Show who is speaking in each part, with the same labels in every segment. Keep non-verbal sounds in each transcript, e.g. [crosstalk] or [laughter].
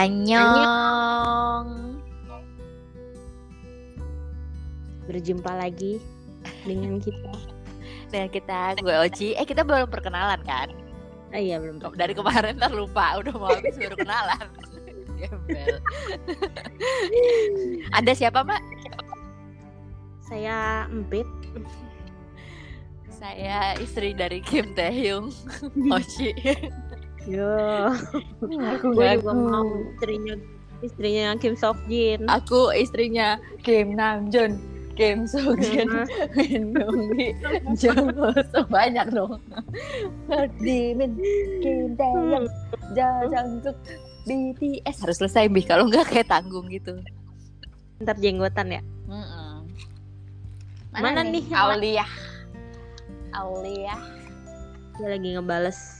Speaker 1: Annyeong.
Speaker 2: Berjumpa lagi dengan kita.
Speaker 1: Dan kita gue Oci. Eh kita belum perkenalan kan?
Speaker 2: Ah iya belum.
Speaker 1: Oh, Dari kemarin ntar lupa udah mau habis baru kenalan. [laughs] Ada siapa Mbak?
Speaker 2: Saya Empit.
Speaker 1: Saya istri dari Kim Taehyung. [laughs] Oci.
Speaker 2: Yo. Aku gue juga mau istrinya istrinya Kim Sok Jin.
Speaker 1: Aku istrinya Kim Namjoon. Kim Soo-jin, Min Yoongi, Jung Ho banyak dong. Dimin, Kim Taehyung, Jajangjuk, BTS harus selesai bih kalau nggak kayak tanggung gitu.
Speaker 2: Ntar jenggotan ya.
Speaker 1: Mm-mm.
Speaker 2: Mana nih?
Speaker 1: Aulia. Aulia.
Speaker 2: Dia lagi ngebales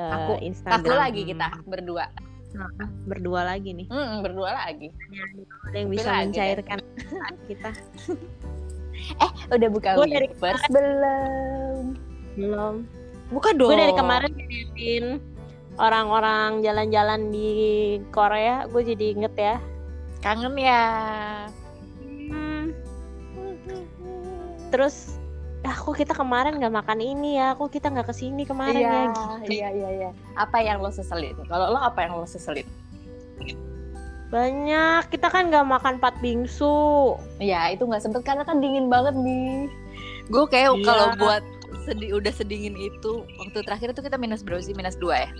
Speaker 2: eh,
Speaker 1: Aku,
Speaker 2: Instagram.
Speaker 1: Satu lagi kita berdua.
Speaker 2: Nah, berdua lagi nih.
Speaker 1: Mm, berdua lagi.
Speaker 2: Ada yang bisa
Speaker 1: lagi deh.
Speaker 2: mencairkan saat kita. [laughs]
Speaker 1: Udah buka
Speaker 2: Gua dari
Speaker 1: Weverse belum?
Speaker 2: Belum.
Speaker 1: Buka dong.
Speaker 2: Gue dari kemarin ngeliatin orang-orang jalan-jalan di Korea, gue jadi inget ya.
Speaker 1: Kangen ya.
Speaker 2: Hmm, terus ah kok kita kemarin nggak makan ini ya kok kita nggak ke sini kemarin
Speaker 1: Iya,
Speaker 2: ya gitu.
Speaker 1: iya, iya, iya. Apa yang lo seselin? Kalau lo apa yang lo seselin?
Speaker 2: banyak kita kan nggak makan pat bingsu
Speaker 1: Ya, itu nggak sempet karena kan dingin banget nih. Gue kayak
Speaker 2: Iya.
Speaker 1: kalau buat sedih udah sedingin itu waktu terakhir itu kita minus berapa sih? Minus dua ya.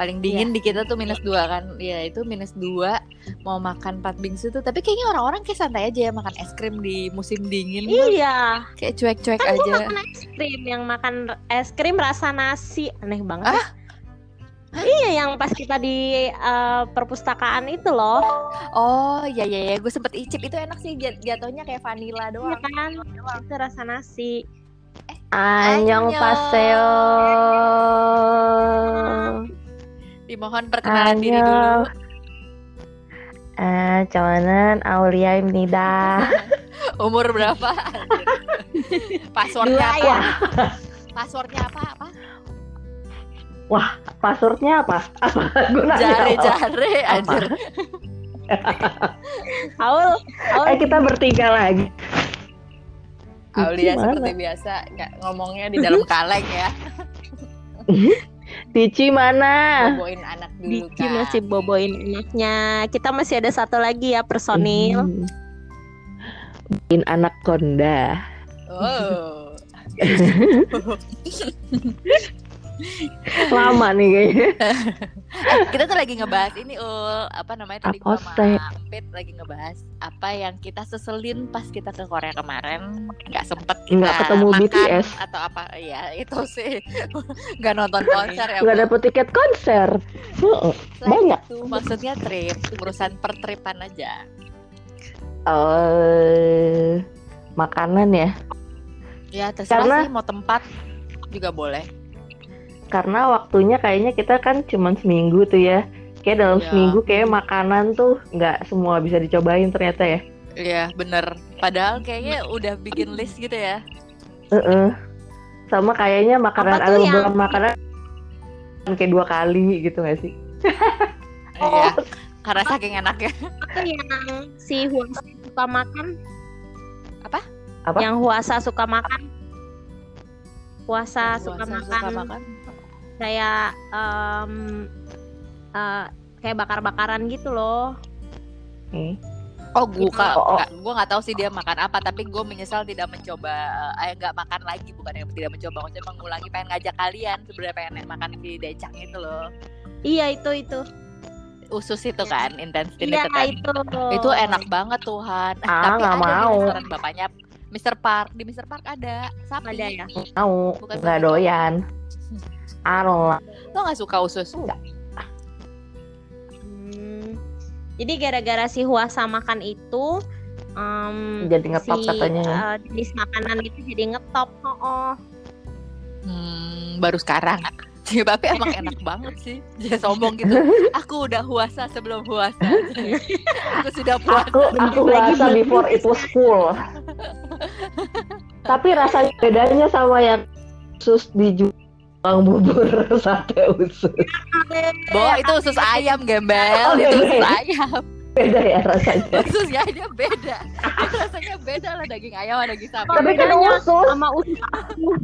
Speaker 1: Paling dingin di kita tuh minus dua kan. Ya itu minus dua mau makan pat bingsu tuh. Tapi kayaknya orang-orang kayak santai aja ya makan es krim di musim dingin. tuh.
Speaker 2: iya
Speaker 1: Kayak cuek-cuek
Speaker 2: kan
Speaker 1: aja.
Speaker 2: makan es krim yang makan es krim rasa nasi aneh banget ya. Iya yang pas kita di eh, perpustakaan itu loh,
Speaker 1: Oh iya iya ya, gue sempet icip itu enak sih jat- jatuhnya kayak vanilla
Speaker 2: iya
Speaker 1: doang.
Speaker 2: kan? Itu rasa nasi.
Speaker 1: Annyeong
Speaker 2: paseo.
Speaker 1: Dimohon perkenalan Ayo. diri dulu.
Speaker 3: Eh, Aulia Imnida. [laughs]
Speaker 1: Umur berapa? Passwordnya apa?
Speaker 2: Ya.
Speaker 1: Passwordnya apa? Apa?
Speaker 3: Wah, passwordnya apa? Apa?
Speaker 1: Jare-jare anjir. [laughs]
Speaker 2: Aul, Aul.
Speaker 3: Eh, kita bertiga lagi.
Speaker 1: Aulia
Speaker 3: Gimana?
Speaker 1: seperti biasa ngomongnya di dalam kaleng ya. [laughs]
Speaker 3: Tici mana?
Speaker 1: Boboin anak dulu
Speaker 2: Dici
Speaker 1: kan.
Speaker 2: masih boboin anaknya. Kita masih ada satu lagi ya personil.
Speaker 3: Hmm. Bikin anak konda.
Speaker 1: Oh. [laughs]
Speaker 3: Lama nih kayaknya.
Speaker 1: Eh, kita tuh lagi ngebahas ini ul apa namanya tadi gua? Empit lagi ngebahas apa yang kita seselin pas kita ke Korea kemarin nggak sempet kita
Speaker 3: Nggak ketemu
Speaker 1: makan
Speaker 3: BTS.
Speaker 1: atau apa ya itu sih [laughs] nggak nonton konser ya
Speaker 3: Nggak dapet tiket konser. Banyak.
Speaker 1: itu maksudnya trip urusan pertripan aja
Speaker 3: Eh, makanan ya.
Speaker 1: ya terserah
Speaker 3: Karena-
Speaker 1: sih mau tempat juga boleh
Speaker 3: Karena waktunya kayaknya kita kan cuman seminggu tuh ya. Kayak dalam
Speaker 1: Iya.
Speaker 3: seminggu kayak makanan tuh nggak semua bisa dicobain ternyata ya.
Speaker 1: Iya bener Padahal kayaknya udah bikin list gitu ya
Speaker 3: Heeh. Sama kayaknya
Speaker 2: Apa
Speaker 3: makanan ada
Speaker 2: yang-
Speaker 3: beberapa makanan kayak dua kali gitu gak sih?
Speaker 1: Iya Karena saking enaknya
Speaker 2: Itu yang si Huasa suka makan.
Speaker 1: Apa?
Speaker 3: Apa?
Speaker 2: Yang Huasa suka makan. Huasa suka
Speaker 1: Puasa
Speaker 2: makan.
Speaker 1: suka makan
Speaker 2: kayak em, eh, kayak bakar-bakaran gitu loh.
Speaker 3: Hmm.
Speaker 1: Oh gue
Speaker 3: Oh, oh.
Speaker 1: nggak gue nggak tahu sih dia makan apa tapi gue menyesal tidak mencoba eh nggak makan lagi bukan yang tidak mencoba maksudnya mengulangi pengen ngajak kalian sebenarnya pengen makan di Decang itu loh
Speaker 2: Iya itu itu.
Speaker 1: usus itu kan intenstin
Speaker 2: Iya
Speaker 1: itu kan
Speaker 2: itu.
Speaker 1: itu enak banget Tuhan Eh,
Speaker 3: Ah,
Speaker 1: tapi
Speaker 3: nggak
Speaker 1: ada
Speaker 3: mau.
Speaker 1: restoran bapaknya Mr. Park di Mr. Park ada sapi
Speaker 2: Ada ya.
Speaker 3: Mau
Speaker 1: Bukan
Speaker 3: nggak doyan. Lah.
Speaker 1: lo nggak suka usus
Speaker 2: Hmm. Jadi gara-gara si Huasa makan itu em,
Speaker 3: Jadi ngetop
Speaker 2: si,
Speaker 3: katanya ya.
Speaker 2: eh, jenis makanan itu jadi ngetop. Oh, oh.
Speaker 1: hmm, baru sekarang [laughs] Bape emang [laughs] enak banget sih Dia sombong gitu [laughs] Aku udah puasa sebelum puasa Aku sudah puasa
Speaker 3: Aku aku rasa before it was full. Tapi rasanya bedanya sama yang sus di Ju- Bang bubur [laughs] sate usus.
Speaker 1: Bo, itu usus ayam gembel,
Speaker 3: Oh,
Speaker 1: itu
Speaker 3: beda
Speaker 1: usus
Speaker 3: ya?
Speaker 1: ayam.
Speaker 3: Beda ya rasanya. [laughs]
Speaker 1: Ususnya aja beda. Rasanya beda lah daging ayam sama daging sapi.
Speaker 3: Tapi kan
Speaker 2: bedanya
Speaker 3: usus.
Speaker 2: sama usus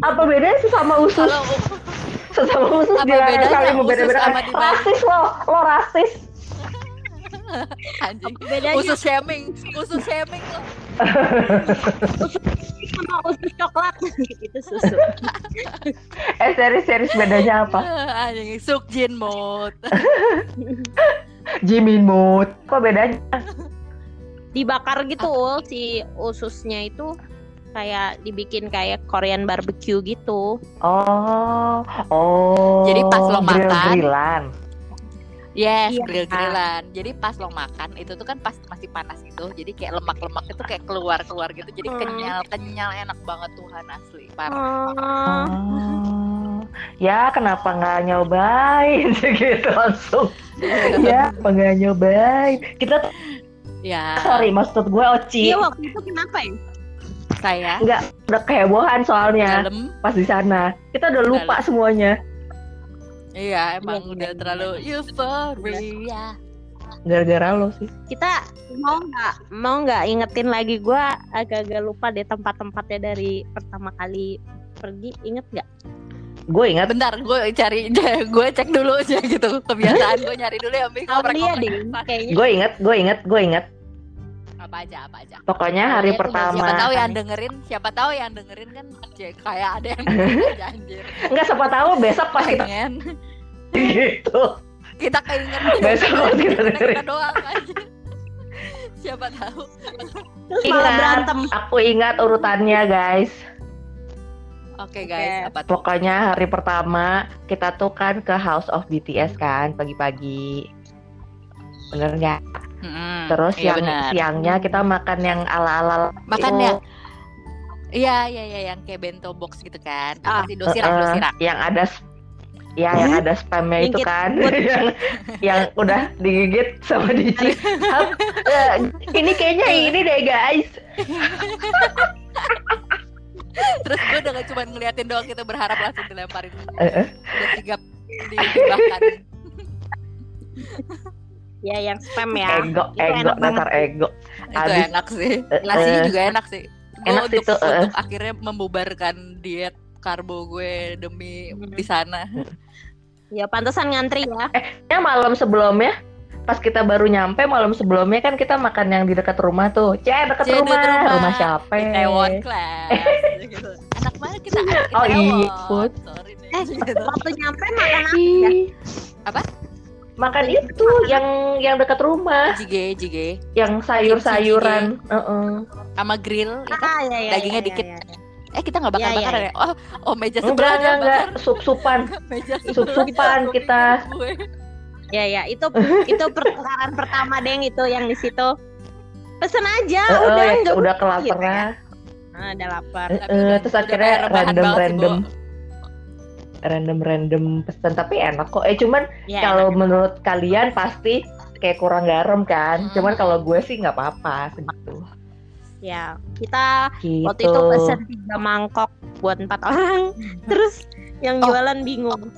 Speaker 3: Apa bedanya sih sama usus?
Speaker 1: Kalau
Speaker 3: Sesama usus
Speaker 1: Apa
Speaker 3: dilarang
Speaker 1: bedanya
Speaker 3: saling membeda-bedakan.
Speaker 1: sama di?
Speaker 3: Rasis lo, lo rasis. [laughs]
Speaker 1: anjing,
Speaker 2: bedanya
Speaker 1: usus shaming, usus shaming loh. [laughs]
Speaker 2: sama usus coklat [laughs] itu susu
Speaker 3: Eh serius-serius bedanya apa?
Speaker 1: Anjing, sukjin mode.
Speaker 3: Jimin mood. Kok bedanya?
Speaker 2: dibakar gitu Ul, si ususnya itu kayak dibikin kayak Korean barbecue gitu
Speaker 3: Oh, oh.
Speaker 1: Jadi pas lo makan. Yes,
Speaker 2: Iya.
Speaker 1: grill-grillan. Jadi pas lo makan itu tuh kan pas masih panas itu. Jadi kayak lemak-lemak itu kayak keluar-keluar gitu. Jadi
Speaker 2: Hmm.
Speaker 1: kenyal-kenyal enak banget Tuhan asli. Parah.
Speaker 2: oh.
Speaker 3: Oh. Ya kenapa nggak nyobain [laughs] gitu langsung? ya, apa nggak nyobain? Kita
Speaker 1: Ya,
Speaker 3: sorry maksud gue Oci
Speaker 2: iya waktu itu kenapa ya
Speaker 1: saya
Speaker 3: nggak udah kehebohan soalnya
Speaker 1: dalam
Speaker 3: pas di sana. Kita udah lupa semuanya
Speaker 1: Iya, emang
Speaker 2: Iya,
Speaker 1: udah
Speaker 2: iya,
Speaker 1: terlalu euphoria.
Speaker 3: gara-gara lo sih.
Speaker 2: kita mau nggak mau nggak ingetin lagi gua agak-agak lupa deh tempat-tempatnya dari pertama kali pergi inget nggak
Speaker 3: Gue ingat
Speaker 1: Bentar, gue cari, [laughs] gue cek dulu aja gitu. Kebiasaan gue nyari dulu ya, Mik.
Speaker 2: Iya
Speaker 3: gue inget gue inget gue inget
Speaker 1: Apa aja, apa aja.
Speaker 3: pokoknya hari
Speaker 2: tuh
Speaker 3: pertama
Speaker 1: Siapa tahu yang dengerin, siapa tahu yang dengerin kan ya, kayak ada yang [laughs] dengerin aja, anjir.
Speaker 3: Enggak siapa tahu besok pas kita gitu
Speaker 1: kita keinget
Speaker 3: Besok kita
Speaker 1: kita,
Speaker 3: dengerin.
Speaker 1: kita doang aja. Siapa tahu.
Speaker 2: terus
Speaker 3: Ingat.
Speaker 2: berantem
Speaker 3: aku ingat urutannya guys
Speaker 1: Oke guys, apa tuh?
Speaker 3: pokoknya hari pertama kita tuh kan ke House of BTS kan pagi-pagi bener nggak Terus
Speaker 1: iya
Speaker 3: yang
Speaker 1: benar.
Speaker 3: siangnya kita makan yang ala-ala
Speaker 1: Makan ya? Iya, iya, iya, yang kayak bento box gitu kan.
Speaker 2: Ah,
Speaker 1: Kasih dosirak,
Speaker 3: Eh,
Speaker 1: dosirak.
Speaker 3: yang ada ya yang ada spamnya itu kan [laughs] yang yang udah digigit sama dici [laughs] eh, ini kayaknya ini deh guys
Speaker 1: Terus gue udah gak cuma ngeliatin doang kita berharap langsung dilemparin.
Speaker 3: Eh, eh.
Speaker 1: Udah sigap dihibahkan. [laughs]
Speaker 2: ya yang spam ya
Speaker 3: ego
Speaker 2: Itu
Speaker 3: ego
Speaker 2: enak
Speaker 3: dasar ego
Speaker 1: Itu enak sih.
Speaker 3: Eh,
Speaker 1: Nasinya
Speaker 3: eh.
Speaker 1: juga enak sih. Gue
Speaker 3: Enak sih
Speaker 1: untuk,
Speaker 3: tuh, eh.
Speaker 1: untuk akhirnya membubarkan diet karbo gue demi
Speaker 2: Hmm.
Speaker 1: di sana.
Speaker 2: ya pantesan ngantri ya
Speaker 3: Ya malam sebelumnya pas kita baru nyampe malam sebelumnya kan kita makan yang di dekat rumah tuh. Cek dekat rumah.
Speaker 1: dekat rumah.
Speaker 3: siapa?
Speaker 1: Itaewon Class. [laughs] gitu. Anak mana kita
Speaker 3: Oh,
Speaker 1: Itaewon.
Speaker 3: iya.
Speaker 1: Sorry nih.
Speaker 2: eh waktu nyampe makan apa
Speaker 3: Ih.
Speaker 1: Apa?
Speaker 3: Makan itu yang yang dekat rumah,
Speaker 1: Jige, jige.
Speaker 3: yang sayur-sayuran. Heeh.
Speaker 1: Sama grill. ya kan?
Speaker 2: ah ya ya
Speaker 1: Dagingnya
Speaker 2: ya,
Speaker 1: dikit.
Speaker 2: ya, ya.
Speaker 1: Eh kita nggak bakar
Speaker 2: Iya,
Speaker 1: bakar
Speaker 2: iya,
Speaker 1: ya? Oh, oh meja
Speaker 3: Enggak,
Speaker 1: sebelah
Speaker 3: enggak, enggak, sup-supan. [laughs]
Speaker 1: Meja
Speaker 3: Sup-supan
Speaker 1: sebelah
Speaker 3: kita.
Speaker 2: ya ya itu itu pertengkaran pertama deng itu yang di situ pesen aja
Speaker 3: Heeh,
Speaker 2: udah
Speaker 3: ya, udah
Speaker 2: gitu
Speaker 3: kelaparan.
Speaker 2: ah, udah lapar
Speaker 3: Heeh,
Speaker 1: udah-
Speaker 3: terus akhirnya
Speaker 1: rebahan
Speaker 3: random
Speaker 1: banget sih,
Speaker 3: random
Speaker 1: Bo.
Speaker 3: random random pesan tapi enak kok. Eh cuman
Speaker 2: ya
Speaker 3: kalau
Speaker 2: enak.
Speaker 3: menurut kalian pasti kayak kurang garam kan.
Speaker 1: Hmm.
Speaker 3: Cuman kalau gue sih nggak apa-apa segitu.
Speaker 2: ya kita
Speaker 3: Gitu.
Speaker 2: waktu itu pesen tiga mangkok buat empat orang terus yang
Speaker 1: Oh.
Speaker 2: jualan bingung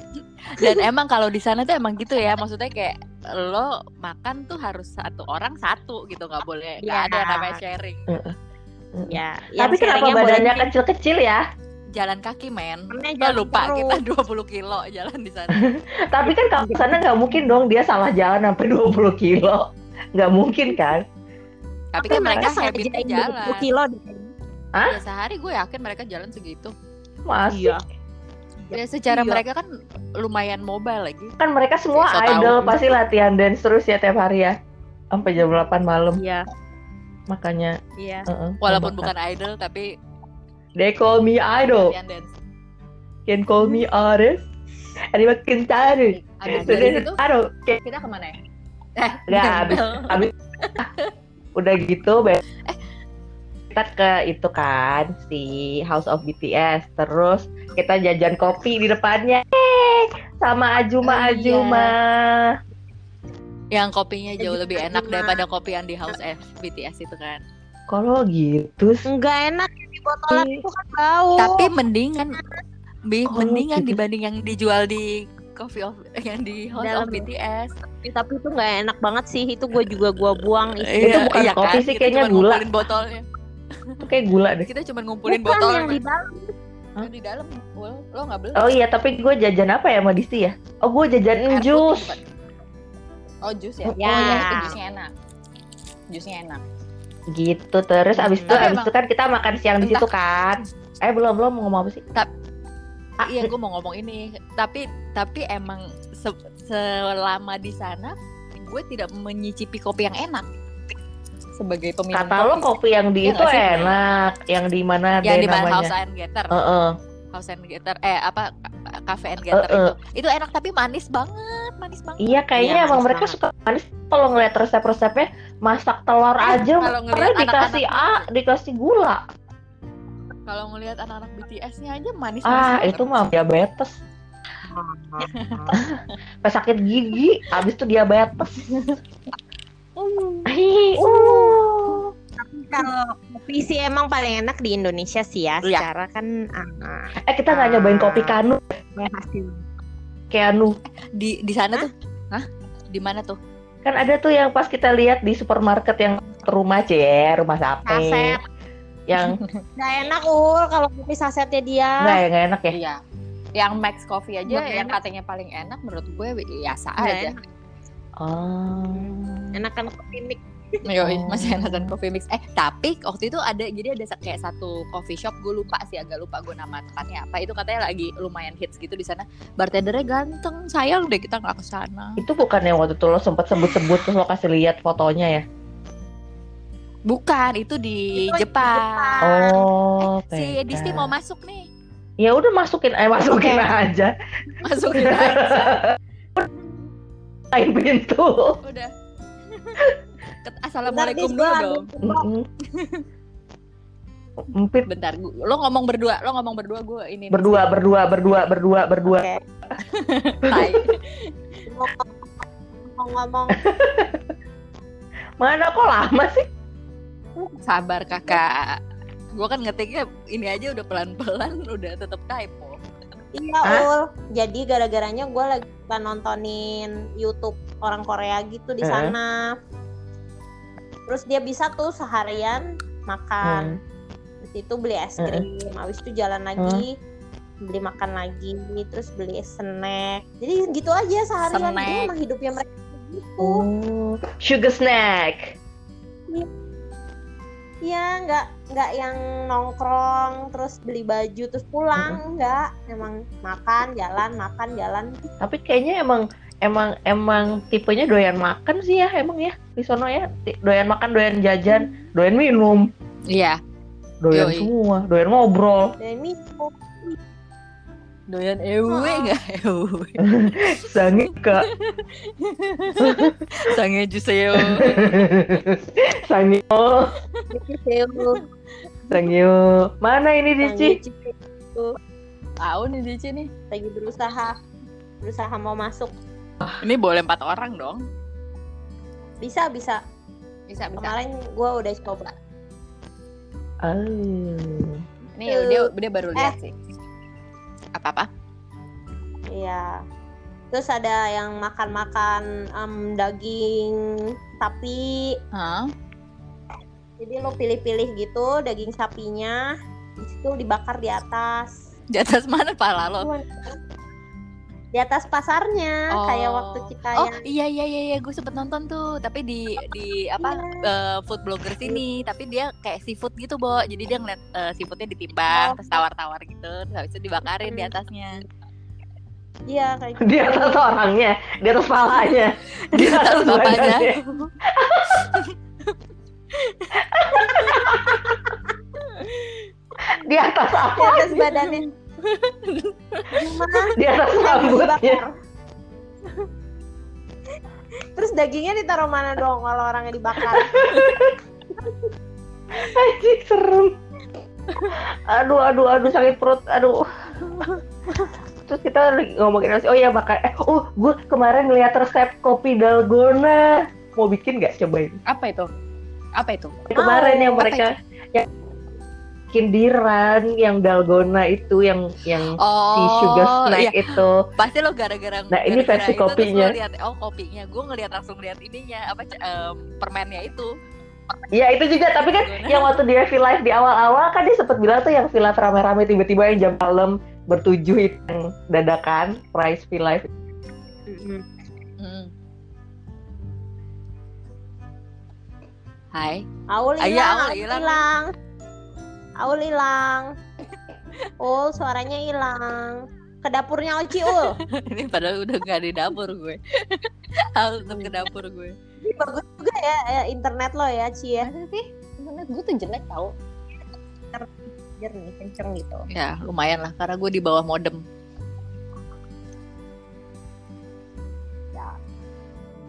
Speaker 1: Dan emang kalau di sana tuh emang gitu ya, maksudnya kayak lo makan tuh harus satu orang satu gitu, nggak boleh nggak
Speaker 2: Iya.
Speaker 1: ada namanya sharing.
Speaker 2: ya
Speaker 3: Tapi kenapa badannya kecil-kecil ya?
Speaker 1: Jalan kaki men, lo lupa
Speaker 2: terus.
Speaker 1: kita 20 kilo jalan di sana. [laughs]
Speaker 3: Tapi kan kalau ke sana nggak mungkin dong dia salah jalan sampai 20 kilo. [laughs] Nggak mungkin kan?
Speaker 1: Tapi kan mereka habitnya
Speaker 2: ini
Speaker 1: jalan.
Speaker 2: 20 kilo deh.
Speaker 1: Ya sehari gue yakin mereka jalan segitu.
Speaker 3: Masih.
Speaker 2: Iya.
Speaker 1: Ya secara
Speaker 2: Iya.
Speaker 1: mereka kan lumayan mobile lagi.
Speaker 3: Kan mereka semua
Speaker 1: so
Speaker 3: idol
Speaker 1: tau.
Speaker 3: pasti latihan dance terus ya tiap hari ya. Sampai jam 8 malam.
Speaker 2: Iya,
Speaker 3: Makanya
Speaker 2: iya.
Speaker 3: heeh,
Speaker 1: Walaupun
Speaker 3: membakar.
Speaker 1: bukan idol tapi
Speaker 3: They call me idol. Can call me artist. Anyway, can taruh.
Speaker 1: Abis dari
Speaker 3: Taruh. Kayak
Speaker 1: kita ke mana ya? Eh,
Speaker 3: Nggak, [laughs] habis habis udah gitu be- kita ke itu kan si House of BTS terus kita jajan kopi di depannya Eh, sama Ajuma
Speaker 1: Oh, iya.
Speaker 3: Ajuma
Speaker 1: Yang kopinya jauh lebih enak daripada kopi yang di House F BTS itu kan.
Speaker 3: kalau gitu
Speaker 2: Enggak enak di botolan itu kan bau.
Speaker 1: Tapi mendingan Bi,
Speaker 3: Oh,
Speaker 1: mendingan
Speaker 3: gitu.
Speaker 1: dibanding yang dijual di coffee of yang di house
Speaker 2: Dalam.
Speaker 1: of BTS.
Speaker 2: Ya, tapi itu nggak enak banget sih itu gue juga gue buang.
Speaker 3: Itu bukan kopi sih,
Speaker 1: Kita
Speaker 3: kayaknya gula.
Speaker 1: ngumpulin botolnya.
Speaker 3: Itu kayak gula deh.
Speaker 1: Kita cuma ngumpulin
Speaker 2: Bukan
Speaker 1: botolnya.
Speaker 2: yang di dalam.
Speaker 1: Yang di dalam. Well, lo nggak beli.
Speaker 3: Oh iya, tapi gue jajan apa ya sama Disti ya? Oh gue jajan
Speaker 1: Air
Speaker 3: jus.
Speaker 1: putih? Oh jus ya?
Speaker 2: Ya.
Speaker 1: Oh ya itu jusnya enak. Jusnya enak.
Speaker 3: Gitu terus abis itu
Speaker 1: Tapi
Speaker 3: abis
Speaker 1: emang-
Speaker 3: itu kan kita makan siang di situ kan. Eh belum belum mau ngomong apa sih? Ah,
Speaker 1: Iya, gue mau ngomong ini. Tapi tapi emang se- selama di sana gue tidak menyicipi kopi yang enak sebagai peminum
Speaker 3: Kata lo kopi yang di
Speaker 1: Iya
Speaker 3: itu enak, yang di mana
Speaker 1: yang di mana House and Getter,
Speaker 3: Heeh.
Speaker 1: House and Getter, eh apa Cafe and Getter
Speaker 3: Eh, eh.
Speaker 1: itu, itu enak tapi manis banget, manis banget.
Speaker 3: Iya kayaknya
Speaker 2: Iya,
Speaker 3: emang
Speaker 2: manis
Speaker 3: mereka
Speaker 2: banget.
Speaker 3: suka manis. Kalau ngeliat resep-resepnya masak telur aja,
Speaker 1: Eh, kalau ngeliat
Speaker 3: karena dikasih
Speaker 1: anak-anak-
Speaker 3: A, dikasih gula.
Speaker 1: Kalau ngelihat anak-anak BTS-nya aja manis.
Speaker 3: Ah itu mah diabetes. [laughs] Pas sakit gigi, abis itu diabetes. Hi, [laughs] uh.
Speaker 2: Kalau kopi sih emang paling enak di Indonesia sih ya.
Speaker 1: Iya.
Speaker 2: Secara kan ah,
Speaker 3: Eh kita nggak nyobain kopi kanu,
Speaker 2: hasil.
Speaker 3: kanu.
Speaker 1: di di sana tuh, hah? Di mana tuh?
Speaker 3: Kan ada tuh yang pas kita lihat di supermarket yang rumah cie, rumah sape.
Speaker 2: Saset.
Speaker 3: Yang [laughs]
Speaker 2: Nggak enak ul kalau kopi sasetnya dia.
Speaker 3: nggak nggak enak ya.
Speaker 1: Iya. Yang Max Coffee aja
Speaker 2: Nggak
Speaker 1: yang
Speaker 2: enak.
Speaker 1: katanya paling enak menurut gue biasa
Speaker 2: Nggak
Speaker 1: aja.
Speaker 2: enak.
Speaker 3: Oh.
Speaker 2: Enak kan kopi mix. [laughs]
Speaker 1: Yoi,
Speaker 3: Oh.
Speaker 1: masih enakan coffee mix. Eh, tapi waktu itu ada jadi ada kayak satu coffee shop, gue lupa sih agak lupa gue nama tempatnya apa. Itu katanya lagi lumayan hits gitu di sana. Bartendernya ganteng. Sayang deh kita nggak ke sana.
Speaker 3: Itu bukan yang waktu itu lo sempet sebut-sebut terus lo kasih lihat fotonya ya?
Speaker 1: Bukan, itu di
Speaker 2: Itu di
Speaker 1: Jepang.
Speaker 2: Jepang.
Speaker 3: Oh,
Speaker 1: Si
Speaker 3: beda.
Speaker 1: Disti mau masuk nih.
Speaker 3: Ya udah masukin, eh masukin
Speaker 1: Oke.
Speaker 3: aja.
Speaker 1: Masukin aja. [laughs]
Speaker 3: Lain pintu.
Speaker 1: Udah. [laughs] Assalamualaikum dulu dong.
Speaker 3: Empit
Speaker 1: Bentar, gua- lo ngomong berdua, lo ngomong berdua gue ini.
Speaker 3: berdua, berdua, berdua, berdua, berdua.
Speaker 2: Oke. [laughs]
Speaker 1: Tai.
Speaker 2: Ngomong-ngomong [laughs]
Speaker 3: Mana kok lama sih?
Speaker 1: Sabar kakak. Gue kan ngetiknya ini aja udah pelan-pelan, udah tetap typo.
Speaker 2: Iya
Speaker 3: Hah?
Speaker 2: ul, jadi gara-garanya gue lagi nontonin YouTube orang Korea gitu di sana. Terus dia bisa tuh seharian makan,
Speaker 3: Hmm.
Speaker 2: Terus itu beli es krim, habis itu jalan lagi beli makan lagi, terus beli snack. Jadi gitu aja seharian.
Speaker 1: Snack.
Speaker 2: Ini emang hidupnya mereka gitu.
Speaker 3: Oh, sugar snack.
Speaker 2: Iya, nggak nggak yang nongkrong terus beli baju terus pulang, nggak. Emang makan, jalan, makan, jalan.
Speaker 3: Tapi kayaknya emang emang emang tipenya doyan makan sih ya emang ya. Di sono ya doyan makan doyan jajan doyan minum.
Speaker 1: Iya,
Speaker 3: doyan
Speaker 1: Yoi.
Speaker 3: semua doyan ngobrol.
Speaker 2: Dan minum.
Speaker 1: doyan ewe nggak [laughs] ewe. [laughs]
Speaker 3: sangi kak. [laughs]
Speaker 1: Sange juseo.
Speaker 3: sangi oh oh. mana ini Dici?
Speaker 1: Tahu nih Dici nih.
Speaker 2: lagi berusaha. Berusaha mau masuk
Speaker 1: Ini boleh empat orang dong.
Speaker 2: bisa bisa
Speaker 1: Bisa bisa.
Speaker 2: kemarin gue udah coba
Speaker 3: oh.
Speaker 1: Ini dia dia baru lihat sih. Apa apa?
Speaker 2: iya terus ada yang makan-makan em, daging sapi
Speaker 1: Hah?
Speaker 2: jadi lo pilih-pilih gitu daging sapinya di situ dibakar di atas
Speaker 1: Di atas mana pala lo?
Speaker 2: Di atas pasarnya
Speaker 1: Oh.
Speaker 2: kayak waktu kita
Speaker 1: Oh
Speaker 2: yang
Speaker 1: iya iya iya, iya. gue sempet nonton tuh, tapi di di apa eh, food blogger sini, tapi dia kayak seafood gitu, Bo. Jadi dia ngeliat eh, seafoodnya ditimbang,
Speaker 2: Oh.
Speaker 1: terus tawar-tawar gitu, terus habis itu dibakarin di atasnya.
Speaker 2: iya kayak gitu
Speaker 3: di atas orangnya di atas palanya [laughs]
Speaker 1: Di atas bapaknya.
Speaker 3: badannya. [laughs] di atas
Speaker 2: di
Speaker 3: apa
Speaker 2: atas badannya Gimana?
Speaker 3: Di atas rambutnya.
Speaker 2: Terus dagingnya ditaruh mana dong kalau orangnya dibakar? [laughs]
Speaker 3: Anjing serem. Aduh, aduh, aduh sakit perut. Aduh. Terus kita lagi ngomongin nasi. Oh iya bakar. Eh, oh, gue kemarin ngeliat resep kopi dalgona. Mau bikin nggak cobain?
Speaker 1: Apa itu? Apa itu?
Speaker 3: Kemarin yang
Speaker 1: apa
Speaker 3: mereka yang kindiran yang dalgona itu yang yang si sugar
Speaker 1: Oh,
Speaker 3: snack
Speaker 1: iya.
Speaker 3: itu.
Speaker 1: Pasti lo gara-gara
Speaker 3: Nah, ini
Speaker 1: gara-gara
Speaker 3: versi
Speaker 1: itu terus
Speaker 3: kopinya.
Speaker 1: liat, oh kopinya. Gue ngeliat langsung lihat ininya apa em, permennya itu.
Speaker 3: Ya itu juga, tapi kan
Speaker 1: Dalgona.
Speaker 3: yang waktu dia feel live di awal-awal kan dia sempat bilang tuh yang feel live rame-rame tiba-tiba yang jam malam bertujuh itu yang dadakan price feel live.
Speaker 2: Mm-mm.
Speaker 1: Hmm. Hai.
Speaker 2: Aul
Speaker 1: Ah, iya,
Speaker 2: hilang,
Speaker 1: Aul hilang.
Speaker 2: Aul hilang. Ul, suaranya hilang. Ke dapurnya Oci, Ul. [laughs]
Speaker 1: ini padahal udah gak di dapur gue. [laughs] Harus tetap ke dapur gue.
Speaker 2: Ini bagus juga ya, ya internet lo ya, Ci ya.
Speaker 1: Masa sih? Internet gue tuh jelek tau.
Speaker 2: Jernih, kenceng gitu.
Speaker 1: Ya lumayan lah karena gue di bawah modem.
Speaker 2: Ya,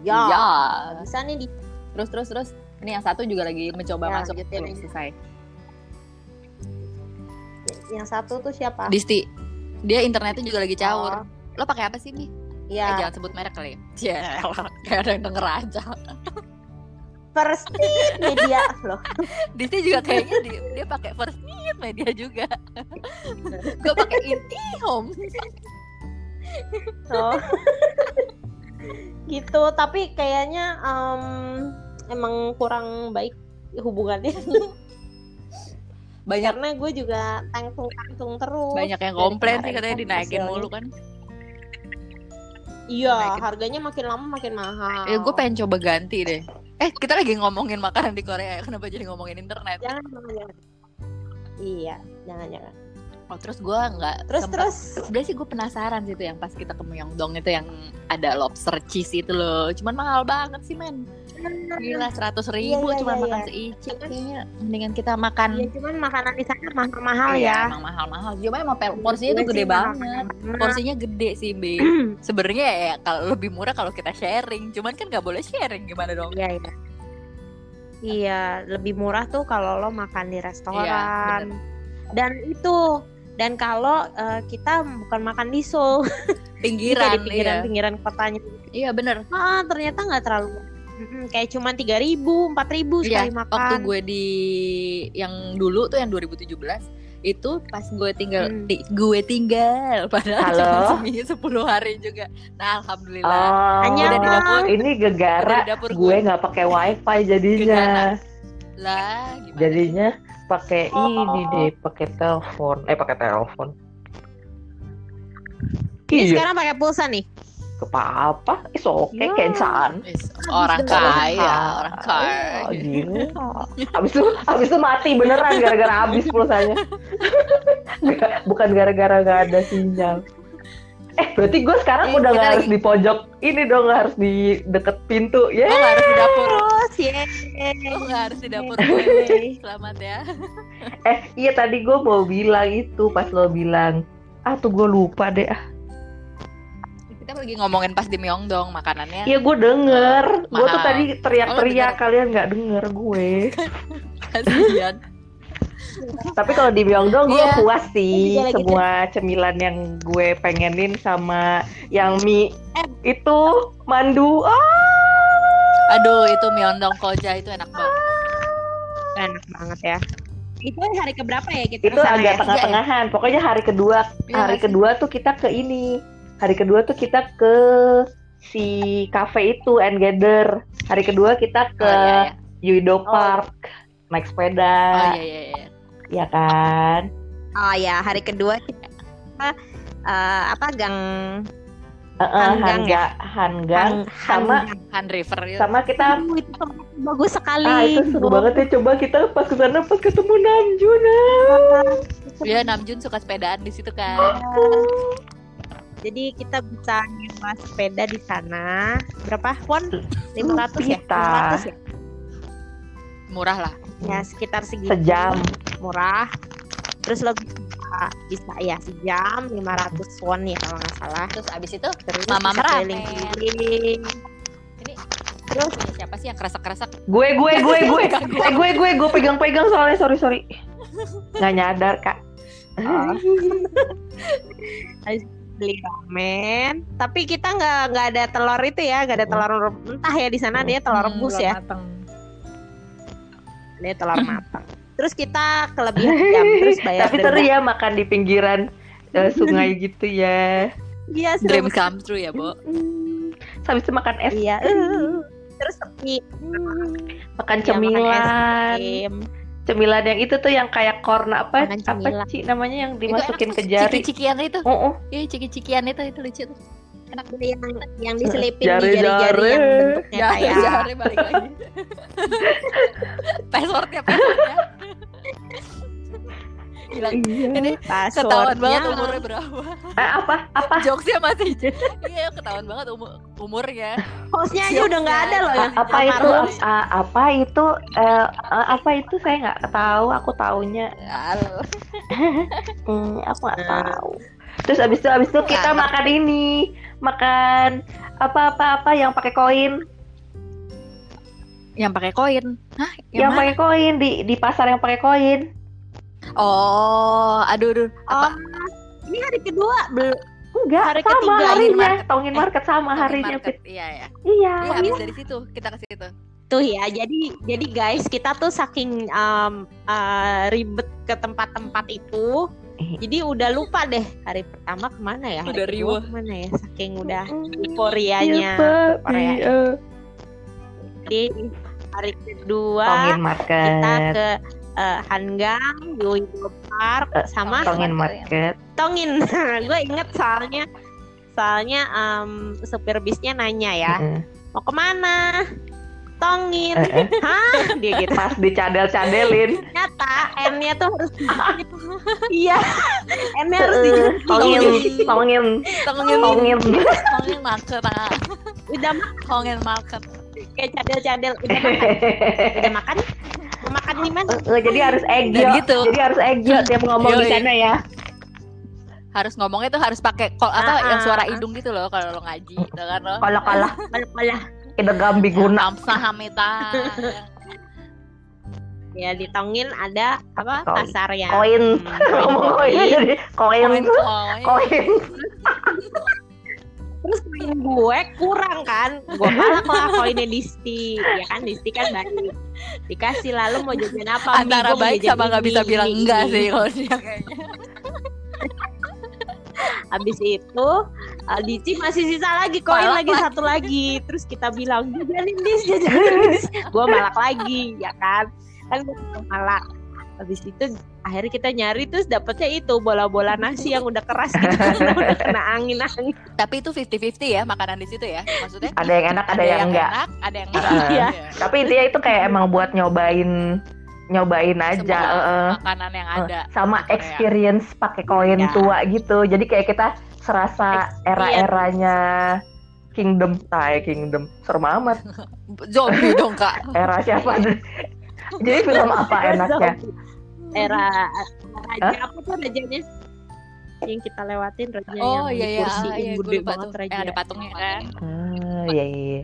Speaker 1: Ya.
Speaker 2: nggak bisa nih di
Speaker 1: Terus terus terus. Ini yang satu juga lagi mencoba
Speaker 2: Ya,
Speaker 1: masuk
Speaker 2: lanjutin
Speaker 1: belum
Speaker 2: aja.
Speaker 1: selesai.
Speaker 2: Yang satu tuh siapa?
Speaker 1: Disti. Dia internetnya juga lagi caur.
Speaker 2: Oh,
Speaker 1: Lo pakai apa sih, Bi? Eh,
Speaker 2: ya,
Speaker 1: jangan sebut merek kali [laughs] ya. Ya, kayak ada yang denger aja.
Speaker 2: First Tip Media loh.
Speaker 1: Disti juga kayaknya dia, dia pakai first Need media juga. [laughs] Gue pakai IntiHome.
Speaker 2: Oh. gitu, tapi kayaknya em, emang kurang baik hubungannya
Speaker 1: Banyak
Speaker 2: karena gue juga tangtung-tangtung terus.
Speaker 1: banyak yang komplain sih katanya
Speaker 2: kan
Speaker 1: dinaikin mulu kan.
Speaker 2: Iya,
Speaker 1: Dinaikin.
Speaker 2: harganya makin lama makin mahal.
Speaker 1: Ya gue pengen coba ganti deh. Eh kita lagi ngomongin makanan di Korea ya. Kenapa jadi ngomongin internet?
Speaker 2: jangan jangan jangan. Iya, jangan jangan.
Speaker 1: Oh terus gue nggak
Speaker 2: Terus
Speaker 1: sempet-
Speaker 2: terus
Speaker 1: Sebenernya sih gue penasaran sih tuh yang pas kita ke Myeongdong itu yang ada lobster cheese itu loh. Cuman mahal banget sih men. Gila [laughs] seratus ribu
Speaker 2: Iya, iya,
Speaker 1: cuma
Speaker 2: iya,
Speaker 1: makan
Speaker 2: iya. Cuman-
Speaker 1: kayaknya. Mendingan kita makan.
Speaker 2: ya cuman makanan di sana mahal-mahal
Speaker 1: Iya,
Speaker 2: ya.
Speaker 1: emang mahal-mahal. Cuma emang pel- porsinya tuh gede banget. Porsinya gede sih, Bi. [clears throat] Sebenarnya ya kalau lebih murah kalau kita sharing. Cuman kan nggak boleh sharing gimana dong?
Speaker 2: Iya, iya. Iya, lebih murah tuh kalau lo makan di restoran. dan itu dan kalau eh, kita bukan makan di Seoul, [laughs]
Speaker 1: Pinggiran,
Speaker 2: di pinggiran-pinggiran kotanya.
Speaker 1: iya. Iya bener.
Speaker 2: Ah, ternyata nggak terlalu Mm-mm, kayak cuma 3000, 4000
Speaker 1: Iya,
Speaker 2: sekali makan.
Speaker 1: waktu gue di yang dulu tuh yang 2017 itu pas gue tinggal
Speaker 2: Hmm.
Speaker 1: di- gue tinggal padahal
Speaker 3: Halo?
Speaker 1: cuma seminggu 10 hari juga. Nah, alhamdulillah.
Speaker 3: Oh,
Speaker 2: Hanya
Speaker 1: Udah di dapur.
Speaker 3: ini gegara
Speaker 1: di dapur
Speaker 3: gue nggak pakai wifi jadinya.
Speaker 1: Lah, gimana?
Speaker 3: Jadinya pakai
Speaker 2: Oh.
Speaker 3: ini deh, pakai telepon. Eh pakai telepon.
Speaker 2: Ini
Speaker 3: Iya,
Speaker 2: sekarang pakai pulsa nih.
Speaker 3: Kepa apa? Is oke,
Speaker 2: Ya.
Speaker 3: kencan.
Speaker 1: Is- orang kaya, orang kaya.
Speaker 3: Oh, gila. Habis itu, habis itu mati beneran gara-gara habis pulsanya. [laughs] Bukan gara-gara nggak ada sinyal. Eh, berarti gue sekarang
Speaker 1: Eh,
Speaker 3: udah nggak harus
Speaker 1: lagi-
Speaker 3: di pojok ini dong, nggak harus di deket pintu. Ya,
Speaker 1: gak harus di dapur.
Speaker 2: Terus,
Speaker 1: gak harus di dapur gue. [laughs] Selamat ya.
Speaker 3: eh iya tadi gue mau bilang itu pas lo bilang, ah tuh gue lupa deh. Ah,
Speaker 1: Kita lagi ngomongin pas di Myeongdong makanannya.
Speaker 3: Iya gue denger, gue tuh tadi
Speaker 1: Oh,
Speaker 3: teriak-teriak kalian nggak denger gue. [laughs]
Speaker 1: Kasihan.
Speaker 3: Tapi kalau di Myeongdong gue
Speaker 1: Iya.
Speaker 3: puas sih
Speaker 2: Iya, gitu.
Speaker 3: semua cemilan yang gue pengenin sama yang mie itu mandu. Ah,
Speaker 1: Aduh, itu Myeongdong Koja itu enak banget.
Speaker 2: Enak banget ya. Itu hari keberapa ya kita
Speaker 3: itu
Speaker 2: ke sana
Speaker 3: agak
Speaker 2: ya?
Speaker 3: tengah-tengahan. Pokoknya hari kedua,
Speaker 1: Iya
Speaker 3: hari kedua tuh kita ke ini. Hari kedua tuh kita ke si cafe itu and gather. Hari kedua kita ke
Speaker 1: Oh, iya, iya.
Speaker 3: Yudo
Speaker 2: Oh.
Speaker 3: Park naik sepeda,
Speaker 1: Oh iya iya iya.
Speaker 3: ya kan?
Speaker 2: Oh ya, hari kedua kita eh, apa gang
Speaker 3: Uh,
Speaker 2: Hanggang
Speaker 3: Hangga, Hanggang,
Speaker 2: Hang-
Speaker 3: sama.
Speaker 1: Han River itu.
Speaker 3: sama kita
Speaker 2: Aduh, itu bagus sekali.
Speaker 3: ah itu seru banget ya coba kita pas ke sana pas ketemu Namjoon ah.
Speaker 1: Dia Namjoon suka sepedaan di situ kan.
Speaker 2: Jadi kita bisa nyewa sepeda di sana. Berapa won? 500 ya?
Speaker 3: Kita.
Speaker 2: 500 ya?
Speaker 1: Murah lah.
Speaker 2: Ya sekitar segitu.
Speaker 3: sejam
Speaker 2: Murah. Terus lo bisa, bisa ya sejam 500 won ya kalau nggak salah.
Speaker 1: Terus abis itu
Speaker 2: Terus
Speaker 1: Mama
Speaker 2: keliling-keliling.
Speaker 1: ini
Speaker 2: Terus
Speaker 1: siapa sih yang kresek-kresek?
Speaker 3: gue gue gue [laughs] gue eh gue gue gue pegang-pegang soalnya sorry sorry [laughs] nggak nyadar kak
Speaker 2: Oh. [laughs] beli ramen. Tapi kita nggak nggak ada telur itu ya, nggak ada telur mentah ya di sana dia telur
Speaker 1: Hmm,
Speaker 2: rebus
Speaker 1: belum
Speaker 2: ya.
Speaker 1: mateng.
Speaker 2: Dia telur [laughs] matang. terus kita kelebihan [laughs] jam terus bayar
Speaker 3: Tapi seru ya makan di pinggiran eh, [laughs] sungai gitu ya.
Speaker 2: Iya,
Speaker 1: Dream come true ya, Bo.
Speaker 3: Hmm. Habis itu makan es,
Speaker 2: Iya. uh, terus sepi.
Speaker 3: makan
Speaker 2: Iya, makan es
Speaker 3: cemilan. yang itu tuh yang kayak corn apa? Apa. Ci namanya yang dimasukin ke jari?
Speaker 1: Ciki-cikian itu.
Speaker 3: Oh, oh.
Speaker 1: Iya, ciki-cikian itu itu lucu tuh.
Speaker 2: Enak yang yang diselipin di
Speaker 3: Jari-jari.
Speaker 2: yang bentuknya
Speaker 1: Ya,
Speaker 2: kayak
Speaker 1: jari balik lagi. [laughs] passwordnya, passwordnya. Gila,
Speaker 3: Iya.
Speaker 1: ini ketahuan banget umurnya berapa.
Speaker 3: Eh, apa? Apa?
Speaker 1: Jokesnya masih [laughs] Iya, ketahuan banget umur umurnya.
Speaker 2: Hostnya aja udah nggak ada loh yang
Speaker 3: A- apa itu?
Speaker 2: almarhum.
Speaker 3: A- apa itu? eh, eh, apa itu? Saya nggak tahu. Aku taunya.
Speaker 1: Halo.
Speaker 3: Hmm, [laughs] aku nggak
Speaker 2: Hmm.
Speaker 3: tahu. Terus abis itu abis itu kita makan ini, makan apa apa apa yang pakai koin,
Speaker 1: Yang pakai koin. Hah?
Speaker 3: yang,
Speaker 1: Yang,
Speaker 3: pakai koin di di pasar yang pakai koin.
Speaker 1: Oh, aduh, aduh.
Speaker 2: Oh,
Speaker 1: Apa?
Speaker 2: ini hari kedua belum
Speaker 3: Enggak,
Speaker 2: Hari
Speaker 3: sama
Speaker 2: ketiga,
Speaker 3: harinya.
Speaker 1: market.
Speaker 3: Tongin
Speaker 1: Eh,
Speaker 3: market sama
Speaker 1: Tongin
Speaker 3: harinya,
Speaker 1: market. Iya, ya.
Speaker 3: Iya.
Speaker 1: Iya, habis dari situ kita ke situ.
Speaker 2: tuh ya. Jadi jadi guys kita tuh saking um, uh, ribet ke tempat-tempat itu.
Speaker 3: Eh.
Speaker 2: Jadi udah lupa deh hari pertama ke mana ya? Hari
Speaker 1: Udah riweh.
Speaker 2: ke mana ya? Saking udah
Speaker 3: Iya,
Speaker 2: euforianya.
Speaker 3: Pak.
Speaker 2: Korea.
Speaker 3: Iya.
Speaker 2: Jadi hari kedua
Speaker 3: Tongin
Speaker 2: kita
Speaker 3: market.
Speaker 2: ke uh, Hanggang, Yoido Park,
Speaker 3: Eh,
Speaker 2: sama
Speaker 3: Tongin
Speaker 1: Market.
Speaker 3: market.
Speaker 2: Tongin. [laughs] Gue inget soalnya soalnya um, supir bisnya nanya ya,
Speaker 3: Heeh.
Speaker 2: mau ke mana? Tongin.
Speaker 3: Eh, eh. [laughs]
Speaker 2: Hah? Dia gitu.
Speaker 3: Pas dicadel-cadelin.
Speaker 2: Ternyata N-nya tuh harus. [laughs] Iya. N-nya harus
Speaker 3: Eh,
Speaker 2: dijepit.
Speaker 3: Tongin, tongin,
Speaker 1: Tongin,
Speaker 3: tongin.
Speaker 1: tongin market. ah.
Speaker 2: Udah
Speaker 1: Tongin market.
Speaker 2: Kayak cadel-cadel. Udah makan. Udah [laughs] makan? Mau makan di mana?
Speaker 3: Eh, Jadi harus egyo.
Speaker 1: Gitu.
Speaker 3: Jadi harus egyo tiap ngomong di sana ya.
Speaker 1: Harus ngomongnya tuh harus pakai kol apa
Speaker 2: Ah,
Speaker 1: yang suara
Speaker 2: ah.
Speaker 1: hidung gitu loh kalau lo ngaji, gitu kan lo.
Speaker 3: Kalau kalah
Speaker 2: Malah
Speaker 3: kita gambi guna.
Speaker 1: Amsah hamita.
Speaker 2: ya di Tongin ada apa pasarnya.
Speaker 3: Koin.
Speaker 2: Hmm, [laughs]
Speaker 3: Ngomong koin
Speaker 2: koin.
Speaker 3: jadi koin.
Speaker 1: Koin.
Speaker 2: Terus koin gue kurang kan, gue malah malah koinnya Disti, ya kan Disti kan baik. Dikasih lalu mau jajan apa?
Speaker 1: Antara
Speaker 2: mau
Speaker 1: baik sama nggak
Speaker 2: ini,
Speaker 1: bisa bilang
Speaker 2: ini,
Speaker 1: enggak
Speaker 2: ini.
Speaker 1: sih kalau dia kayaknya.
Speaker 2: Habis itu uh, Dici masih sisa lagi koin
Speaker 1: Malak
Speaker 2: lagi
Speaker 1: lagi.
Speaker 2: satu lagi. Terus kita bilang jajanin dis, jajanin dis. Gue malak lagi, ya kan? Kan gue malak. Habis itu akhirnya kita nyari terus dapetnya itu bola-bola nasi yang udah keras gitu [laughs] udah kena angin-angin.
Speaker 1: Tapi itu 50-50 ya makanan di situ ya. Maksudnya
Speaker 3: Ada yang enak, ada, yang enggak.
Speaker 1: enak, ada yang enggak.
Speaker 2: Iya.
Speaker 1: Iya.
Speaker 3: Tapi intinya itu kayak emang buat nyobain nyobain aja
Speaker 1: Semua makanan yang ada.
Speaker 3: sama
Speaker 1: Korea.
Speaker 3: experience pakai koin
Speaker 2: Ya.
Speaker 3: tua gitu. Jadi kayak kita serasa era-eranya Kingdom, tai Kingdom, serem amat. [laughs]
Speaker 1: Zombie dong kak.
Speaker 3: Era siapa? [laughs] Jadi film apa enaknya?
Speaker 2: Era raja apa tuh rajanya? Yang kita lewatin raja
Speaker 1: Oh
Speaker 2: yang
Speaker 1: iya
Speaker 2: di
Speaker 1: iya,
Speaker 2: kursi
Speaker 1: ah,
Speaker 2: yang
Speaker 1: iya
Speaker 2: gede banget raja.
Speaker 1: Yang ada patungnya kan.
Speaker 3: Ah, iya iya. iya.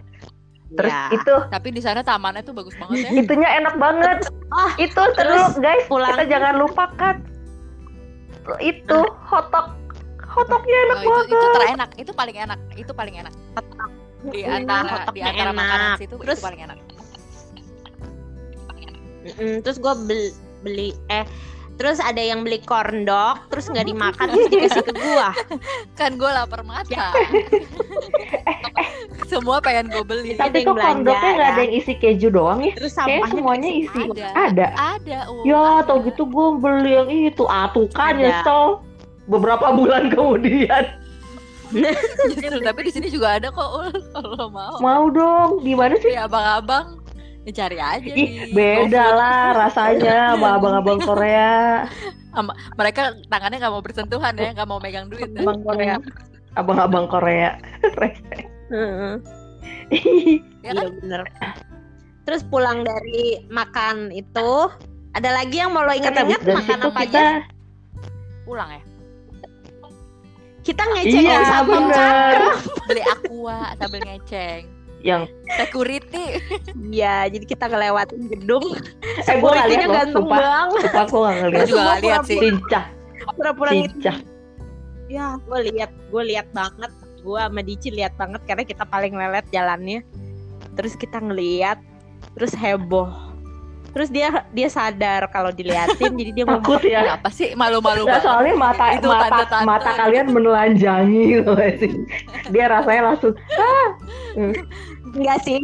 Speaker 3: Terus
Speaker 2: Ya.
Speaker 3: itu
Speaker 1: Tapi di sana tamannya tuh bagus banget ya. [laughs]
Speaker 3: itunya enak banget.
Speaker 2: Ah,
Speaker 3: itu
Speaker 2: terus
Speaker 3: terus guys,
Speaker 2: pulang.
Speaker 3: kita jangan lupakan itu hotok hotoknya enak
Speaker 1: Oh, itu,
Speaker 3: banget.
Speaker 1: itu terenak, itu paling enak, itu paling enak. Di
Speaker 2: Hmm,
Speaker 1: antara di antara
Speaker 2: enak.
Speaker 1: makanan situ
Speaker 2: Terus-
Speaker 1: itu paling enak.
Speaker 2: Mm-mm, terus gue beli, beli eh terus ada yang beli corn dog terus nggak dimakan terus dikasih ke gua [laughs]
Speaker 1: Kan gue lapar mata.
Speaker 2: Ya. [laughs]
Speaker 1: Semua pengen gue beli.
Speaker 2: Ada
Speaker 3: Tapi
Speaker 2: yang
Speaker 3: kok
Speaker 2: belanja,
Speaker 3: kondoknya nggak ada
Speaker 2: ya.
Speaker 3: yang isi keju doang ya?
Speaker 2: terus
Speaker 3: Kayak
Speaker 2: sampahnya
Speaker 3: semuanya isi.
Speaker 1: Ada.
Speaker 3: Ada.
Speaker 1: Ada. oh,
Speaker 3: Ya,
Speaker 1: ada.
Speaker 3: tau gitu gue beli yang itu. Ah, tuh kan
Speaker 2: Ada.
Speaker 3: nyesel. Beberapa bulan kemudian. [laughs]
Speaker 1: Justru, tapi di sini juga ada kok Ul, kalau mau.
Speaker 3: Mau dong. Di mana sih?
Speaker 1: Ya abang-abang dicari aja
Speaker 3: Ih,
Speaker 1: di
Speaker 3: beda lah rasanya sama abang-abang Korea.
Speaker 1: Mereka tangannya nggak mau bersentuhan ya, nggak mau megang duit. ya.
Speaker 2: Abang Korea.
Speaker 3: Abang-abang Korea.
Speaker 2: Heeh,
Speaker 1: Ya
Speaker 2: iya
Speaker 1: kan?
Speaker 2: bener terus pulang dari makan itu ada lagi yang mau lo
Speaker 3: Kan dari
Speaker 2: makan apa
Speaker 3: kita
Speaker 2: aja
Speaker 1: Pulang ya.
Speaker 2: kita ngecek
Speaker 3: Iya,
Speaker 2: sama
Speaker 3: bener.
Speaker 1: Beli aqua sambil ngeceng.
Speaker 3: Yang
Speaker 1: Security.
Speaker 2: Iya, jadi kita ngelewatin gedung.
Speaker 3: eh gue gak lihat
Speaker 2: Security-nya
Speaker 3: loh,
Speaker 2: ganteng
Speaker 3: sumpah.
Speaker 2: banget.
Speaker 3: Sumpah gue gak
Speaker 1: Gue
Speaker 3: ngeliat.
Speaker 1: juga nggak lihat sih.
Speaker 3: Cincah,
Speaker 2: Pura-pura
Speaker 3: cincah.
Speaker 2: Ya, gue lihat, gue lihat banget. Gue sama Dici lihat banget karena kita paling lelet jalannya. Terus kita ngeliat, terus heboh. terus dia dia sadar kalau diliatin jadi dia mau
Speaker 3: Takut ya.
Speaker 1: Kenapa sih malu-malu banget?
Speaker 3: soalnya mata
Speaker 1: Itu
Speaker 3: mata
Speaker 1: tanda-tanda.
Speaker 3: mata kalian menelanjangi gitu nggak sih. Dia rasanya langsung ah.
Speaker 2: Enggak sih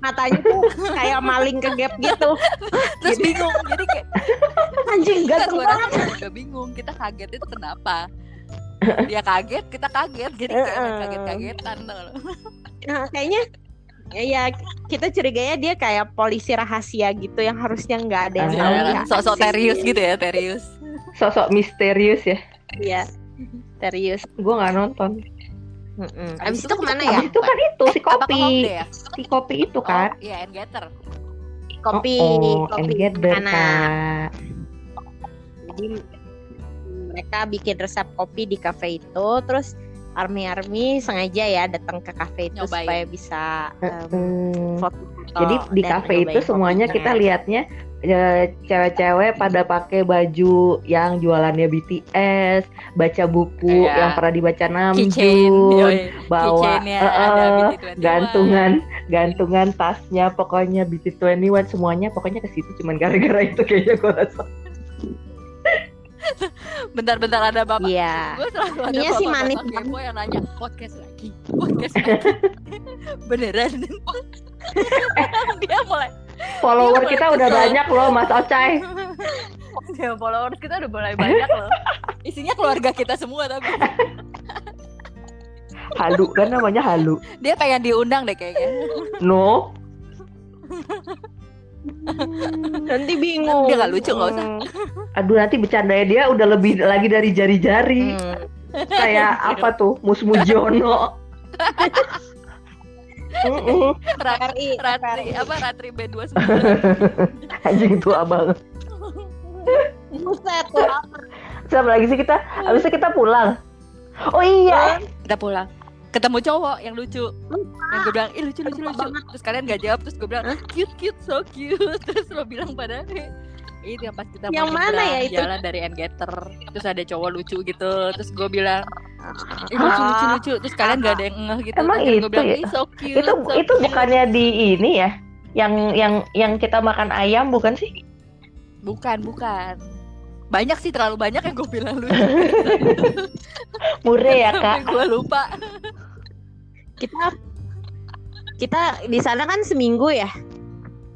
Speaker 2: matanya tuh kayak maling ke gap gitu [laughs]
Speaker 1: Terus bingung. Jadi kayak
Speaker 2: anjing ganteng
Speaker 1: gue
Speaker 2: banget
Speaker 1: juga bingung. Kita kaget itu kenapa? Dia kaget, kita kaget. Jadi kayak kaget-kagetan. tau lo.
Speaker 2: Nah, kayaknya ya, ya kita curiganya dia kayak polisi rahasia gitu yang harusnya nggak ada yang tahu
Speaker 3: Ah.
Speaker 2: ya.
Speaker 1: Sosok serius gitu ya, serius.
Speaker 3: Sosok misterius ya.
Speaker 2: Iya. Serius.
Speaker 3: Gue nggak nonton.
Speaker 2: Mm-mm.
Speaker 1: Abis
Speaker 2: Abis
Speaker 1: itu
Speaker 2: ke
Speaker 1: mana
Speaker 2: ya?
Speaker 3: Habis itu kan itu si kopi,
Speaker 1: ya?
Speaker 3: si kopi itu kan.
Speaker 1: Oh, iya, and getter.
Speaker 2: Kopi,
Speaker 3: oh,
Speaker 2: kopi
Speaker 3: and gather,
Speaker 2: mana?
Speaker 3: Kak.
Speaker 2: Jadi mereka bikin resep kopi di cafe itu, terus army-army sengaja ya datang ke cafe itu
Speaker 1: Nyobain.
Speaker 2: supaya bisa em,
Speaker 3: Hmm.
Speaker 2: foto-foto.
Speaker 3: Jadi di kafe itu semuanya
Speaker 2: kopinya.
Speaker 3: kita lihatnya eh, cewek-cewek pada pakai baju yang jualannya BTS, baca buku
Speaker 1: Iya.
Speaker 3: yang pernah dibaca Namjoon, bawa eh, eh,
Speaker 1: BT21.
Speaker 3: gantungan gantungan tasnya pokoknya BT21 semuanya pokoknya ke situ cuman gara-gara itu kayaknya gue rasa.
Speaker 1: Bentar-bentar ada bapak.
Speaker 2: Iya.
Speaker 1: Gue selalu ada
Speaker 2: Iya sih,
Speaker 1: bapak
Speaker 2: manis
Speaker 1: bapak
Speaker 2: banget.
Speaker 1: kepo yang nanya podcast lagi, podcast lagi. [laughs] Beneran? Dia mulai
Speaker 3: Follower kita udah
Speaker 1: kesel.
Speaker 3: banyak loh Mas Ocai.
Speaker 1: Ya, followers kita udah mulai banyak loh. Isinya keluarga kita semua tapi
Speaker 3: Halu kan namanya Halu.
Speaker 1: dia pengen diundang deh kayaknya.
Speaker 3: No. [laughs] [laughs]
Speaker 2: Nanti bingung.
Speaker 1: Dia nggak lucu, nggak usah.
Speaker 3: Aduh nanti bercandanya dia udah lebih lagi dari jari-jari.
Speaker 2: Hmm.
Speaker 3: Kayak [laughs] apa tuh? Mus Mujono. Mm-mm.
Speaker 1: Ratri,
Speaker 2: RI,
Speaker 1: Ratri, apa Ratri B29. [laughs]
Speaker 3: Anjing tua banget.
Speaker 2: Buset tuh.
Speaker 3: Siapa lagi sih kita? Habis itu kita pulang. Oh iya.
Speaker 1: Kita pulang. Ketemu cowok yang lucu. Yang gue bilang, ih lucu lucu lucu. Terus kalian gak jawab, terus gue bilang, cute cute so cute. [laughs] Terus lo bilang pada itu yang pas kita
Speaker 2: Yang
Speaker 1: mau
Speaker 2: mana ya itu?
Speaker 1: jalan dari Engeter terus ada cowok lucu gitu terus gue bilang ih lucu lucu lucu terus kalian gak ada yang ngeh gitu
Speaker 3: Emang
Speaker 1: terus gue
Speaker 3: itu
Speaker 1: bilang
Speaker 3: ya?
Speaker 1: so cute
Speaker 3: Itu
Speaker 1: so
Speaker 3: itu
Speaker 1: cute."
Speaker 3: bukannya di ini ya? Yang yang yang kita makan ayam bukan sih?
Speaker 1: bukan bukan banyak sih terlalu banyak yang gue bilang lucu [laughs]
Speaker 3: Mure ya [laughs] kak.
Speaker 1: gue lupa
Speaker 2: Kita kita di sana kan seminggu ya.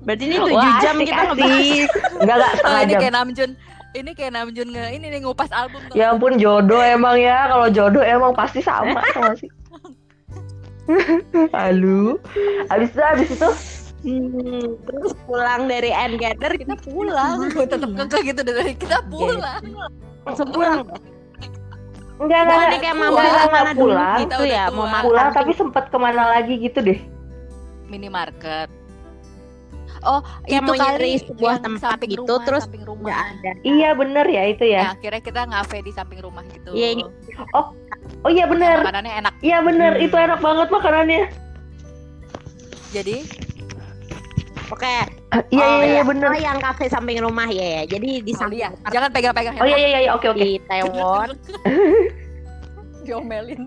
Speaker 2: Berarti ini 7
Speaker 3: Wah,
Speaker 2: jam
Speaker 3: asik,
Speaker 2: kita [laughs] ngebahas.
Speaker 3: Enggak enggak
Speaker 1: oh, ini
Speaker 3: jam.
Speaker 1: kayak Namjoon ini kayak Namjoon nge ini nih ngupas album tuh
Speaker 3: Ya ampun jodoh emang ya. Kalau jodoh emang pasti sama sama sih. [laughs] Halo. Habis itu habis itu
Speaker 2: Hmm, terus pulang dari End Gather
Speaker 1: kita pulang gue [laughs] tetep kekeh gitu dari kita pulang
Speaker 2: langsung pulang.
Speaker 3: Enggak enggak enggak.
Speaker 2: kayak
Speaker 3: enggak, ke
Speaker 2: mana dulu
Speaker 3: pulang.
Speaker 1: Kita
Speaker 2: gitu
Speaker 1: udah
Speaker 2: ya, mau makan.
Speaker 3: Pulang tapi sempat ke mana lagi gitu deh.
Speaker 1: minimarket oh
Speaker 2: Kayak
Speaker 1: itu
Speaker 2: mau
Speaker 1: kali
Speaker 2: sebuah
Speaker 1: yang
Speaker 2: tempat
Speaker 1: samping
Speaker 2: gitu,
Speaker 1: rumah,
Speaker 2: terus
Speaker 1: samping rumah
Speaker 2: Nggak ada.
Speaker 3: Iya bener ya itu
Speaker 1: ya
Speaker 3: ya.
Speaker 1: akhirnya kita ngafe di samping rumah gitu
Speaker 2: Iya, iya.
Speaker 3: Oh iya bener.
Speaker 1: makanannya enak
Speaker 3: Iya bener.
Speaker 2: Hmm.
Speaker 3: Itu enak banget makanannya.
Speaker 1: jadi
Speaker 2: Oke.
Speaker 3: Iya
Speaker 2: Oh,
Speaker 3: iya iya bener.
Speaker 2: Oh, yang kafe samping rumah ya. ya. Jadi di
Speaker 1: oh,
Speaker 2: samping
Speaker 1: iya. jangan pegang-pegang
Speaker 3: Oh iya iya iya oke oke.
Speaker 2: di Taiwan, [laughs]
Speaker 1: diomelin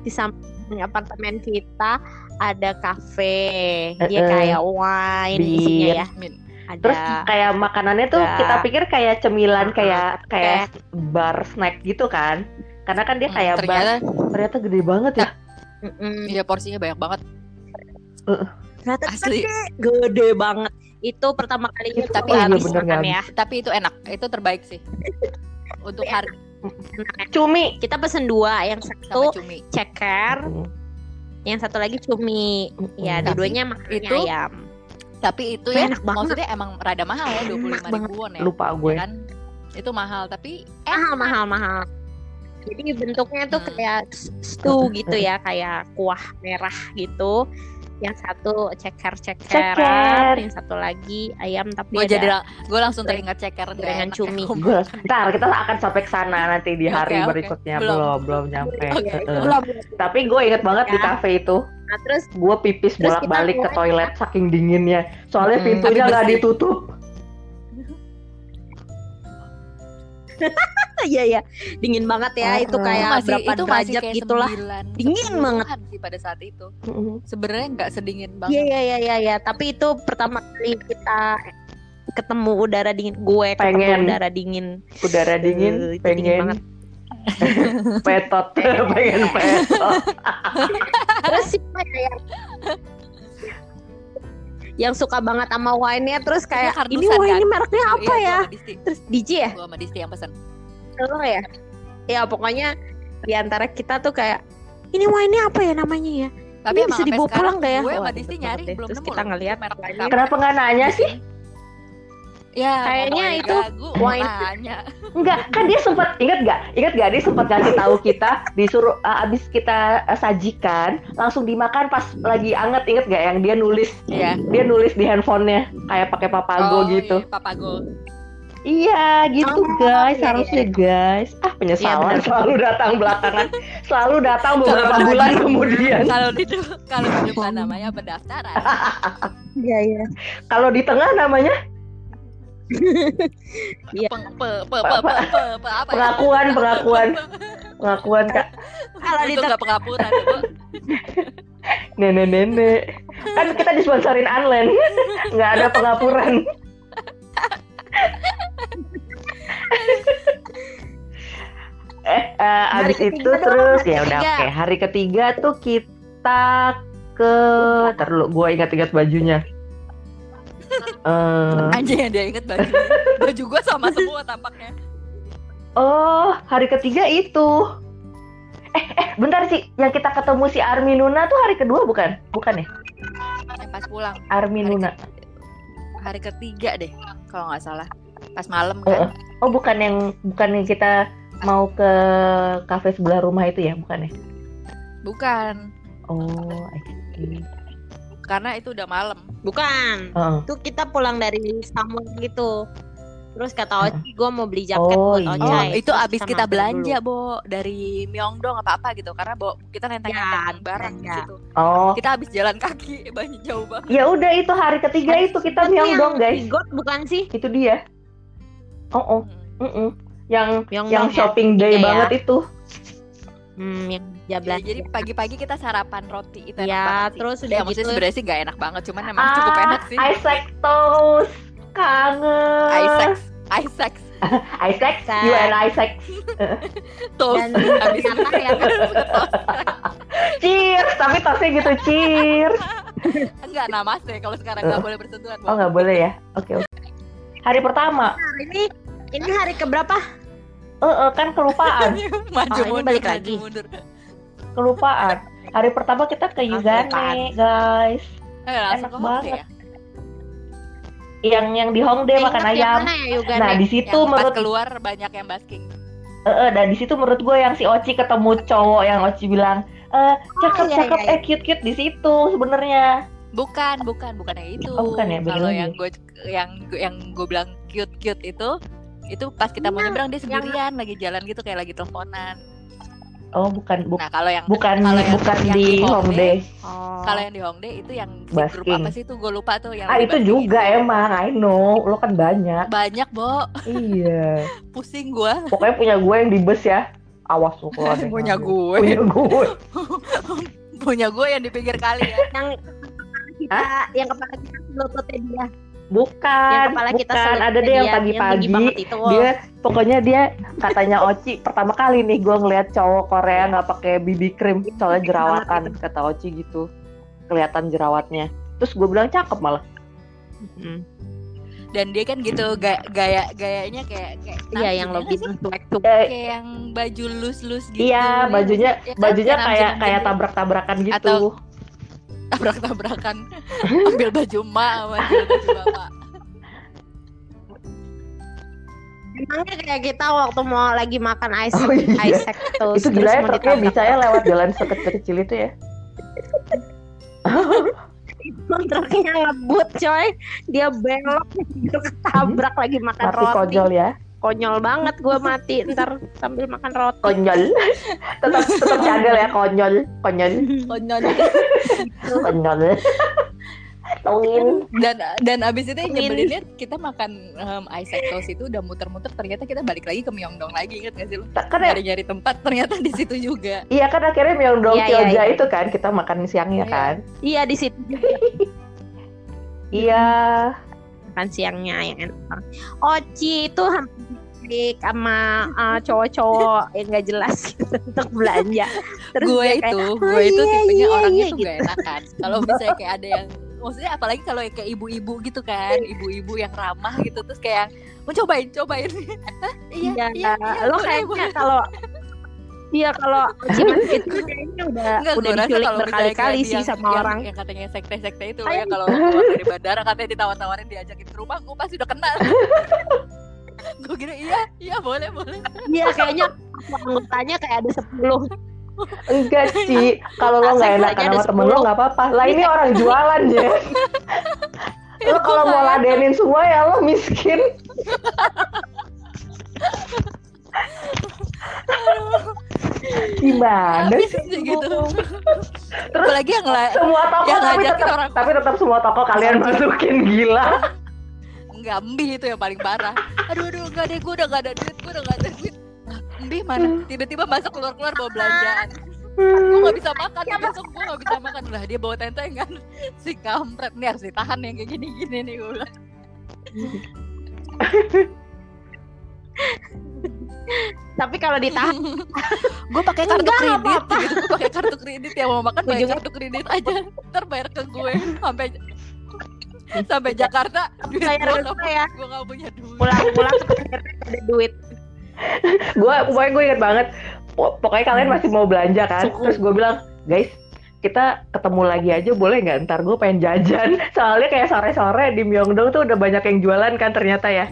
Speaker 2: di samping apartemen kita ada kafe. Dia
Speaker 3: Eh-eh.
Speaker 2: kayak wine
Speaker 3: Bir.
Speaker 2: isinya ya. Ada
Speaker 3: Terus kayak makanannya tuh
Speaker 2: Ada.
Speaker 3: kita pikir kayak cemilan kayak kayak bar snack gitu kan. Karena kan dia
Speaker 1: Hmm,
Speaker 3: kayak bar.
Speaker 1: ternyata
Speaker 3: Ternyata gede banget ya.
Speaker 2: Mm-mm.
Speaker 1: iya porsinya banyak banget
Speaker 2: Ternyata
Speaker 1: asli
Speaker 2: gede, gede banget. Itu pertama kalinya
Speaker 3: Itu
Speaker 1: tapi
Speaker 3: oh iya
Speaker 2: habis
Speaker 3: bener
Speaker 2: makan
Speaker 3: nggak
Speaker 2: ya.
Speaker 1: tapi itu enak itu terbaik sih [laughs] untuk harga
Speaker 3: Cumi.
Speaker 2: Kita pesen dua, yang
Speaker 1: sama
Speaker 2: satu
Speaker 1: cumi
Speaker 2: ceker, yang satu lagi cumi. Ya,
Speaker 3: Tapi
Speaker 2: dua-duanya makannya
Speaker 1: itu
Speaker 2: ayam.
Speaker 1: tapi itu ya
Speaker 2: enak banget.
Speaker 1: maksudnya emang rada mahal ya dua puluh lima
Speaker 2: banget.
Speaker 1: ribuan ya
Speaker 3: Lupa gue.
Speaker 1: ya kan itu mahal tapi
Speaker 2: mahal mahal mahal jadi bentuknya tuh
Speaker 1: Hmm.
Speaker 2: kayak stew gitu ya kayak kuah merah gitu yang satu ceker
Speaker 3: Ceker.
Speaker 2: cekeran yang satu lagi ayam tapi
Speaker 1: gue jadi gue langsung teringat ceker enak
Speaker 2: cumi.
Speaker 1: ya,
Speaker 3: ntar kita akan sampai ke sana nanti di hari
Speaker 1: oke.
Speaker 3: berikutnya
Speaker 1: Belum.
Speaker 3: belum belum nyampe.
Speaker 2: Belum
Speaker 3: Tapi gue inget banget di
Speaker 2: Ya.
Speaker 3: kafe itu,
Speaker 2: nah terus
Speaker 3: gue pipis bolak balik ke toilet saking dinginnya. Soalnya
Speaker 2: Mm-mm.
Speaker 3: pintunya nggak ditutup. [laughs]
Speaker 2: iya ya dingin banget ya itu
Speaker 3: Heeh.
Speaker 2: kayak
Speaker 1: masih
Speaker 2: berapa
Speaker 1: itu masih
Speaker 2: derajat
Speaker 1: kayak
Speaker 2: gitulah
Speaker 1: 9,
Speaker 2: Dingin
Speaker 1: 10-an
Speaker 2: banget.
Speaker 1: sih pada saat itu
Speaker 3: Heeh.
Speaker 1: sebenarnya nggak sedingin
Speaker 2: iya
Speaker 1: banget
Speaker 2: iya iya iya ya. tapi itu pertama kali kita ketemu udara dingin gue ketemu
Speaker 3: Pengen.
Speaker 2: udara dingin
Speaker 3: udara dingin
Speaker 2: Eh, itu dingin
Speaker 3: pengen
Speaker 2: banget. [laughs]
Speaker 3: petot [laughs] pengen petot [laughs]
Speaker 2: terus siapa ya yang yang suka banget sama wine-nya terus kayak
Speaker 1: Karena
Speaker 2: ini wine ini
Speaker 1: kan?
Speaker 2: mereknya apa
Speaker 1: Iya, gua
Speaker 2: ya
Speaker 1: Disti.
Speaker 2: terus DJ ya
Speaker 1: Gua sama Disti yang pesan.
Speaker 2: Tolong ya ya pokoknya di antara kita tuh kayak ini wine-nya apa ya namanya ya
Speaker 1: Tapi
Speaker 2: Ini
Speaker 1: emang
Speaker 2: bisa dibawa pulang gak ya?
Speaker 1: Gue sama
Speaker 2: Wah,
Speaker 1: Disti nyari
Speaker 2: deh.
Speaker 1: belum
Speaker 2: Terus
Speaker 1: nemu
Speaker 2: kita ngeliat
Speaker 1: merek apa.
Speaker 3: kenapa nggak nanya sih
Speaker 1: Ya,
Speaker 2: Kayaknya itu wine.
Speaker 1: nanya.
Speaker 3: Enggak, kan dia sempat ingat gak? Ingat gak dia sempat ngasih tahu kita disuruh uh, abis kita uh, sajikan langsung dimakan pas lagi anget inget gak yang dia nulis
Speaker 1: Iya.
Speaker 3: dia nulis di handphonenya kayak pakai papago
Speaker 1: Oh,
Speaker 3: gitu.
Speaker 1: Iya, papago.
Speaker 3: Iya gitu
Speaker 2: Oh,
Speaker 3: guys
Speaker 2: iya,
Speaker 3: harusnya guys. Ah
Speaker 2: Iya,
Speaker 3: penyesalan
Speaker 2: benar.
Speaker 3: selalu datang belakangan, selalu datang beberapa bulan
Speaker 1: di-
Speaker 3: kemudian.
Speaker 1: Kalau di kalau di depan namanya pendaftaran.
Speaker 2: iya iya
Speaker 3: Kalau di tengah namanya
Speaker 2: Iya.
Speaker 1: Peng, pe, pe, pe, pe, pe, pe, apa ya?
Speaker 3: pengakuan pengakuan pengakuan kak
Speaker 2: kalau di
Speaker 1: Itu nggak pengapuran, Bu.
Speaker 3: nenek nenek kan kita disponsorin online nggak ada pengapuran eh eh,
Speaker 2: Hari
Speaker 3: abis itu
Speaker 2: dong,
Speaker 3: terus ya udah oke. Hari ketiga tuh kita ke terlalu gue ingat-ingat bajunya. [laughs] Eh,
Speaker 1: Anjing yang dia inget baju. Baju gua sama semua tampaknya.
Speaker 3: oh hari ketiga itu. Eh eh bentar sih yang kita ketemu si Armi Nuna tuh hari kedua bukan? Bukan ya?
Speaker 1: Yang pas pulang.
Speaker 3: Armi
Speaker 1: Hari
Speaker 3: Nuna.
Speaker 1: hari ketiga deh kalau nggak salah. Pas malam kan.
Speaker 3: Oh bukan yang bukan yang kita mau ke kafe sebelah rumah itu ya bukan ya?
Speaker 1: Bukan.
Speaker 3: Oh, I see.
Speaker 1: Karena itu udah malam.
Speaker 2: bukan
Speaker 3: Heeh.
Speaker 2: tuh kita pulang dari Samuel gitu terus kata Oci gue mau beli jaket
Speaker 3: Oh,
Speaker 2: buat
Speaker 3: iya.
Speaker 1: Oh,
Speaker 2: Ocai
Speaker 1: itu
Speaker 2: Terus
Speaker 1: abis kita belanja,
Speaker 2: dulu.
Speaker 1: Bo, dari Myeongdong apa-apa gitu. Karena Bo, kita nenteng-nenteng
Speaker 2: Ya,
Speaker 1: di
Speaker 2: belanja.
Speaker 1: situ.
Speaker 3: Oh,
Speaker 1: Kita abis jalan kaki [laughs] banyak jauh banget.
Speaker 3: ya udah itu hari ketiga itu kita
Speaker 2: Itu
Speaker 3: Myeongdong guys.
Speaker 2: Bigot bukan sih
Speaker 3: Itu dia. Oh, oh,
Speaker 1: Hmm.
Speaker 3: mm-mm. yang yang
Speaker 2: ya,
Speaker 3: shopping day
Speaker 2: ketiga ya.
Speaker 3: banget itu.
Speaker 2: hmm, yang
Speaker 1: Ya,
Speaker 2: jablas
Speaker 1: jadi pagi-pagi kita sarapan roti itu enak
Speaker 2: Ya,
Speaker 1: banget sih.
Speaker 2: terus udah
Speaker 1: ya,
Speaker 2: gitu-
Speaker 1: sebenarnya sih nggak enak banget, cuman emang cukup enak sih.
Speaker 3: Ah, Isaac toast. Kangen.
Speaker 1: Isaac, Isaac,
Speaker 3: Isaac, you and Isaac. [laughs]
Speaker 1: toast.
Speaker 2: dan
Speaker 1: Habis
Speaker 2: ternyata ya kan [laughs]
Speaker 3: Cheers, tapi toastnya gitu cheers. [laughs]
Speaker 1: enggak namaste kalau sekarang nggak boleh bersentuhan.
Speaker 3: Oh nggak boleh ya? Oke oke. Hari pertama,
Speaker 2: ini ini hari keberapa
Speaker 3: eh eh, kan kelupaan. [laughs]
Speaker 1: maju
Speaker 2: Oh, ini
Speaker 1: mundur,
Speaker 2: balik
Speaker 1: maju
Speaker 2: lagi.
Speaker 1: mundur.
Speaker 3: kelupaan. Hari pertama kita ke Yugane, guys.
Speaker 1: Eh,
Speaker 3: Enak banget.
Speaker 1: ya.
Speaker 3: Yang yang di Hongdae makan
Speaker 2: Ingat yang
Speaker 3: ayam.
Speaker 2: mana ya Yugane
Speaker 3: Nah di situ
Speaker 1: Yang
Speaker 3: menurut,
Speaker 1: keluar banyak yang basking.
Speaker 3: eh eh, dan di situ menurut gue yang si Oci ketemu cowok yang Oci bilang, eh cakep
Speaker 2: iya,
Speaker 3: cakep
Speaker 2: iya,
Speaker 3: eh cute cute di situ sebenarnya.
Speaker 1: Bukan, bukan, bukan yang itu.
Speaker 3: Oh, bukan ya,
Speaker 1: Kalau yang gue yang yang gue bilang cute cute itu itu pas kita mau
Speaker 2: Yang-
Speaker 1: nyebrang dia sendirian lagi jalan gitu kayak lagi teleponan.
Speaker 3: Oh bukan bu-
Speaker 1: Nah kalau yang
Speaker 3: bukan
Speaker 1: kalau yang-
Speaker 3: bukan
Speaker 1: yang
Speaker 3: di
Speaker 1: di Hongdae,
Speaker 2: oh.
Speaker 1: kalau yang di Hongdae itu yang si grup apa sih itu gue lupa tuh yang
Speaker 3: Ah itu juga
Speaker 1: itu.
Speaker 3: emang, I know. Lo kan banyak.
Speaker 1: banyak bo
Speaker 3: iya. [laughs]
Speaker 1: pusing gue
Speaker 3: Pokoknya punya gue yang di bus ya. Awas lo kalau ada yang
Speaker 1: punya gue
Speaker 3: Punya gue. [laughs]
Speaker 1: punya gue yang di pinggir kali ya
Speaker 2: yang kita yang kepala kita selututnya dia
Speaker 3: Bukan,
Speaker 2: yang kepala kita
Speaker 3: bukan. Ada deh yang pagi-pagi
Speaker 2: banget itu
Speaker 3: dia pokoknya dia katanya Oci pertama kali nih gue ngeliat cowok Korea nggak pakai BB cream soalnya jerawatan kata Oci gitu kelihatan jerawatnya terus gue bilang cakep malah
Speaker 2: Hmm.
Speaker 1: dan dia kan gitu gaya gaya gayanya kayak kayak
Speaker 2: iya yang
Speaker 1: ya
Speaker 2: lebih
Speaker 1: sih?
Speaker 2: cuek cuek
Speaker 3: Eh,
Speaker 1: kayak yang baju lus lus gitu
Speaker 3: iya
Speaker 1: ya
Speaker 3: bajunya?
Speaker 1: Ya
Speaker 3: bajunya kayak kayak
Speaker 1: gitu.
Speaker 3: tabrak-tabrakan gitu
Speaker 1: Atau- tabrak tabrakan [laughs] ambil baju emak sama ambil baju bapak.
Speaker 2: Emangnya kayak kita waktu mau lagi makan ice
Speaker 3: Oh, iya.
Speaker 2: Isaac tuh
Speaker 3: itu gila ya truknya bisa ya lewat jalan sekecil-kecil itu ya? [laughs]
Speaker 2: Emang truknya ngebut coy. Dia belok [laughs] ketabrak lagi makan
Speaker 3: mati
Speaker 2: roti.
Speaker 3: konyol ya
Speaker 2: Konyol banget gue mati Ntar sambil makan roti.
Speaker 3: Konyol. [laughs] Tetap tetap jagal ya konyol. Konyol.
Speaker 1: Konyol. [laughs]
Speaker 3: Konyol. Tongin.
Speaker 1: Dan dan abis itu yang nyebelinnya kita makan um, Isaac toast itu udah muter-muter ternyata kita balik lagi ke Myeongdong lagi inget gak sih lu?
Speaker 3: Kan ya
Speaker 1: nyari-nyari tempat ternyata di situ juga.
Speaker 3: Iya kan akhirnya Myeongdong
Speaker 2: Iya, iya,
Speaker 3: Kyoja
Speaker 2: iya.
Speaker 3: itu kan kita makan siangnya
Speaker 1: Iya.
Speaker 3: kan.
Speaker 2: Iya di situ
Speaker 3: Iya.
Speaker 2: makan siangnya yang enak. Oci itu hampir sama uh, cowok-cowok yang gak jelas gitu [laughs] untuk belanja. Terus
Speaker 1: gue itu,
Speaker 2: kayak,
Speaker 1: gue
Speaker 2: "Oh,
Speaker 1: itu
Speaker 2: iya,
Speaker 1: tipenya
Speaker 2: iya,
Speaker 1: orangnya
Speaker 2: iya,"
Speaker 1: tuh
Speaker 2: gitu.
Speaker 1: gak enakan. Kalau misalnya kayak ada yang maksudnya apalagi kalau kayak ibu-ibu gitu kan, ibu-ibu yang ramah gitu terus kayak mau cobain, cobain. Hah? [laughs] iya,
Speaker 2: Iya,
Speaker 1: iya, iya,
Speaker 2: lo kayaknya kalau Iya kalau masih [laughs] kecil kayaknya udah
Speaker 1: Enggak,
Speaker 2: udah diculik berkali-kali sih
Speaker 1: yang-
Speaker 2: sama
Speaker 1: yang-
Speaker 2: orang.
Speaker 1: yang katanya sekte-sekte itu
Speaker 2: Kayak-
Speaker 1: ya kalau dari bandara katanya ditawar-tawarin diajakin ke rumah gue pasti udah kenal gue kira iya iya boleh boleh
Speaker 2: Iya kayaknya anggotanya kayak ada 10
Speaker 3: Enggak [laughs] sih, kalau lo nggak enak sama temen lo
Speaker 2: 10.
Speaker 3: nggak apa-apa. Lah ini orang jualan [laughs] ya. lo kalau mau ladenin semua ya lo miskin. Gimana sih?
Speaker 1: gitu terus lagi yang la-
Speaker 3: Semua toko
Speaker 1: Yang
Speaker 3: tapi tetap
Speaker 1: orang-
Speaker 3: tapi tetap semua toko kalian masukin gila.
Speaker 1: Nggak mbi itu yang paling parah. Aduh aduh nggak deh gue udah nggak ada duit gue udah nggak ada duit. Lah, mbi mana tiba-tiba masuk keluar keluar bawa belanjaan. Gue nggak bisa makan nih besok gue nggak bisa makan. Lah dia bawa tentengan. [laughs] Si kampret. Nih harus ditahan yang kayak gini gini nih gue bilang.
Speaker 2: Tapi kalau ditahan [laughs]
Speaker 1: gue pakai kartu
Speaker 2: Enggak,
Speaker 1: kredit
Speaker 2: apa-apa.
Speaker 1: gitu. Gue pakai kartu kredit. Ya mau makan pakai
Speaker 2: Ujungnya-
Speaker 1: kartu kredit aja. Ntar bayar ke gue. Sampai [laughs] sampai Jakarta duit gue
Speaker 2: gue ya.
Speaker 1: gue nggak punya duit
Speaker 2: pulang-pulang ada duit. [laughs]
Speaker 3: gue pokoknya gue inget banget po- pokoknya kalian masih mau belanja kan
Speaker 2: Suku.
Speaker 3: terus gue bilang guys kita ketemu lagi aja boleh nggak ntar gue pengen jajan [laughs] soalnya kayak sore-sore di Myeongdong tuh udah banyak yang jualan kan ternyata ya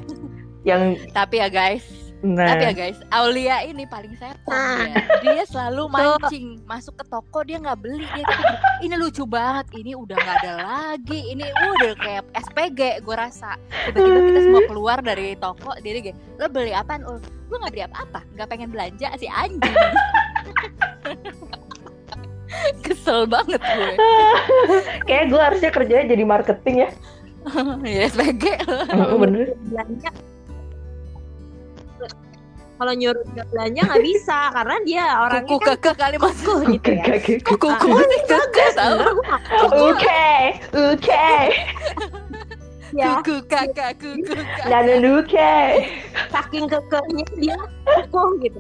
Speaker 3: yang
Speaker 1: tapi ya guys
Speaker 3: nah
Speaker 1: Tapi ya guys, Aulia ini paling setan
Speaker 2: Nah.
Speaker 1: dia. Dia selalu mancing masuk ke toko dia nggak beli dia tapi ini lucu banget, ini udah nggak ada lagi, ini udah kayak SPG gue rasa. Tiba-tiba kita semua keluar dari toko, dia kayak lo beli apaan? Oh, gue nggak beli apa-apa, nggak pengen belanja si anjing. [laughs] Kesel banget gue. [laughs]
Speaker 3: kayak gue harusnya kerjanya jadi marketing ya [laughs]
Speaker 1: ya SPG.
Speaker 3: Bener
Speaker 2: Belanja. Kalau nyuruh dia belanja nggak bisa karena dia orangnya
Speaker 1: Kuku
Speaker 2: kan
Speaker 1: keke kali mas.
Speaker 2: gitu ya.
Speaker 1: Kuku kuku keke
Speaker 3: oke oke
Speaker 2: ya.
Speaker 1: Kuku kakak kuku kakak.
Speaker 3: dan oke
Speaker 2: Saking kekehnya dia kukuh gitu.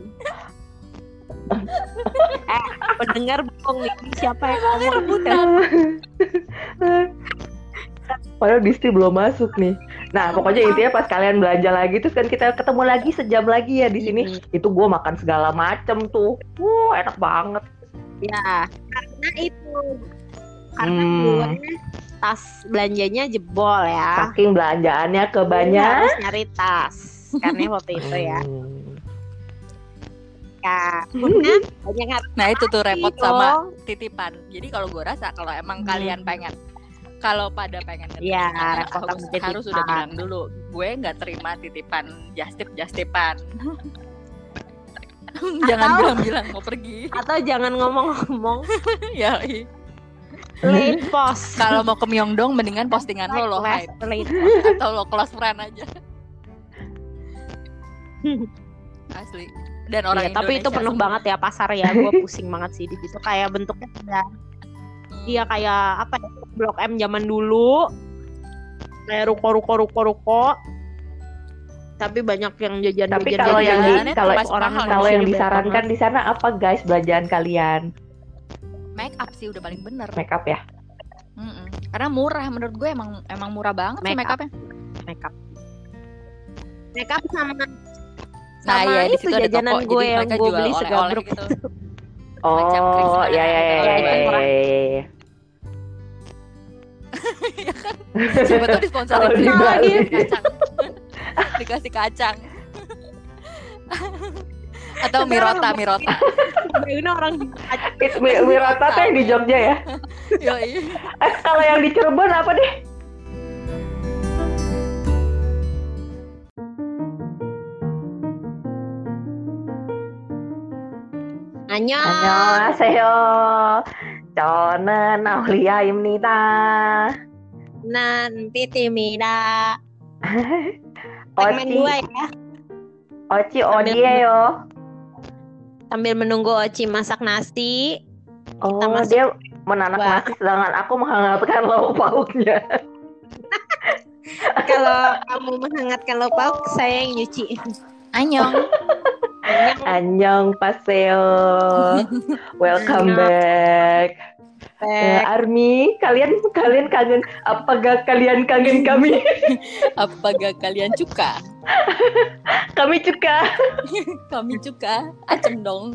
Speaker 2: eh, pendengar bohong nih siapa yang ngomong
Speaker 1: rebutan. [laughs]
Speaker 3: Padahal Disti belum masuk nih. Nah, pokoknya intinya pas kalian belanja lagi terus kan kita ketemu lagi sejam lagi ya di sini. Itu gue makan segala macem tuh. Wah, enak banget.
Speaker 2: Ya, karena itu karena
Speaker 3: Hmm.
Speaker 2: gue tas belanjanya jebol ya.
Speaker 3: Saking belanjaannya ke
Speaker 2: Gue
Speaker 3: banyak.
Speaker 2: harus nyari tas karena waktu itu ya.
Speaker 3: Hmm.
Speaker 2: Ya, [laughs] punya banyak
Speaker 1: Nah itu tuh repot sama titipan. Jadi kalau gue rasa kalau emang
Speaker 2: Hmm.
Speaker 1: kalian pengen kalau pada pengen
Speaker 2: Iya, repot
Speaker 1: harus, harus udah bilang dulu gue nggak terima titipan justip justipan [laughs] jangan
Speaker 2: Atau-
Speaker 1: bilang-bilang mau pergi [laughs]
Speaker 2: atau jangan ngomong-ngomong [laughs]
Speaker 1: ya i.
Speaker 2: late post.
Speaker 1: kalau mau ke Myeongdong mendingan postingan lo lo
Speaker 2: Late
Speaker 1: hide
Speaker 2: late
Speaker 1: atau lo close friend aja asli dan orang
Speaker 2: Iya, tapi itu penuh
Speaker 1: semua.
Speaker 2: banget ya pasar ya. Gue pusing banget sih di situ. Kayak bentuknya udah dia kayak apa ya? Blok M zaman dulu. Kayak ruko-ruko ruko-ruko. Tapi banyak yang jajan
Speaker 3: Tapi kalau yang di kalau orang
Speaker 1: mahal
Speaker 3: kalau yang disarankan di sana apa guys belanjaan kalian?
Speaker 1: make up sih udah paling bener
Speaker 3: Make up ya.
Speaker 1: Mm-mm. karena murah menurut gue emang emang murah banget sih
Speaker 2: Make
Speaker 1: make
Speaker 2: up.
Speaker 1: upnya
Speaker 2: makeup. Makeup sama
Speaker 1: Nah,
Speaker 2: sama
Speaker 1: iya, di
Speaker 2: itu
Speaker 1: situ ada
Speaker 2: jajanan
Speaker 1: toko,
Speaker 2: gue yang gue beli segabruk
Speaker 1: gitu. [laughs]
Speaker 2: itu.
Speaker 1: Macam
Speaker 3: Oh,
Speaker 1: Christmas
Speaker 3: ya ya ya ya ya.
Speaker 2: murah.
Speaker 3: ya, ya.
Speaker 1: Siapa tahu disponsorin sih.
Speaker 3: di Bali.
Speaker 1: kacang. [laughs] Dikasih kacang. [laughs] Atau mirota, mirota.
Speaker 2: Ini orang
Speaker 3: It, Mi- Mirata tuh yang di Jogja ya.
Speaker 1: Yoi.
Speaker 3: Eh, kalau yang di Cirebon apa deh?
Speaker 2: Nanya.
Speaker 3: 안녕하세요. 저는 아울리아입니다.
Speaker 2: Nanti timida. Segmen
Speaker 3: Oci,
Speaker 2: dua ya.
Speaker 3: Oci 어디에요?
Speaker 2: Sambil menunggu Oci masak nasi.
Speaker 3: Oh,
Speaker 2: masuk
Speaker 3: dia menanak
Speaker 2: dua.
Speaker 3: nasi sedangkan aku menghangatkan lauk pauknya.
Speaker 2: Kalau kamu menghangatkan lauk saya yang nyuci.
Speaker 1: Anyong. [laughs]
Speaker 3: Annyeong paseo. Welcome back. Eh, Army, kalian kalian kangen apakah kalian kangen kami? [laughs]
Speaker 1: Apakah kalian suka? [laughs]
Speaker 3: kami juga.
Speaker 1: Kami suka. Acem dong.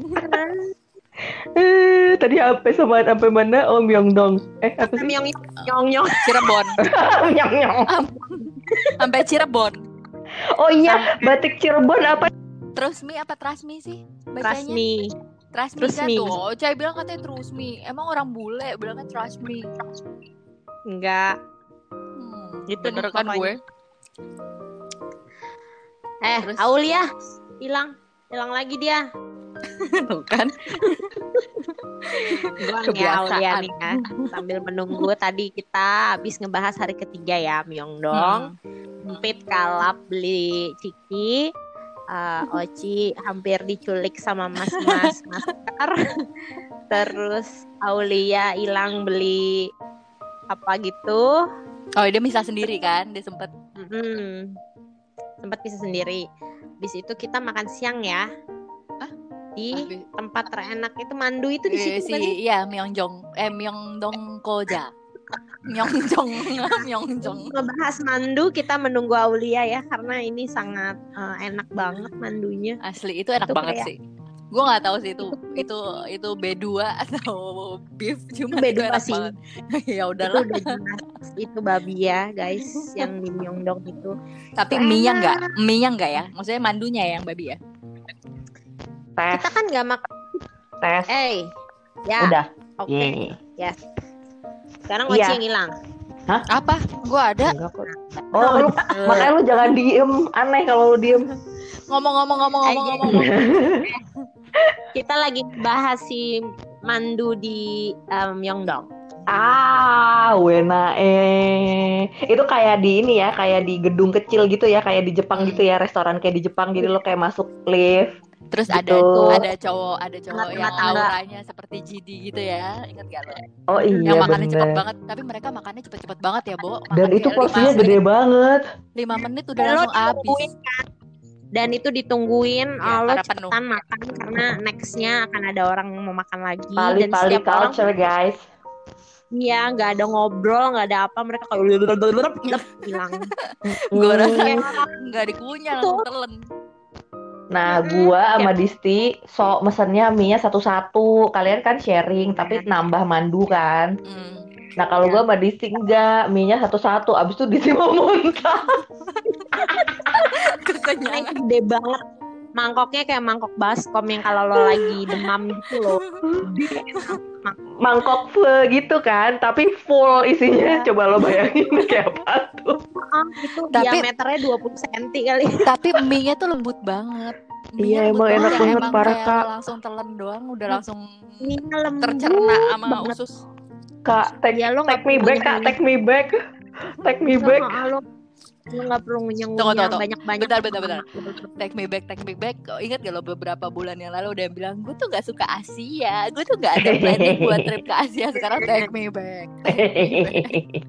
Speaker 3: Eh, tadi apa sama sampai mana? Oh, Myeongdong. Eh, apa sih?
Speaker 2: Nyong nyong nyong.
Speaker 1: Cirebon.
Speaker 3: Myeongnyong.
Speaker 1: Sampai Cirebon.
Speaker 3: Oh iya, batik Cirebon apa?
Speaker 1: Terus mi apa Trasmi sih? Bacanya?
Speaker 2: Trasmi.
Speaker 1: Trasmi
Speaker 2: Terus
Speaker 1: kan tuh. Cai bilang katanya Trusmi. Emang orang bule bilangnya Trasmi.
Speaker 2: Enggak.
Speaker 1: Hmm,
Speaker 2: Gitu
Speaker 1: bener kan gue?
Speaker 2: Eh,
Speaker 1: Terus?
Speaker 2: Aulia hilang. Hilang lagi dia. [laughs]
Speaker 1: Tuh kan. [laughs]
Speaker 2: Gua ya,
Speaker 1: Kebiasaan.
Speaker 2: Nih ya. Sambil menunggu tadi kita habis ngebahas hari ketiga ya, Myeongdong.
Speaker 1: Hmm.
Speaker 2: Empit kalap beli ciki. Eh, [laughs] Oci hampir diculik sama mas-mas masker. Terus Aulia hilang beli apa gitu.
Speaker 1: Oh dia bisa sendiri kan? Dia sempet.
Speaker 2: Mm-mm. Sempat bisa sendiri. Habis itu kita makan siang ya. Di
Speaker 1: Habis-
Speaker 2: tempat terenak itu Mandu itu di
Speaker 1: Eh,
Speaker 2: situ
Speaker 1: si
Speaker 2: kan ya?
Speaker 1: iya Myeongjong eh Myeongdong Koja. [laughs] Myeongjong Myeongjong.
Speaker 2: ngebahas mandu kita menunggu Aulia ya karena ini sangat eh, enak banget mandunya.
Speaker 1: Asli itu enak
Speaker 2: Itu
Speaker 1: banget
Speaker 2: kayak-
Speaker 1: sih. Gue nggak tahu sih itu itu itu B2 atau beef cuma
Speaker 2: Itu
Speaker 1: itu,
Speaker 2: B2
Speaker 1: enak
Speaker 2: sih.
Speaker 1: banget. [laughs] ya
Speaker 2: Itu
Speaker 1: udahlah.
Speaker 2: udah jelas itu babi ya guys yang di Myeongdong itu.
Speaker 1: Tapi mie-nya enggak, mie-nya enggak ya? Maksudnya mandunya yang babi ya?
Speaker 3: Tes,
Speaker 2: Kita kan nggak makan.
Speaker 3: tes.
Speaker 2: Eh, ya.
Speaker 3: Udah.
Speaker 2: Oke.
Speaker 3: Yeay.
Speaker 2: Sekarang
Speaker 3: Iya.
Speaker 2: Oci yang hilang.
Speaker 1: Apa? Gua ada.
Speaker 3: Enggak kok. Oh, lu, makanya lu jangan diem. Aneh kalau lu diem.
Speaker 1: Ngomong-ngomong ngomong-ngomong ngomong. [laughs]
Speaker 2: Kita lagi bahas si mandu di em, Myeongdong.
Speaker 3: Ah, wena eh. Itu kayak di ini ya, kayak di gedung kecil gitu ya, kayak di Jepang gitu ya, restoran kayak di Jepang. Jadi lo kayak masuk lift.
Speaker 1: Terus
Speaker 3: Gitu.
Speaker 1: ada ada cowok, ada cowok yang
Speaker 2: Tangga-tangga.
Speaker 1: auranya seperti GD gitu ya. Ingat gak lo?
Speaker 3: Oh iya
Speaker 1: yang makannya cepet
Speaker 3: bener.
Speaker 1: banget, tapi mereka makannya cepet-cepet banget ya, Bo. Makan
Speaker 3: Dan itu porsinya gede
Speaker 1: menit-
Speaker 3: banget.
Speaker 1: lima menit udah langsung habis.
Speaker 2: kan? Dan itu ditungguin
Speaker 1: Ya,
Speaker 2: oh, lo
Speaker 1: penuh.
Speaker 2: cepetan makan karena nextnya akan ada orang yang mau makan lagi dan
Speaker 3: Pali-pali
Speaker 2: setiap orang
Speaker 3: culture guys.
Speaker 2: Iya, nggak ada ngobrol, nggak ada apa, mereka kayak [laughs] hilang.
Speaker 1: Gue
Speaker 3: Hmm.
Speaker 1: rasa nggak dikunyah langsung telen.
Speaker 3: Nah, gua sama Disti so mesennya mie-nya satu-satu. Kalian kan sharing, tapi
Speaker 2: Iya.
Speaker 3: nambah mandu kan.
Speaker 1: Hmm.
Speaker 3: Nah, kalau gua sama Disti enggak, mie-nya satu-satu. Abis itu Disti mau muntah. [laughs]
Speaker 1: Kekenyangan.
Speaker 2: gede banget. Mangkoknya kayak mangkok baskom yang kalau lo lagi demam gitu loh.
Speaker 3: Mangkok full gitu kan, tapi full isinya. Coba lo bayangin [laughs] kayak apa tuh.
Speaker 2: Ah, itu
Speaker 1: Tapi-
Speaker 2: diameternya 20 cm kali. [laughs]
Speaker 1: Tapi mie-nya tuh lembut banget.
Speaker 3: Iya, emang enak banget,
Speaker 1: emang
Speaker 3: parah, Kak.
Speaker 1: langsung telan doang udah langsung tercerna sama
Speaker 2: banget.
Speaker 1: usus.
Speaker 3: Kak, take,
Speaker 2: Ya, lo
Speaker 3: take me back, Kak. [laughs] Take me back. Take me back.
Speaker 2: Lo, nggak perlu
Speaker 1: Tunggu,
Speaker 2: ngunyah
Speaker 1: tunggu, tunggu.
Speaker 2: banyak-banyak.
Speaker 1: Bentar, bentar, bentar. Take me back, take me back. Kok ingat gak lo beberapa bulan yang lalu udah bilang gue tuh gak suka Asia, gue tuh gak ada planning [laughs] buat trip ke Asia. Sekarang take me back. [laughs] Take me back.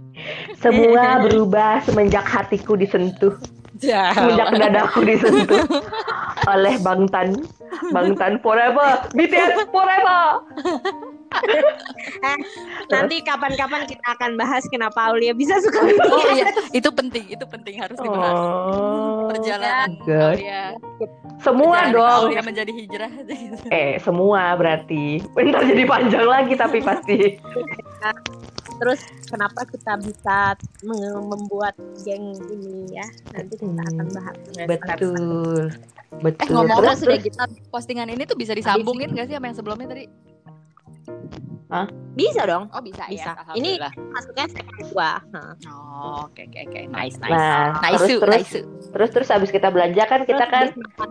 Speaker 3: Semua berubah semenjak hatiku disentuh. Semenjak dadaku disentuh [laughs] oleh Bang Tan. Bang Tan forever. BTS forever.
Speaker 2: Nanti kapan-kapan kita akan bahas kenapa Aulia bisa suka
Speaker 1: Oh iya, itu penting, itu penting harus dibahas.
Speaker 3: Oh.
Speaker 1: Perjalanan. Aulia,
Speaker 3: Semua
Speaker 1: perjalanan
Speaker 3: dong.
Speaker 1: Aulia menjadi hijrah. [laughs]
Speaker 3: Eh, semua berarti. Bentar jadi panjang lagi tapi pasti.
Speaker 2: Terus kenapa kita bisa membuat geng ini ya? Nanti kita akan bahas.
Speaker 3: Betul. Betul.
Speaker 1: Eh ngomong
Speaker 3: Terus,
Speaker 1: sudah kita postingan ini tuh bisa disambungin gak sih sama yang sebelumnya tadi?
Speaker 2: Bisa dong.
Speaker 1: Oh bisa,
Speaker 2: Bisa.
Speaker 1: ya.
Speaker 2: Ini-. Masuknya segmen dua. Nah,
Speaker 1: Oh, oke oke oke. Nice nice.
Speaker 3: Nah,
Speaker 1: nice,
Speaker 3: terus, terus,
Speaker 1: nice.
Speaker 3: terus, terus abis kita belanja kan kita
Speaker 2: terus
Speaker 3: kan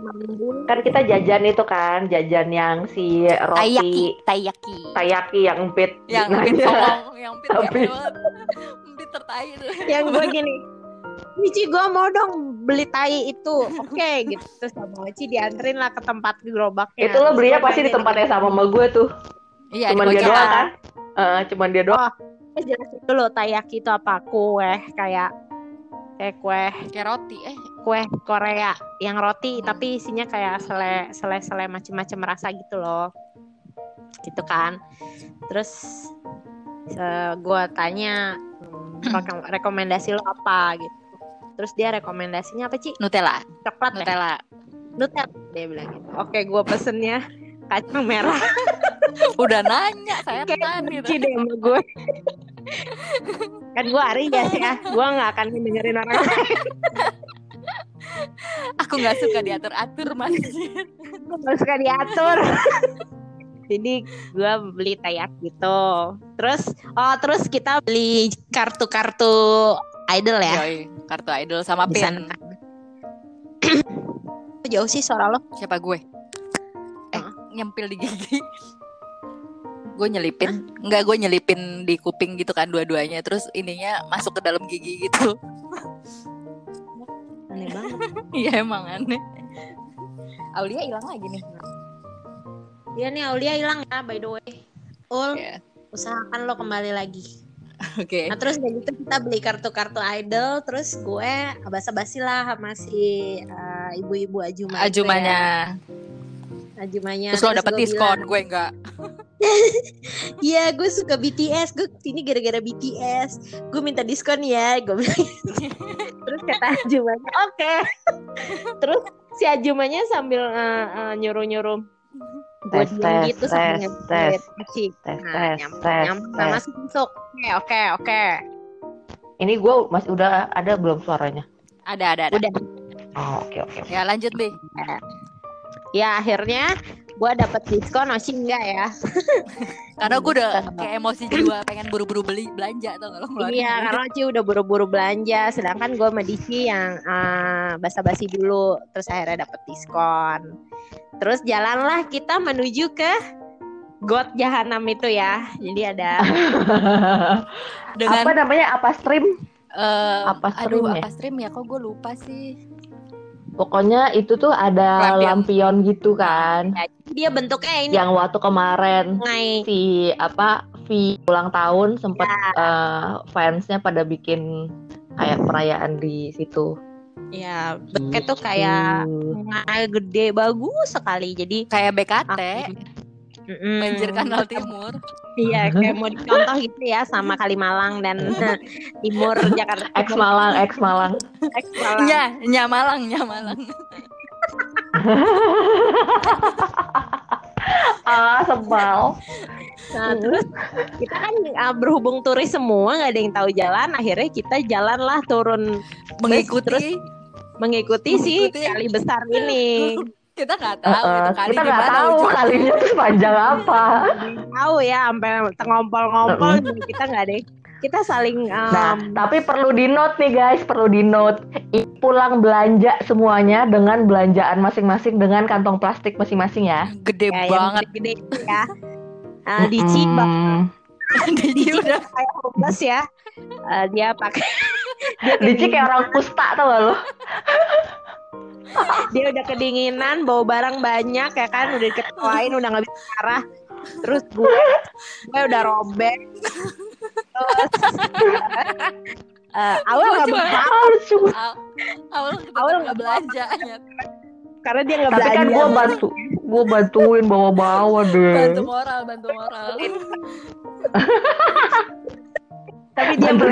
Speaker 3: kan kita jajan itu kan jajan yang si
Speaker 1: Taiyaki,
Speaker 3: roti
Speaker 1: taiyaki.
Speaker 3: tayaki yang empit
Speaker 1: Yang empit songong, yang empit. Empit tertai itu.
Speaker 2: yang gue gini Mici gue mau dong beli tai itu oke gitu terus sama Mici dianterin lah ke tempat gerobaknya
Speaker 3: itu lo belinya pasti di tempat yang sama sama gue tuh
Speaker 1: Iya,
Speaker 3: cuman
Speaker 1: di
Speaker 3: dia doang kan? Eh, cuman dia doang.
Speaker 2: Eh, jelasin dulu taiyaki itu apa? Kue kayak kayak kue
Speaker 1: kayak roti eh.
Speaker 2: Kue Korea yang roti tapi isinya kayak sele sele sele macem-macem rasa gitu loh. Gitu kan. Terus eh, gua tanya hmm, [clears throat] reko- rekomendasi lo apa? Gitu. Terus dia rekomendasinya apa sih
Speaker 1: Nutella.
Speaker 2: Coklat
Speaker 1: Nutella.
Speaker 2: Nutella dia bilang gitu. Oke gua pesennya kacang merah [laughs]
Speaker 1: udah nanya saya
Speaker 2: kayak benci deh sama gue. Kan gue Aries ya gue nggak akan dengerin orang lain.
Speaker 1: Aku nggak suka diatur atur mas.
Speaker 2: Gue nggak suka diatur. Jadi gue beli tayak gitu. Terus oh terus kita beli kartu-kartu idol ya.
Speaker 1: Yoi, kartu idol sama pin.
Speaker 2: jauh sih suara lo.
Speaker 1: Siapa gue? Eh nyempil di gigi gue nyelipin enggak gue nyelipin di kuping gitu kan dua-duanya terus ininya masuk ke dalam gigi gitu.
Speaker 2: Aneh banget. [laughs]
Speaker 1: Iya emang aneh. Aulia hilang lagi nih.
Speaker 2: Iya nih Aulia hilang ya by the way. Ul
Speaker 1: Iya.
Speaker 2: usahakan lo kembali lagi.
Speaker 1: Oke.
Speaker 2: Nah terus udah gitu kita beli kartu-kartu idol Terus gue basa-basi lah sama si eh, ibu-ibu Ajuma itu ya.
Speaker 1: ajumanya.
Speaker 2: Ajumanya.
Speaker 1: Terus lo dapet diskon
Speaker 2: bilang,
Speaker 1: gue enggak [laughs]
Speaker 2: Iya gue suka BTS Gue sini gara-gara BTS Gue minta diskon ya Gue bilang. [laughs] Terus kata Ajumanya Oke. [laughs] Terus si Ajumanya sambil eh, eh, nyuruh-nyuruh. Gue
Speaker 3: Tes,
Speaker 2: diam
Speaker 3: tes,
Speaker 2: gitu
Speaker 3: tes,
Speaker 2: sambil Masih
Speaker 3: Tes,
Speaker 2: Nah,
Speaker 3: tes,
Speaker 2: nyampe,
Speaker 3: tes,
Speaker 2: nyampe,
Speaker 3: tes.
Speaker 2: masuk masuk Oke oke oke.
Speaker 3: Ini gue masih udah ada belum suaranya?
Speaker 1: ada ada ada.
Speaker 2: Udah.
Speaker 3: Oh, oke oke. oke.
Speaker 1: ya lanjut deh
Speaker 2: Ya akhirnya gue dapet diskon Oshi enggak ya? [laughs]
Speaker 1: Karena gue udah kayak emosi jiwa pengen buru-buru beli belanja atau kalau ngeluarin
Speaker 2: Iya karena Oci udah buru-buru belanja Sedangkan gue sama Diki yang eh, basa-basi dulu Terus akhirnya dapet diskon. Terus jalanlah kita menuju ke God Jahanam itu ya. Jadi ada [laughs]
Speaker 1: dengan
Speaker 3: Apa namanya? Apa stream?
Speaker 1: eh,
Speaker 3: apa
Speaker 1: aduh
Speaker 3: stream ya?
Speaker 1: apa stream ya? Kok gue lupa sih
Speaker 3: Pokoknya itu tuh ada
Speaker 1: Lampion.
Speaker 3: lampion gitu kan.
Speaker 2: ya, Dia bentuknya ini
Speaker 3: Yang waktu kemarin
Speaker 2: sungai
Speaker 3: si apa V ulang tahun sempat
Speaker 2: Ya.
Speaker 3: eh, fansnya pada bikin kayak perayaan di situ.
Speaker 2: Ya bentuknya tuh kayak sungai gede bagus sekali Jadi
Speaker 1: kayak BKT
Speaker 2: Mm-mm.
Speaker 1: banjir kanal timur
Speaker 2: Iya [laughs] kayak mau dicontoh gitu ya sama Kalimalang dan [laughs] Timur Jakarta
Speaker 3: Ex Malang, ex Malang.
Speaker 2: Ex Malang.
Speaker 1: nya nya Malang nya Malang [laughs]
Speaker 3: ah, sebal.
Speaker 2: Nah, terus kita kan uh, berhubung turis semua nggak ada yang tahu jalan, akhirnya kita jalanlah turun
Speaker 1: mengikuti
Speaker 2: terus mengikuti si
Speaker 1: Mengikuti.
Speaker 2: kali besar ini.
Speaker 1: Kita nggak tahu
Speaker 3: Eh,
Speaker 1: itu kali
Speaker 3: kita nggak tahu
Speaker 1: ujungnya.
Speaker 3: kalinya tuh panjang apa.
Speaker 2: tahu ya sampai ngompol-ngompol kita nggak ada. Kita saling um,
Speaker 3: Nah, tapi perlu di note nih guys, perlu di note. I- Pulang belanja semuanya dengan belanjaan masing-masing dengan kantong plastik masing-masing ya.
Speaker 1: gede
Speaker 2: ya, yang
Speaker 1: banget
Speaker 2: gede ya. [laughs] Uh, di Ciba
Speaker 3: Mm.
Speaker 1: Didi udah
Speaker 2: kayak homeless ya. Uh, dia pakai
Speaker 3: Dici [laughs] kayak orang kusta tau gak lo? [laughs]
Speaker 2: dia udah kedinginan, bawa barang banyak ya kan, udah diketawain, udah nggak bisa arah. Terus gue, gue udah robek. Terus eh, awal nggak
Speaker 1: Aw- awal
Speaker 2: Awal
Speaker 1: nggak belanja
Speaker 2: karena dia nggak
Speaker 3: Tapi
Speaker 2: belanja.
Speaker 3: kan gue bantu, gue bantuin bawa-bawa deh.
Speaker 1: bantu moral bantu moral
Speaker 2: Tapi dia
Speaker 3: Bantu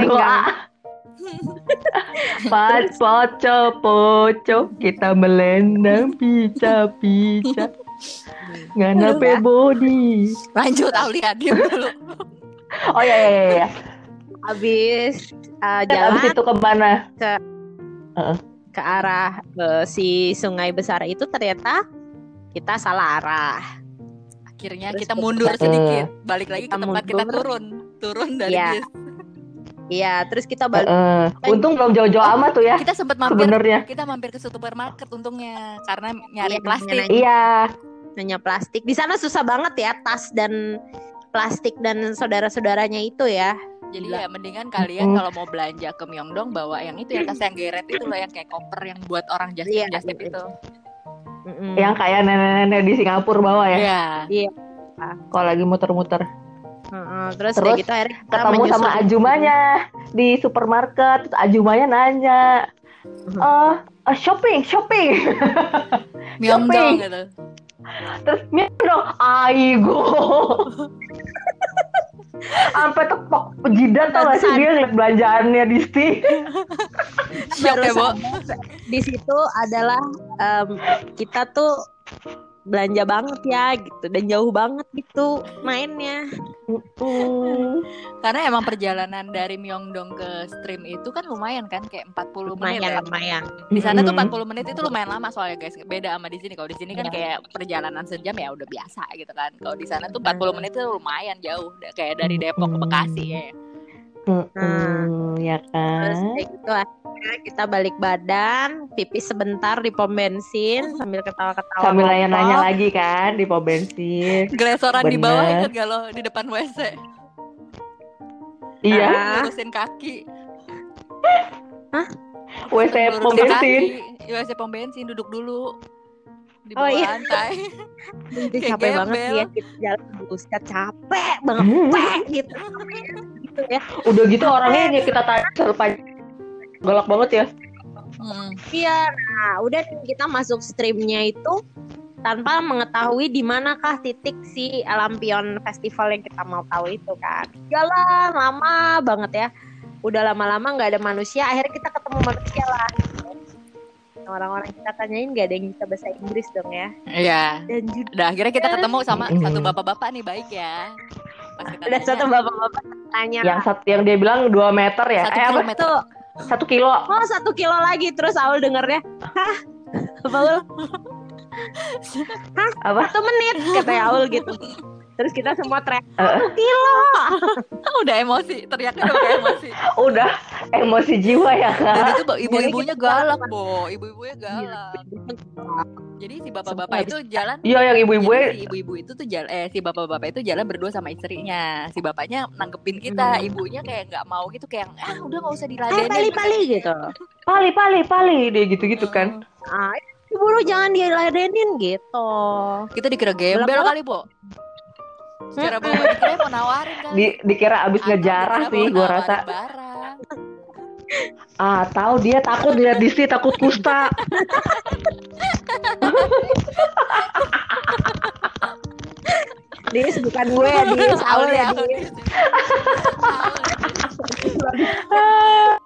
Speaker 3: [laughs] Pas poco poco kita melendang pica pica [laughs] ngana pe body.
Speaker 1: lanjut Aulia diam dulu
Speaker 3: Oh iya iya iya. iya.
Speaker 2: Habis eh,
Speaker 3: Dan
Speaker 2: jalan
Speaker 3: abis itu ke mana?
Speaker 2: ke arah eh, si sungai besar itu ternyata kita salah arah.
Speaker 1: akhirnya
Speaker 2: Terus
Speaker 1: kita
Speaker 2: kita-
Speaker 1: mundur
Speaker 3: Eh.
Speaker 1: sedikit balik lagi ke
Speaker 2: Kita
Speaker 1: tempat kita
Speaker 2: mundur.
Speaker 1: turun turun dari
Speaker 2: Iya.
Speaker 1: bis
Speaker 2: Iya, terus kita balik.
Speaker 3: Heeh. Untung belum jauh-jauh amat tuh ya
Speaker 1: kita sempat mampir
Speaker 3: sebenarnya.
Speaker 1: kita mampir ke supermarket untungnya karena nyari
Speaker 2: Iya,
Speaker 1: plastik
Speaker 2: nanya-
Speaker 3: Iya.
Speaker 2: nanya plastik. Di sana susah banget ya tas dan plastik dan saudara-saudaranya itu ya.
Speaker 1: jadi
Speaker 2: Gila.
Speaker 1: ya mendingan kalian
Speaker 3: Mm-mm.
Speaker 1: kalau mau belanja ke Myeongdong bawa yang itu yang tas yang geret itu loh yang kayak koper yang buat orang just
Speaker 2: Iya,
Speaker 1: just
Speaker 2: iya,
Speaker 1: itu
Speaker 2: Mm-mm.
Speaker 3: Yang kayak nenek-nenek di Singapura bawa ya.
Speaker 1: Iya.
Speaker 3: Kalau lagi muter-muter.
Speaker 2: Heeh, terus,
Speaker 3: Terus
Speaker 2: kayak gitu akhirnya kita
Speaker 3: ketemu sama ajumanya di supermarket terus ajumanya nanya eh eh, shopping shopping. [laughs]
Speaker 1: Myeongdong gitu.
Speaker 3: terus dong aigo. [laughs] Sampai tepok jidat tau gak sih dia ngeliat belanjaannya Disti
Speaker 1: Shock ya, Bo.
Speaker 2: di situ adalah em, kita tuh belanja banget ya gitu dan jauh banget gitu mainnya.
Speaker 1: Karena emang perjalanan dari Myeongdong ke stream itu kan lumayan kan kayak 40 menit
Speaker 2: lumayan
Speaker 1: ya.
Speaker 2: lumayan
Speaker 1: Di sana tuh
Speaker 3: Mm-mm.
Speaker 1: 40 menit itu lumayan lama soalnya guys. Beda sama di sini. Kalau di sini kan
Speaker 2: Iya.
Speaker 1: kayak perjalanan sejam ya udah biasa gitu kan. Kalau di sana tuh 40 menit itu lumayan jauh. Kayak dari Depok ke Bekasi ya.
Speaker 3: Hmm, ya
Speaker 2: terus
Speaker 3: kan
Speaker 2: kayak gitu akhirnya kita balik badan pipis sebentar di pom bensin sambil ketawa-ketawa
Speaker 3: sambil nanya-nanya lagi kan di pom bensin
Speaker 1: Gelesoran di bawah
Speaker 3: Bener.
Speaker 1: inget gak lo di depan WC.
Speaker 3: iya.
Speaker 1: Lurusin kaki.
Speaker 3: WC pom bensin
Speaker 1: kaki. WC pom bensin duduk dulu. Di
Speaker 2: Oh,
Speaker 1: bawah
Speaker 2: iya.
Speaker 1: lantai.
Speaker 2: itu
Speaker 1: Kayak
Speaker 2: capek banget
Speaker 1: gembel.
Speaker 2: ya kita jalan buset capek banget
Speaker 3: Hmm.
Speaker 2: Gitu gitu ya
Speaker 3: udah gitu orangnya yang kita tanya selepas galak banget ya
Speaker 1: Hmm.
Speaker 2: iya nah udah nih, kita masuk streamnya itu tanpa mengetahui di manakah titik si Alampion Festival yang kita mau tahu itu kan jalan lama banget ya udah lama-lama nggak ada manusia akhirnya kita ketemu manusia lah orang-orang kita tanyain nggak ada yang bisa bahasa Inggris dong ya
Speaker 1: Iya.
Speaker 2: dan juga
Speaker 1: Udah akhirnya kita ketemu sama
Speaker 3: Mm.
Speaker 1: satu bapak-bapak nih baik ya. Pas kita
Speaker 2: ada satu bapak-bapak tanya.
Speaker 3: Yang satu yang dia bilang 2 meter ya?
Speaker 1: Satu
Speaker 3: eh apa?
Speaker 1: kilometer.
Speaker 2: tuh
Speaker 3: satu kilo.
Speaker 2: Oh satu kilo lagi. Terus Aul dengernya hah? Aul?
Speaker 3: Apa?
Speaker 2: Satu menit kata Aul gitu terus kita semua teriak [laughs] satu kilo [laughs]
Speaker 1: udah emosi, teriaknya udah kayak emosi.
Speaker 3: udah emosi jiwa ya
Speaker 1: Dan
Speaker 3: kak
Speaker 1: itu Bo, ibu-ibunya galak. Bo. Ibu-ibunya galak. Jadi si bapak-bapak itu jalan
Speaker 3: iya yang ibu-ibu
Speaker 1: si ibu-ibu itu tuh jalan eh si bapak-bapak itu jalan berdua sama istrinya. Si bapaknya nanggepin kita,
Speaker 2: Hmm.
Speaker 1: ibunya kayak nggak mau gitu kayak ah udah nggak usah
Speaker 2: eh
Speaker 1: diladenin.
Speaker 2: pali-pali gitu
Speaker 3: pali pali pali dia gitu-gitu kan
Speaker 2: ah buru jangan diladenin gitu
Speaker 1: Kita dikira gembel kali, Bo. Secara bawa dikira mau nawarin kan.
Speaker 3: di dikira abis
Speaker 1: Atau
Speaker 3: ngejarah sih
Speaker 1: nawarin
Speaker 3: rasa.
Speaker 1: barang.
Speaker 3: ah tahu dia takut lihat Disti takut kusta.
Speaker 2: Dis bukan gue Dis Aul ya Dis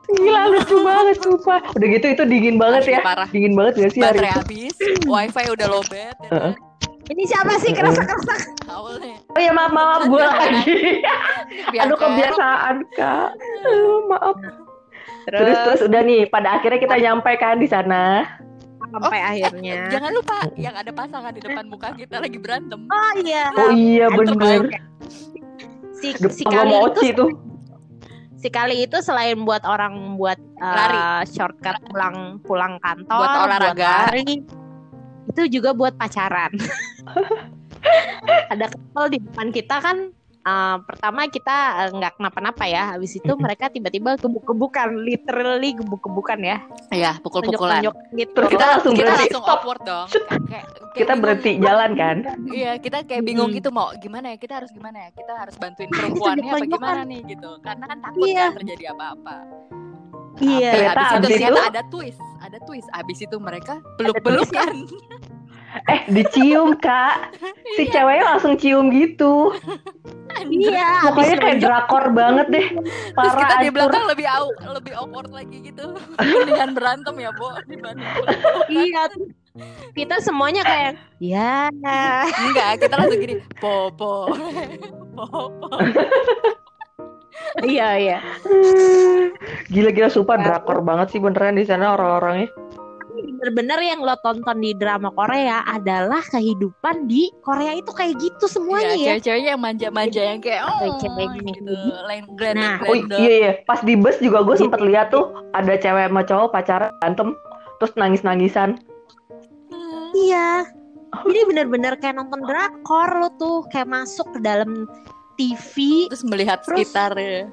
Speaker 3: gila lucu banget sumpah. Udah gitu itu dingin banget ya.
Speaker 1: parah.
Speaker 3: dingin banget gak sih hari
Speaker 1: Baterai
Speaker 3: itu?
Speaker 1: habis, wifi udah lowbat ya kan.
Speaker 2: Ini siapa sih? Kerasa-kerasa
Speaker 1: Aul nih.
Speaker 3: oh ya maaf maaf gue lagi. [laughs] aduh kebiasaan kak. Aduh, maaf. Terus
Speaker 2: terus.
Speaker 3: terus udah nih pada akhirnya kita nyampe kan di sana.
Speaker 2: Sampai akhirnya.
Speaker 1: Jangan lupa yang ada pasangan di depan muka kita lagi berantem.
Speaker 2: oh iya.
Speaker 3: Oh iya bener.
Speaker 2: si si kali itu
Speaker 3: mochi tuh.
Speaker 2: si kali itu selain buat orang buat uh,
Speaker 1: Lari.
Speaker 2: shortcut pulang pulang kantor
Speaker 1: Buat olahraga.
Speaker 2: lari, itu juga buat pacaran [laughs] ada couple di depan kita kan uh, pertama kita uh, nggak kenapa-napa ya habis itu mereka tiba-tiba gebuk-gebukan literally gebuk-gebukan ya
Speaker 1: Iya, pukul-pukulan.
Speaker 2: Gitu
Speaker 3: Terus
Speaker 1: Kita
Speaker 3: langsung
Speaker 1: kita
Speaker 3: berhenti.
Speaker 1: langsung
Speaker 3: Stop.
Speaker 1: awkward dong. Kayak, kayak
Speaker 3: kita
Speaker 1: bingung.
Speaker 3: berhenti jalan kan
Speaker 1: Iya, kita kayak bingung
Speaker 2: Hmm.
Speaker 1: gitu mau gimana ya? Kita harus gimana ya? Kita harus bantuin [laughs] perempuannya apa gimana nih gitu. Karena kan takut
Speaker 2: Iya.
Speaker 1: kan terjadi apa-apa.
Speaker 2: Iya.
Speaker 1: Tapi
Speaker 3: Ternyata
Speaker 1: abis itu
Speaker 3: abis itu-
Speaker 1: ada twist, ada twist. Abis itu mereka peluk-pelukan. [laughs]
Speaker 3: eh dicium kak si
Speaker 1: Iya.
Speaker 3: ceweknya langsung cium gitu
Speaker 2: iya
Speaker 3: pokoknya kayak drakor banget deh
Speaker 1: Terus
Speaker 3: parah
Speaker 1: kita di belakang lebih au, lebih awkward lagi gitu. [laughs] Mendingan berantem ya, Bo,
Speaker 2: iya kita semuanya kayak ya
Speaker 1: Enggak, kita langsung gini, popo. Popo. [laughs]
Speaker 2: iya iya
Speaker 3: Gila-gila sumpah drakor banget sih beneran di sana orang-orangnya.
Speaker 2: Bener-bener yang lo tonton di drama Korea adalah kehidupan di Korea itu kayak gitu semuanya
Speaker 1: Iya,
Speaker 2: ya.
Speaker 1: cewek-ceweknya yang manja-manja yang kayak oh,
Speaker 2: Cewek-ceweknya.
Speaker 1: gitu. Lain
Speaker 2: Nah,
Speaker 3: Oh iya iya, pas di bus juga gue sempet lihat tuh ada cewek sama cowok pacaran berantem terus nangis-nangisan.
Speaker 2: Iya. Jadi bener-bener kayak nonton drakor lo tuh kayak masuk ke dalam TV.
Speaker 1: Terus melihat
Speaker 2: Terus-
Speaker 1: sekitar ya.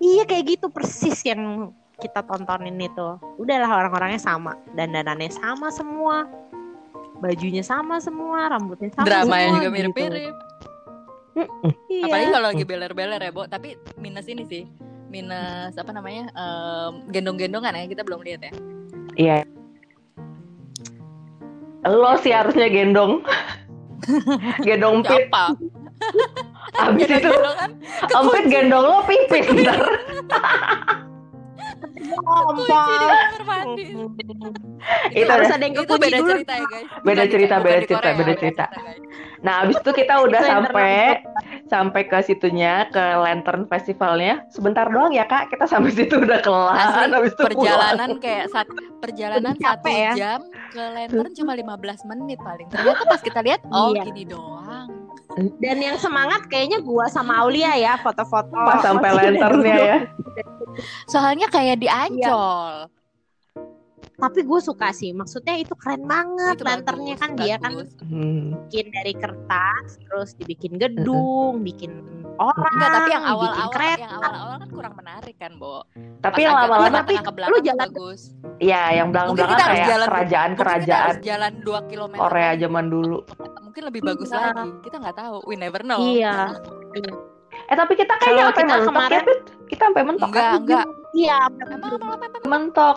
Speaker 2: Iya kayak gitu persis yang kita tontonin itu. Udahlah orang-orangnya sama, dandanannya sama semua. Bajunya sama semua, rambutnya sama
Speaker 1: Drama
Speaker 2: semua.
Speaker 1: yang juga
Speaker 2: gitu.
Speaker 1: mirip-mirip.
Speaker 2: Iya.
Speaker 1: Apalagi kalau lagi beler-beler ya, Bo. Tapi minus ini sih. Minus apa namanya? em, gendong-gendongan ya, kita belum lihat ya.
Speaker 3: Iya. Lo sih harusnya gendong. [laughs] gendong pit.
Speaker 1: Siapa?
Speaker 3: Abis itu
Speaker 1: Gendong-gendongan
Speaker 3: empit gendong lo pipis [laughs] ntar.
Speaker 1: Kunci di kamar mandi.
Speaker 3: Itu
Speaker 2: harus
Speaker 3: ada-
Speaker 2: yang
Speaker 1: Itu
Speaker 2: kekunci
Speaker 1: beda
Speaker 2: dulu.
Speaker 1: cerita ya, guys.
Speaker 3: Beda cerita, beda cerita, beda cerita. Nah, abis itu kita udah sampai sampai ke situnya ke Lantern Festivalnya. Sebentar doang ya kak, kita sampai situ udah kelar.
Speaker 1: Asli,
Speaker 3: Habis itu pulang.
Speaker 1: perjalanan kayak saat perjalanan satu
Speaker 2: ya.
Speaker 1: jam ke Lantern cuma 15 menit paling. Ternyata pas kita lihat oh
Speaker 2: Iya.
Speaker 1: gini doang.
Speaker 2: Dan yang semangat kayaknya gua sama Aulia ya foto-foto.
Speaker 3: pas sampai lanternnya
Speaker 2: dulu.
Speaker 3: ya.
Speaker 1: Soalnya kayak di
Speaker 2: Iya.
Speaker 1: Ancol.
Speaker 2: Tapi gue suka sih. Maksudnya itu keren banget.
Speaker 1: Itu
Speaker 2: Lanternnya
Speaker 1: bagus,
Speaker 2: kan dia kan
Speaker 1: bagus.
Speaker 3: Hmm.
Speaker 2: bikin dari kertas, terus dibikin gedung, bikin orang,
Speaker 1: Enggak, tapi yang awal-awal yang awal-awal kan kurang menarik kan, Bo.
Speaker 3: Tapi
Speaker 1: Pas
Speaker 3: yang lama-lama,
Speaker 2: tapi
Speaker 1: tengah ke belakang
Speaker 2: lu jalan-
Speaker 1: bagus.
Speaker 3: ya yang belakang-belakang
Speaker 1: kita harus
Speaker 3: kayak
Speaker 1: jalan- Mungkin kita
Speaker 3: kerajaan-kerajaan
Speaker 1: harus jalan 2 km.
Speaker 3: Korea zaman dulu.
Speaker 1: Mungkin lebih bagus
Speaker 2: Iya.
Speaker 1: lagi. Kita nggak tahu. We never know.
Speaker 2: Iya.
Speaker 3: Eh tapi kita
Speaker 2: Kalau
Speaker 3: kayaknya sampai
Speaker 2: kita
Speaker 3: mentok ya,
Speaker 2: kemarin-
Speaker 3: Pit? Kita sampai mentok
Speaker 1: Enggak,
Speaker 3: kan?
Speaker 1: enggak.
Speaker 2: Iya.
Speaker 3: Mentok.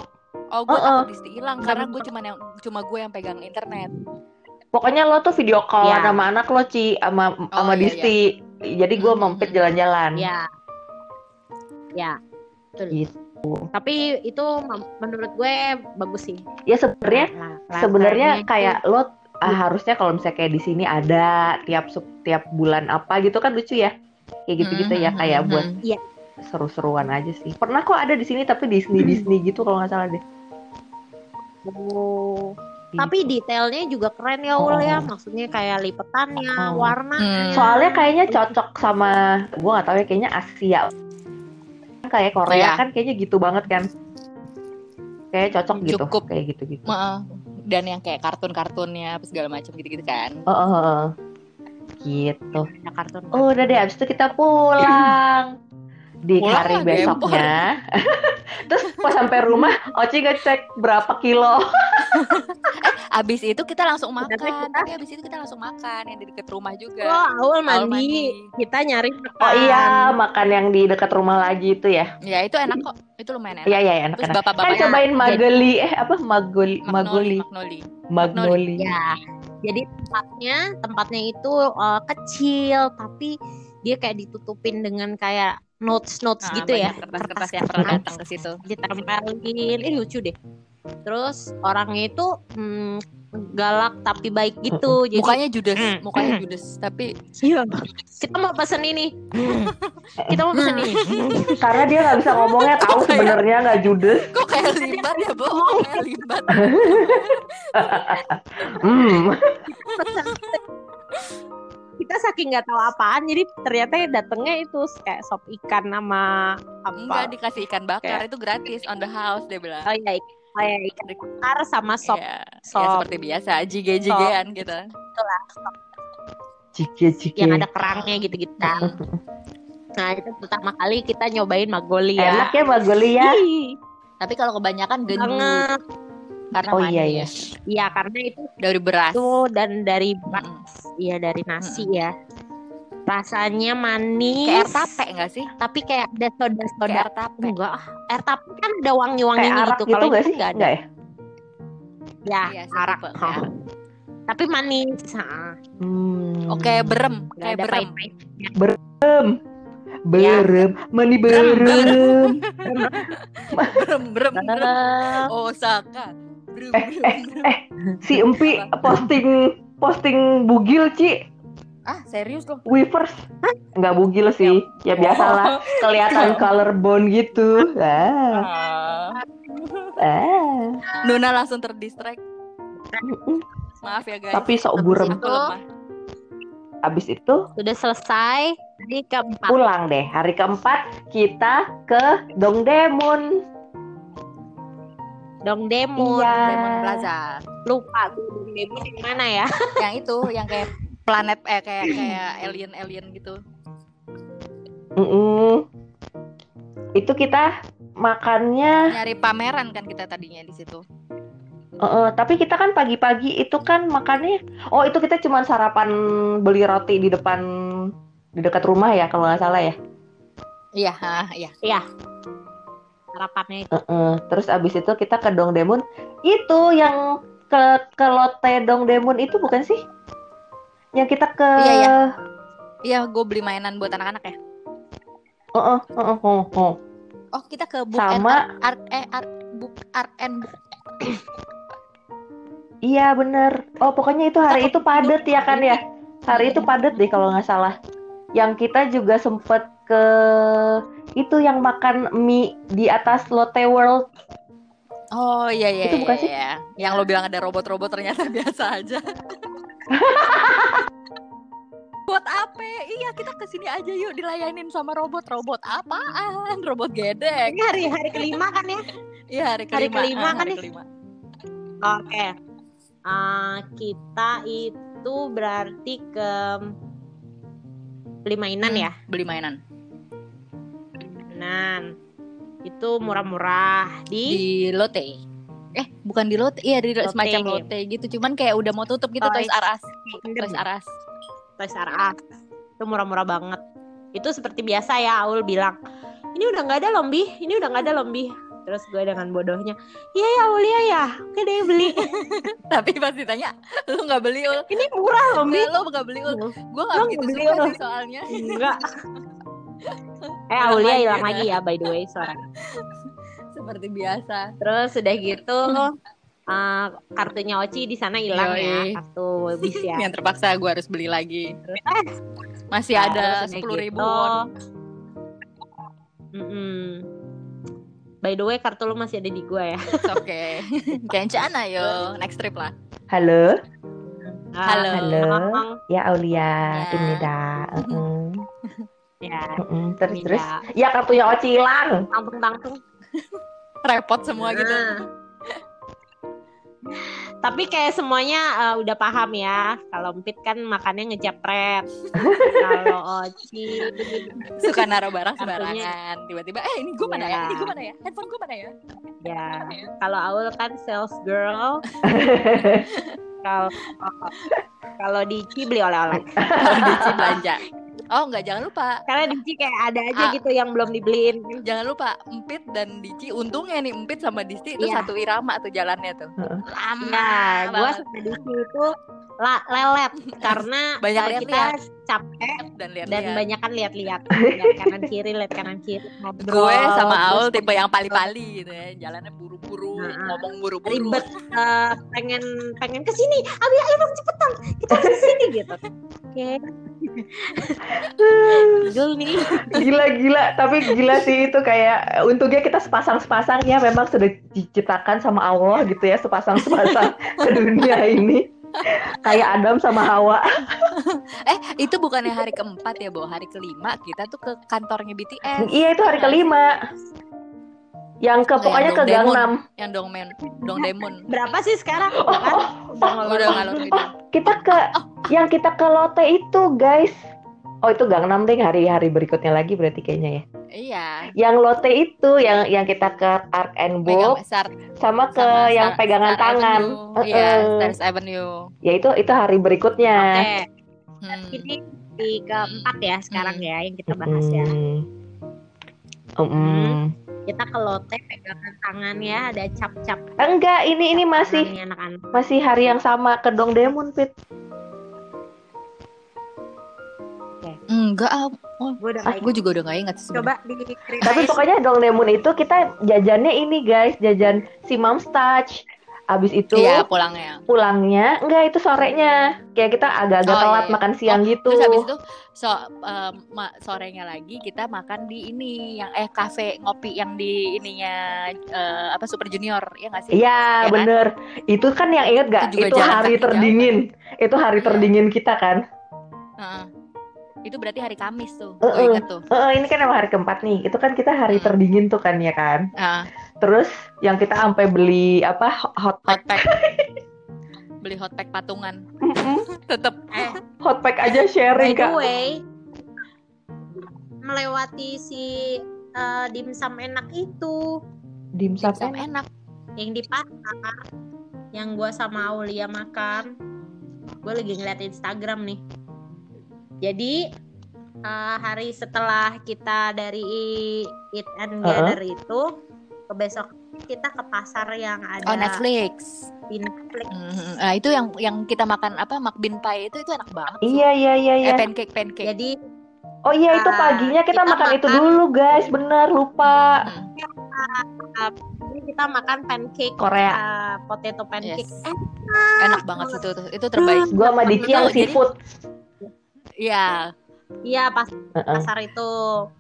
Speaker 1: Oh, gue takut Disti hilang karena gue cuma yang cuma gue yang pegang internet.
Speaker 3: Pokoknya lo tuh video call
Speaker 2: Iya.
Speaker 3: sama anak lo Ci sama sama
Speaker 1: iya,
Speaker 3: Disti. Jadi gue
Speaker 1: Hmm, hmm.
Speaker 3: jalan-jalan.
Speaker 2: Iya. Ya. Betul.
Speaker 3: Gitu.
Speaker 2: Tapi itu menurut gue bagus sih.
Speaker 3: Ya sebenarnya
Speaker 2: Lah- lah-
Speaker 3: sebenarnya
Speaker 2: lanternnya
Speaker 3: kayak
Speaker 2: itu-
Speaker 3: lo ah, harusnya kalau misalnya kayak di sini ada tiap tiap bulan apa gitu kan lucu ya. Kayak gitu-gitu ya
Speaker 1: Hmm,
Speaker 3: kayak
Speaker 1: hmm,
Speaker 3: buat
Speaker 1: hmm.
Speaker 3: seru-seruan aja sih. Pernah kok ada di sini tapi Disney Disney gitu kalau nggak salah deh.
Speaker 2: Oh. Tapi detailnya juga keren ya
Speaker 3: Oh.
Speaker 2: Ul ya. Maksudnya kayak lipetannya,
Speaker 3: Oh.
Speaker 2: warna.
Speaker 1: Hmm.
Speaker 3: Soalnya kayaknya cocok sama gua nggak tahu ya kayaknya Asia. Kayak Korea
Speaker 1: Iya.
Speaker 3: kan kayaknya gitu banget kan. Kayak cocok gitu.
Speaker 1: Cukup.
Speaker 3: Kayak gitu-gitu.
Speaker 1: Maaf. Dan yang kayak kartun-kartunnya apa segala macam gitu-gitu kan.
Speaker 3: Oh, oh, oh. Gitu.
Speaker 2: Ada kartun.
Speaker 3: Oh, udah deh abis itu kita pulang. [laughs] Di
Speaker 1: Pulang
Speaker 3: hari besoknya. [laughs] Terus pas sampai rumah, Oci ngecek berapa kilo. [laughs]
Speaker 1: Abis itu kita langsung makan.
Speaker 2: kita-
Speaker 1: Tapi abis itu kita langsung makan yang di deket rumah juga.
Speaker 2: Oh, awal
Speaker 1: Awal
Speaker 2: mandi. Kita nyari
Speaker 3: Oh iya, makan yang di dekat rumah lagi itu ya.
Speaker 1: Ya itu enak kok. Itu lumayan enak.
Speaker 3: Iya, iya,
Speaker 1: Terus
Speaker 3: enak-enak. Kan
Speaker 1: bapak-bapaknya
Speaker 3: cobain magoli, eh apa magoli,
Speaker 1: Magnoli,
Speaker 3: magoli,
Speaker 1: Magnoli.
Speaker 3: magnoli.
Speaker 2: Ya. Jadi tempatnya tempatnya itu uh, kecil tapi dia kayak ditutupin dengan kayak notes notes
Speaker 1: Nah,
Speaker 2: gitu ya.
Speaker 1: banyak kertas-kertas yang pernah datang ke situ.
Speaker 2: ditempelin ini lucu deh. Terus orangnya itu hmm, galak tapi baik gitu. Jadi
Speaker 1: Mukanya judes, mukanya judes, tapi
Speaker 2: iya. [laughs] Kita mau pesen ini. [laughs] Kita mau pesen ini.
Speaker 3: Karena dia nggak bisa ngomongnya tahu sebenarnya nggak judes.
Speaker 1: kok kayak limbat ya, Bo? Kok kayak limbat. [laughs]
Speaker 3: Hmm.
Speaker 2: Kita saking nggak tahu apaan jadi ternyata datengnya itu kayak sop ikan sama
Speaker 1: Enggak
Speaker 2: apa
Speaker 1: dikasih ikan bakar
Speaker 2: Kayak-
Speaker 1: itu gratis on the house dia bilang.
Speaker 2: oh iya ikan, oh, iya, ikan bakar sama sop
Speaker 1: Iya, ya
Speaker 2: sop.
Speaker 1: seperti biasa, jige-jigean gitu.
Speaker 3: Cike cike.
Speaker 2: yang ada kerangnya gitu-gitu kan nah itu pertama kali kita nyobain magoli ya
Speaker 3: Enak ya magoli ya.
Speaker 2: Ih,
Speaker 1: Tapi kalau kebanyakan gendut karena
Speaker 3: Oh, iya, iya.
Speaker 1: manis.
Speaker 2: iya karena itu
Speaker 1: Dari beras.
Speaker 2: itu dan dari
Speaker 1: Mm-mm.
Speaker 2: Iya dari nasi ya. Rasanya manis.
Speaker 1: Kayak air tape enggak sih?
Speaker 2: Tapi kayak ada soda-soda.
Speaker 1: Kayak air tape.
Speaker 2: Enggak, ah. air tape kan ada wangi-wanginya
Speaker 3: arak
Speaker 2: gitu.
Speaker 3: gitu
Speaker 2: Kalau itu enggak ada.
Speaker 3: Enggak ya?
Speaker 2: Ya,
Speaker 1: Iya,
Speaker 2: arak. Hah.
Speaker 1: ya.
Speaker 2: Tapi manis.
Speaker 3: Hmm.
Speaker 1: Oke, berem,
Speaker 2: Enggak
Speaker 1: kayak
Speaker 2: ada
Speaker 1: berem.
Speaker 2: pahit-pahit.
Speaker 3: Berem, mani
Speaker 1: Berem,
Speaker 3: berem.
Speaker 1: Berem, [laughs] berem, berem.
Speaker 2: Eh,
Speaker 1: Osaka.
Speaker 3: Eh, eh, eh, Si Empi posting posting bugil Ci
Speaker 1: Ah, serius loh?
Speaker 3: Weavers nggak bugil sih ya biasalah kelihatan [laughs] collarbone gitu ah
Speaker 1: Ah.
Speaker 3: ah
Speaker 1: Nuna langsung terdistract. Maaf ya guys.
Speaker 3: tapi sok burem
Speaker 1: Aku lemah.
Speaker 3: abis itu
Speaker 2: Sudah selesai. Jadi keempat.
Speaker 3: pulang deh hari keempat kita ke Dongdaemun
Speaker 2: Dongdaemun.
Speaker 3: Iya.
Speaker 1: Diamond Plaza.
Speaker 2: Lupa gue Dongdaemun yang mana ya? [laughs]
Speaker 1: Yang itu, yang kayak planet eh kayak kayak alien-alien gitu.
Speaker 3: Mm-mm. itu kita makannya
Speaker 1: Nyari pameran kan kita tadinya di situ.
Speaker 3: eh, eh, tapi kita kan pagi-pagi itu kan makannya oh itu kita cuma sarapan beli roti di depan di dekat rumah ya kalau nggak salah ya.
Speaker 1: Iya, iya.
Speaker 2: Iya. Harapannya itu.
Speaker 3: Heeh. Terus abis itu kita ke Dongdaemun. Itu yang ke ke Lotte Dongdaemun itu bukan sih? Yang kita ke
Speaker 1: Iya, iya. Iya, gue beli mainan buat anak-anak ya.
Speaker 3: Heeh, heeh, heeh, heeh.
Speaker 1: Oh, kita ke book
Speaker 3: Sama-
Speaker 1: and art, art eh art book art and book.
Speaker 3: Iya bener. Oh pokoknya itu hari itu padet ya kan ya. Hari itu padet deh kalau nggak salah. Yang kita juga sempet ke itu yang makan mie di atas Lotte World.
Speaker 1: Oh iya iya.
Speaker 3: Itu bukan
Speaker 1: iya,
Speaker 3: sih?
Speaker 1: iya. Yang lo bilang ada robot-robot ternyata [laughs] biasa aja. [laughs] Buat apa? Iya kita ke sini aja yuk dilayanin sama robot. Robot apaan? Robot gedek.
Speaker 2: Ini hari hari kelima kan ya?
Speaker 1: Iya hari
Speaker 2: Hari
Speaker 1: kelima.
Speaker 2: kelima
Speaker 1: ah,
Speaker 2: kan
Speaker 1: hari
Speaker 2: nih?
Speaker 1: kelima.
Speaker 2: Oke. Ah, kita itu berarti ke beli mainan
Speaker 1: Hmm,
Speaker 2: ya.
Speaker 1: Beli mainan.
Speaker 2: Mainan. Itu murah-murah di,
Speaker 1: Di Lotte. Eh, bukan di Lotte. Iya, di
Speaker 2: Lotte.
Speaker 1: semacam Lotte gitu. Cuman kayak udah mau tutup gitu
Speaker 2: Toys
Speaker 1: R Us. Toys R Us.
Speaker 2: Toys R Us. Itu murah-murah banget. Itu seperti biasa ya Aul bilang, ini udah nggak ada lombi, ini udah nggak ada lombi. Terus gue dengan bodohnya, iya ya Aul iya ya, oke deh beli. [laughs]
Speaker 1: Tapi pas ditanya, lu nggak beli ul.
Speaker 2: ini murah lombi.
Speaker 1: Nggak, lu nggak beli ul. Gue nggak begitu
Speaker 2: beli,
Speaker 1: suka
Speaker 2: Ul.
Speaker 1: sih soalnya.
Speaker 2: Enggak. [laughs] eh Aulia hilang
Speaker 1: ya,
Speaker 2: lagi ya by the way suara.
Speaker 1: Seperti biasa.
Speaker 2: Terus udah gitu [laughs] eh, kartunya Oci di sana hilang ya, kartu bis ya.
Speaker 1: Yang terpaksa gue harus beli lagi.
Speaker 2: Terus eh,
Speaker 1: Masih
Speaker 2: Terus
Speaker 1: ada sepuluh ribu
Speaker 2: gitu,
Speaker 1: won.
Speaker 2: mm-mm. By the way kartu lu masih ada di gua ya.
Speaker 1: It's okay. [laughs] Kencana yo. Next trip lah.
Speaker 3: Halo,
Speaker 1: Halo.
Speaker 3: Halo.
Speaker 2: Ngomong,
Speaker 3: ya Aulia,
Speaker 1: Ya.
Speaker 3: ini dah. [laughs] Heeh.
Speaker 2: ya,
Speaker 3: Heeh. Terus
Speaker 2: ini
Speaker 3: terus.
Speaker 2: dah.
Speaker 3: Ya kartunya Oci hilang.
Speaker 2: Tangtung-tangtung.
Speaker 1: Repot semua gitu.
Speaker 2: Tapi kayak semuanya eh, udah paham ya. Kalau Empit kan makannya ngejapret. [laughs] Kalau Oci [laughs]
Speaker 1: Suka naruh barang sembarangan. Tiba-tiba, eh ini gue mana ya? Ini gue mana ya? Handphone gue mana ya?
Speaker 2: ya. Kalau Aul kan sales girl. [laughs] Kalau kalau Dici beli oleh-oleh.
Speaker 1: Kalau Dici belanja. Oh enggak, jangan lupa.
Speaker 2: Karena Dici kayak ada aja
Speaker 1: Ah.
Speaker 2: gitu yang belum dibeliin.
Speaker 1: Jangan lupa Empit dan Dici untungnya nih Empit sama Dici itu
Speaker 2: Iya.
Speaker 1: satu irama tuh jalannya tuh. Lama
Speaker 2: Nah, gua
Speaker 1: banget.
Speaker 2: sama Dici itu la- lelet [laughs] karena
Speaker 1: Banyak
Speaker 2: eh, kita
Speaker 1: lihat-lihat.
Speaker 2: capek
Speaker 1: dan lihat
Speaker 2: dan banyak kan lihat-lihat lihat [laughs] kanan kiri lihat kanan kiri ngobrol
Speaker 1: gue sama Aul tipe yang pali-pali gitu ya jalannya buru-buru
Speaker 2: Nah,
Speaker 1: ngomong buru-buru
Speaker 2: ribet eh, pengen pengen ke sini abi ayo dong cepetan kita ke sini gitu [laughs] oke Nih.
Speaker 3: Gila gila. Tapi gila sih itu kayak untungnya kita sepasang sepasang ya memang sudah diciptakan sama Allah gitu ya sepasang [laughs] sepasang ke dunia ini. Kayak Adam sama Hawa.
Speaker 1: Eh itu bukannya hari keempat ya Bo? Hari kelima kita tuh ke kantornya BTS
Speaker 3: iya itu hari kelima yang ke
Speaker 1: Yang
Speaker 3: pokoknya ke
Speaker 1: Dongdaemun.
Speaker 3: Gangnam.
Speaker 1: Yang Dongmen Dongdaemun.
Speaker 2: Berapa sih sekarang? Udah kan udah ngeluarin.
Speaker 1: udah ngalor gitu
Speaker 3: kita ke yang kita ke Lotte itu guys. Oh itu Gangnam deh hari-hari berikutnya lagi berarti kayaknya ya.
Speaker 1: Iya.
Speaker 3: Yang Lotte itu yang yang kita ke Park and Book
Speaker 1: Star,
Speaker 3: sama ke
Speaker 1: sama
Speaker 3: yang
Speaker 1: Star-
Speaker 3: pegangan
Speaker 1: Star
Speaker 3: tangan.
Speaker 1: Avenue. iya. Stars Avenue.
Speaker 3: Ya itu itu hari berikutnya.
Speaker 2: Oke.
Speaker 1: Hmm.
Speaker 2: ini di keempat ya sekarang ya yang kita bahas ya
Speaker 3: Mm. Mm.
Speaker 2: kita ke lote pegangan tangan ya ada cap-cap
Speaker 3: Enggak, ini ini masih
Speaker 2: tangannya anak-anak
Speaker 3: masih hari yang sama ke Dongdaemun Fit.
Speaker 1: enggak ah
Speaker 2: gue udah
Speaker 1: ah, gue juga udah gak inget
Speaker 2: ingat.
Speaker 1: sebenarnya.
Speaker 2: coba diceritain
Speaker 3: Tapi pokoknya Dongdaemun itu kita jajannya ini guys, jajan si Mom's Touch. Abis itu
Speaker 1: iya pulangnya
Speaker 3: pulangnya enggak itu sorenya. Kayak kita agak-agak
Speaker 1: Oh,
Speaker 3: telat
Speaker 1: iya, iya.
Speaker 3: makan siang gitu.
Speaker 1: Terus habis itu so ma- sorenya lagi kita makan di ini yang eh kafe ngopi yang di ininya eh, apa Super Junior ya nggak sih?
Speaker 3: Iya,
Speaker 1: Ya kan?
Speaker 3: bener. Itu kan yang inget gak?
Speaker 1: Itu
Speaker 3: Itu, hari
Speaker 1: kaki jauh,
Speaker 3: terdingin. Itu hari
Speaker 1: Iya.
Speaker 3: terdingin kita kan.
Speaker 1: Heeh. Itu berarti hari Kamis tuh. Gue inget tuh.
Speaker 3: Eh, ini kan emang hari keempat nih. Itu kan kita hari
Speaker 1: Hmm.
Speaker 3: terdingin tuh kan ya kan.
Speaker 1: Nah,
Speaker 3: Terus yang kita sampai beli apa hot
Speaker 1: hot pack. [laughs] Beli hot pack patungan. [laughs] Tetep
Speaker 2: eh
Speaker 3: hot pack aja
Speaker 2: by
Speaker 3: sharing kak.
Speaker 2: way melewati si eh, dimsum enak itu
Speaker 3: Dimsum
Speaker 1: dimsum
Speaker 3: enak.
Speaker 1: enak.
Speaker 2: yang di pasar yang gua sama Aulia makan gue lagi ngeliat Instagram nih jadi eh, hari setelah kita dari Eat and. Gather itu ke besok kita ke pasar yang ada
Speaker 1: Oh Netflix.
Speaker 2: di Netflix.
Speaker 1: Mhm. Nah itu yang yang kita makan apa McBean pie itu itu enak banget. sih.
Speaker 3: Iya iya iya iya.
Speaker 1: Eh pancake pancake.
Speaker 2: Jadi
Speaker 3: Oh iya itu
Speaker 2: Ah,
Speaker 3: paginya kita,
Speaker 2: kita
Speaker 3: makan, itu
Speaker 2: makan-
Speaker 3: dulu guys, bener lupa.
Speaker 1: Mhm.
Speaker 2: ini kita makan pancake
Speaker 3: Korea.
Speaker 2: eh, potato pancake.
Speaker 1: Yes.
Speaker 2: Eh,
Speaker 1: Enak banget itu. Itu terbaik.
Speaker 3: Gua sama Dici yang seafood.
Speaker 1: Iya.
Speaker 2: Iya pas
Speaker 3: Heeh.
Speaker 2: pasar itu.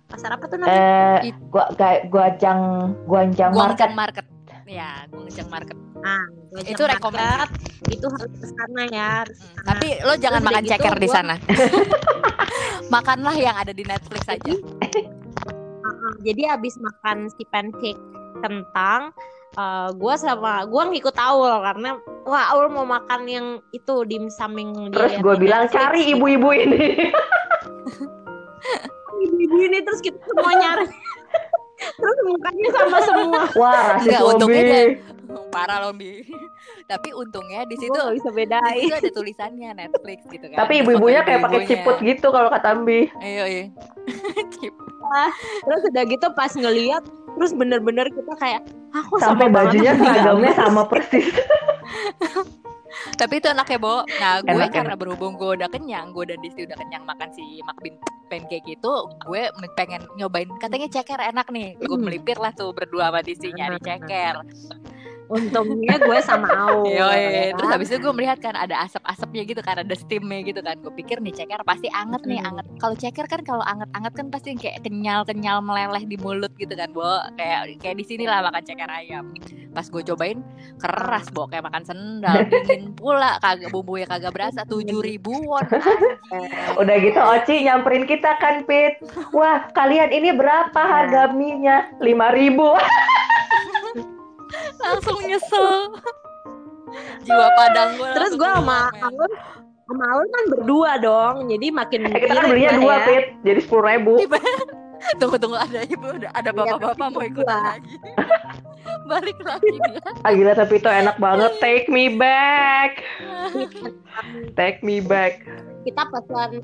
Speaker 2: Pasar apa tuh namanya?
Speaker 3: Eh, gua ga- guajang guanjang market.
Speaker 1: Market. Ya, Guangzhou Market.
Speaker 2: Ah,
Speaker 1: Itu rekomend.
Speaker 2: Itu harus ke sana ya. harus ke
Speaker 1: Hmm,
Speaker 2: sana.
Speaker 1: Tapi lo jangan
Speaker 2: Terus
Speaker 1: makan
Speaker 2: gitu
Speaker 1: ceker di
Speaker 2: gua-
Speaker 1: sana. [laughs] Makanlah yang ada di Netflix aja.
Speaker 2: Heeh, jadi abis makan si pancake kentang eh gue sama gue ngikut Aul karena wah Aul mau makan yang itu dimsum yang
Speaker 3: Terus
Speaker 2: lihat
Speaker 3: gue
Speaker 2: di
Speaker 3: bilang cari
Speaker 2: gitu.
Speaker 3: ibu-ibu ini. [laughs]
Speaker 2: ibu-ibu ini terus kita semua nyari [laughs] terus mukanya sama semua
Speaker 3: Wah rasis
Speaker 1: Enggak, untungnya dia- [laughs] Parah loh, Bi. Tapi untungnya di situ
Speaker 2: bisa bedain
Speaker 1: situ ada tulisannya Netflix gitu kan.
Speaker 3: Tapi ibu-ibunya kayak pakai ciput gitu kalau kata Ambi.
Speaker 1: Iya, iya. [laughs] Cip.
Speaker 2: terus udah gitu pas ngeliat terus bener-bener kita kayak aku
Speaker 3: Sampai
Speaker 2: sama
Speaker 3: bajunya seragamnya
Speaker 2: gambar."
Speaker 3: sama persis.
Speaker 1: Tapi itu enaknya, Bo. Nah, gue
Speaker 3: Enak,
Speaker 1: karena berhubung gue udah kenyang, gue udah di situ udah kenyang makan si McBean pancake itu, gue pengen nyobain. Katanya ceker enak nih. Gue
Speaker 2: Hmm.
Speaker 1: melipir lah tuh berdua sama Disi nyari ceker.
Speaker 2: Untungnya gue sama Aul [laughs]
Speaker 1: Yoi.
Speaker 2: ya
Speaker 1: Terus
Speaker 2: kan?
Speaker 1: habis itu gue melihat kan ada asap-asapnya gitu kan, ada steamnya gitu kan. Gue pikir nih ceker pasti anget nih,
Speaker 2: Hmm.
Speaker 1: anget. Kalau ceker kan kalau anget-anget kan pasti kayak kenyal-kenyal meleleh di mulut gitu kan, Bo. Kayak kayak di sini lah makan ceker ayam. Pas gue cobain keras, Bo, kayak makan sendal, [laughs] dingin pula, kagak bumbunya kagak berasa. Tujuh ribu won. [laughs]
Speaker 3: Udah gitu Oci nyamperin kita kan Pit. Wah kalian ini berapa harga mie-nya? Lima ribu.
Speaker 1: Langsung nyesel. Jiwa padang gue.
Speaker 2: terus gue sama Aul sama Aul kan berdua dong jadi makin
Speaker 3: Eh, kita kan belinya
Speaker 2: lah
Speaker 3: dua
Speaker 2: ya.
Speaker 3: Pit, jadi sepuluh ribu.
Speaker 1: Tunggu tunggu ada ibu, ada ada
Speaker 2: Iya,
Speaker 1: bapak-bapak mau ikutan
Speaker 2: berdua.
Speaker 1: lagi. [laughs] Balik lagi dia.
Speaker 3: Ah gila tapi itu enak banget. Take me back. [laughs] Take me back.
Speaker 2: kita pesan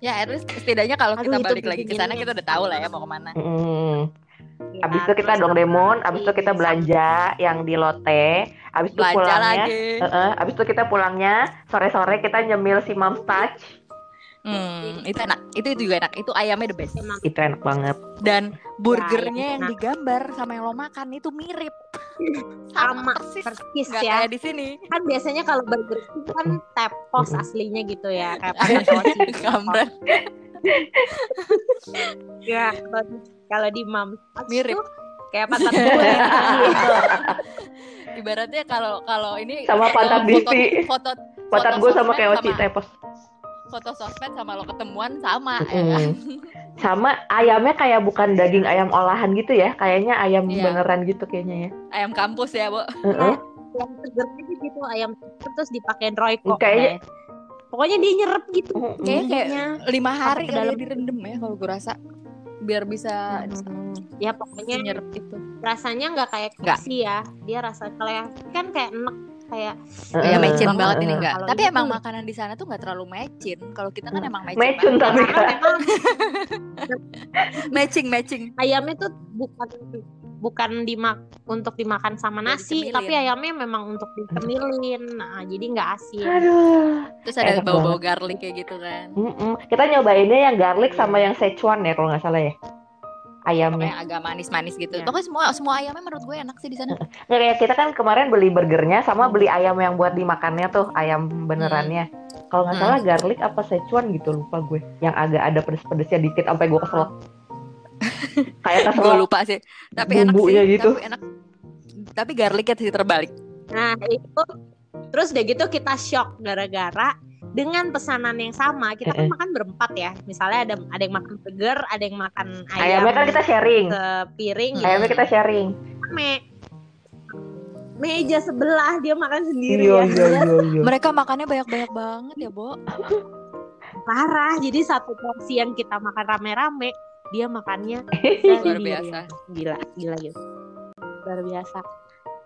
Speaker 1: Ya, at least setidaknya kalau kita balik lagi ke sana kita udah tahu lah ya mau ke mana.
Speaker 3: Mm.
Speaker 2: Ya,
Speaker 3: Abis itu kita dong demon, abis itu kita belanja yang di Lotte, abis itu
Speaker 1: Belanja
Speaker 3: pulangnya,
Speaker 1: lagi.
Speaker 3: Heeh, abis itu kita pulangnya sore-sore kita nyemil si Mom's Touch,
Speaker 1: Hmm, itu enak. Itu itu juga enak. Itu ayamnya the best.
Speaker 2: emang
Speaker 3: itu enak banget.
Speaker 1: Dan burgernya
Speaker 2: ayam
Speaker 1: yang
Speaker 2: enak.
Speaker 1: digambar sama yang lo makan itu mirip.
Speaker 2: Sama,
Speaker 1: persis.
Speaker 2: persis
Speaker 1: Nggak
Speaker 2: ya
Speaker 1: kayak di sini.
Speaker 2: kan biasanya kalau burger itu kan tepos aslinya gitu ya kayak [laughs] pakai toci
Speaker 1: Gambar. [laughs]
Speaker 2: ya kalau di mam
Speaker 1: Mirip.
Speaker 2: kayak pantat gue gitu. [laughs]
Speaker 1: Ibaratnya kalau kalau ini
Speaker 3: Sama pantat
Speaker 1: foto-
Speaker 3: Disi.
Speaker 1: Foto
Speaker 3: Pantat
Speaker 1: foto
Speaker 3: gue sama kayak Oci tepos.
Speaker 1: Foto sosmed sama lo ketemuan sama ya kan?
Speaker 3: Mm. [laughs] Sama ayamnya kayak bukan daging ayam olahan gitu ya, kayaknya ayam
Speaker 1: Iya.
Speaker 3: beneran gitu kayaknya ya.
Speaker 1: Ayam kampus ya, Bu.
Speaker 3: Heeh.
Speaker 2: yang seger gitu ayam terus dipakein royco
Speaker 3: Kayaknya-
Speaker 2: pokoknya dia nyerep gitu
Speaker 3: Mm-mm.
Speaker 1: Kayaknya kayak lima hari
Speaker 2: ke
Speaker 1: kali
Speaker 2: dalam.
Speaker 1: ya direndam ya kalau gue rasa biar bisa
Speaker 2: Hmm. ya pokoknya
Speaker 1: nyerap itu.
Speaker 2: rasanya nggak kayak
Speaker 1: Nggak.
Speaker 2: KFC ya dia rasa kalau yang kan kayak enek kayak
Speaker 1: Ya
Speaker 3: Heeh.
Speaker 1: mecin
Speaker 2: Heeh.
Speaker 1: banget ini enggak.
Speaker 2: Kalau
Speaker 1: Tapi
Speaker 2: itu
Speaker 1: emang
Speaker 2: tuh-
Speaker 1: makanan di sana tuh nggak terlalu mecin. Kalau kita kan emang mecin. Banget.
Speaker 3: tapi
Speaker 2: memang [laughs]
Speaker 1: matching matching.
Speaker 2: ayamnya tuh bukan bukan dimak untuk dimakan sama
Speaker 1: Ya,
Speaker 2: nasi tapi ayamnya memang untuk dicemilin nah jadi nggak asin
Speaker 3: Aduh.
Speaker 1: Terus ada bau-bau garlic kayak gitu kan.
Speaker 3: Mm-mm. Kita nyobainnya yang garlic sama yang Szechuan ya kalau nggak salah ya. Ayamnya.
Speaker 1: Pokoknya agak manis-manis gitu.
Speaker 2: Iya.
Speaker 1: Pokoknya semua semua ayamnya menurut gue enak sih di sana. [laughs]
Speaker 3: Nggak kayak kita kan kemarin beli burgernya sama beli ayam yang buat dimakannya tuh ayam benerannya. Kalau nggak
Speaker 1: Hmm.
Speaker 3: salah garlic apa Szechuan gitu lupa gue. Yang agak ada pedes-pedesnya dikit sampai gue keselak. Kayak [laughs]
Speaker 1: gue
Speaker 3: keselak.
Speaker 1: lupa sih. Tapi enak sih.
Speaker 3: Bumbunya gitu.
Speaker 1: Tapi enak. Tapi garlicnya sih terbalik.
Speaker 2: nah itu terus udah gitu kita shock gara-gara dengan pesanan yang sama kita kan makan berempat ya misalnya ada ada yang makan burger ada yang makan ayam
Speaker 3: Ayamnya kan kita sharing.
Speaker 2: ke piring
Speaker 1: Hmm.
Speaker 2: gitu
Speaker 3: Ayamnya kita sharing.
Speaker 2: me meja sebelah dia makan sendiri
Speaker 3: Iya
Speaker 2: ya
Speaker 3: iya iya [laughs] iya.
Speaker 1: Mereka makannya banyak-banyak banget ya, Bo.
Speaker 2: parah jadi satu porsi yang kita makan rame-rame dia makannya [laughs]
Speaker 1: Luar biasa.
Speaker 2: gila gila gitu luar biasa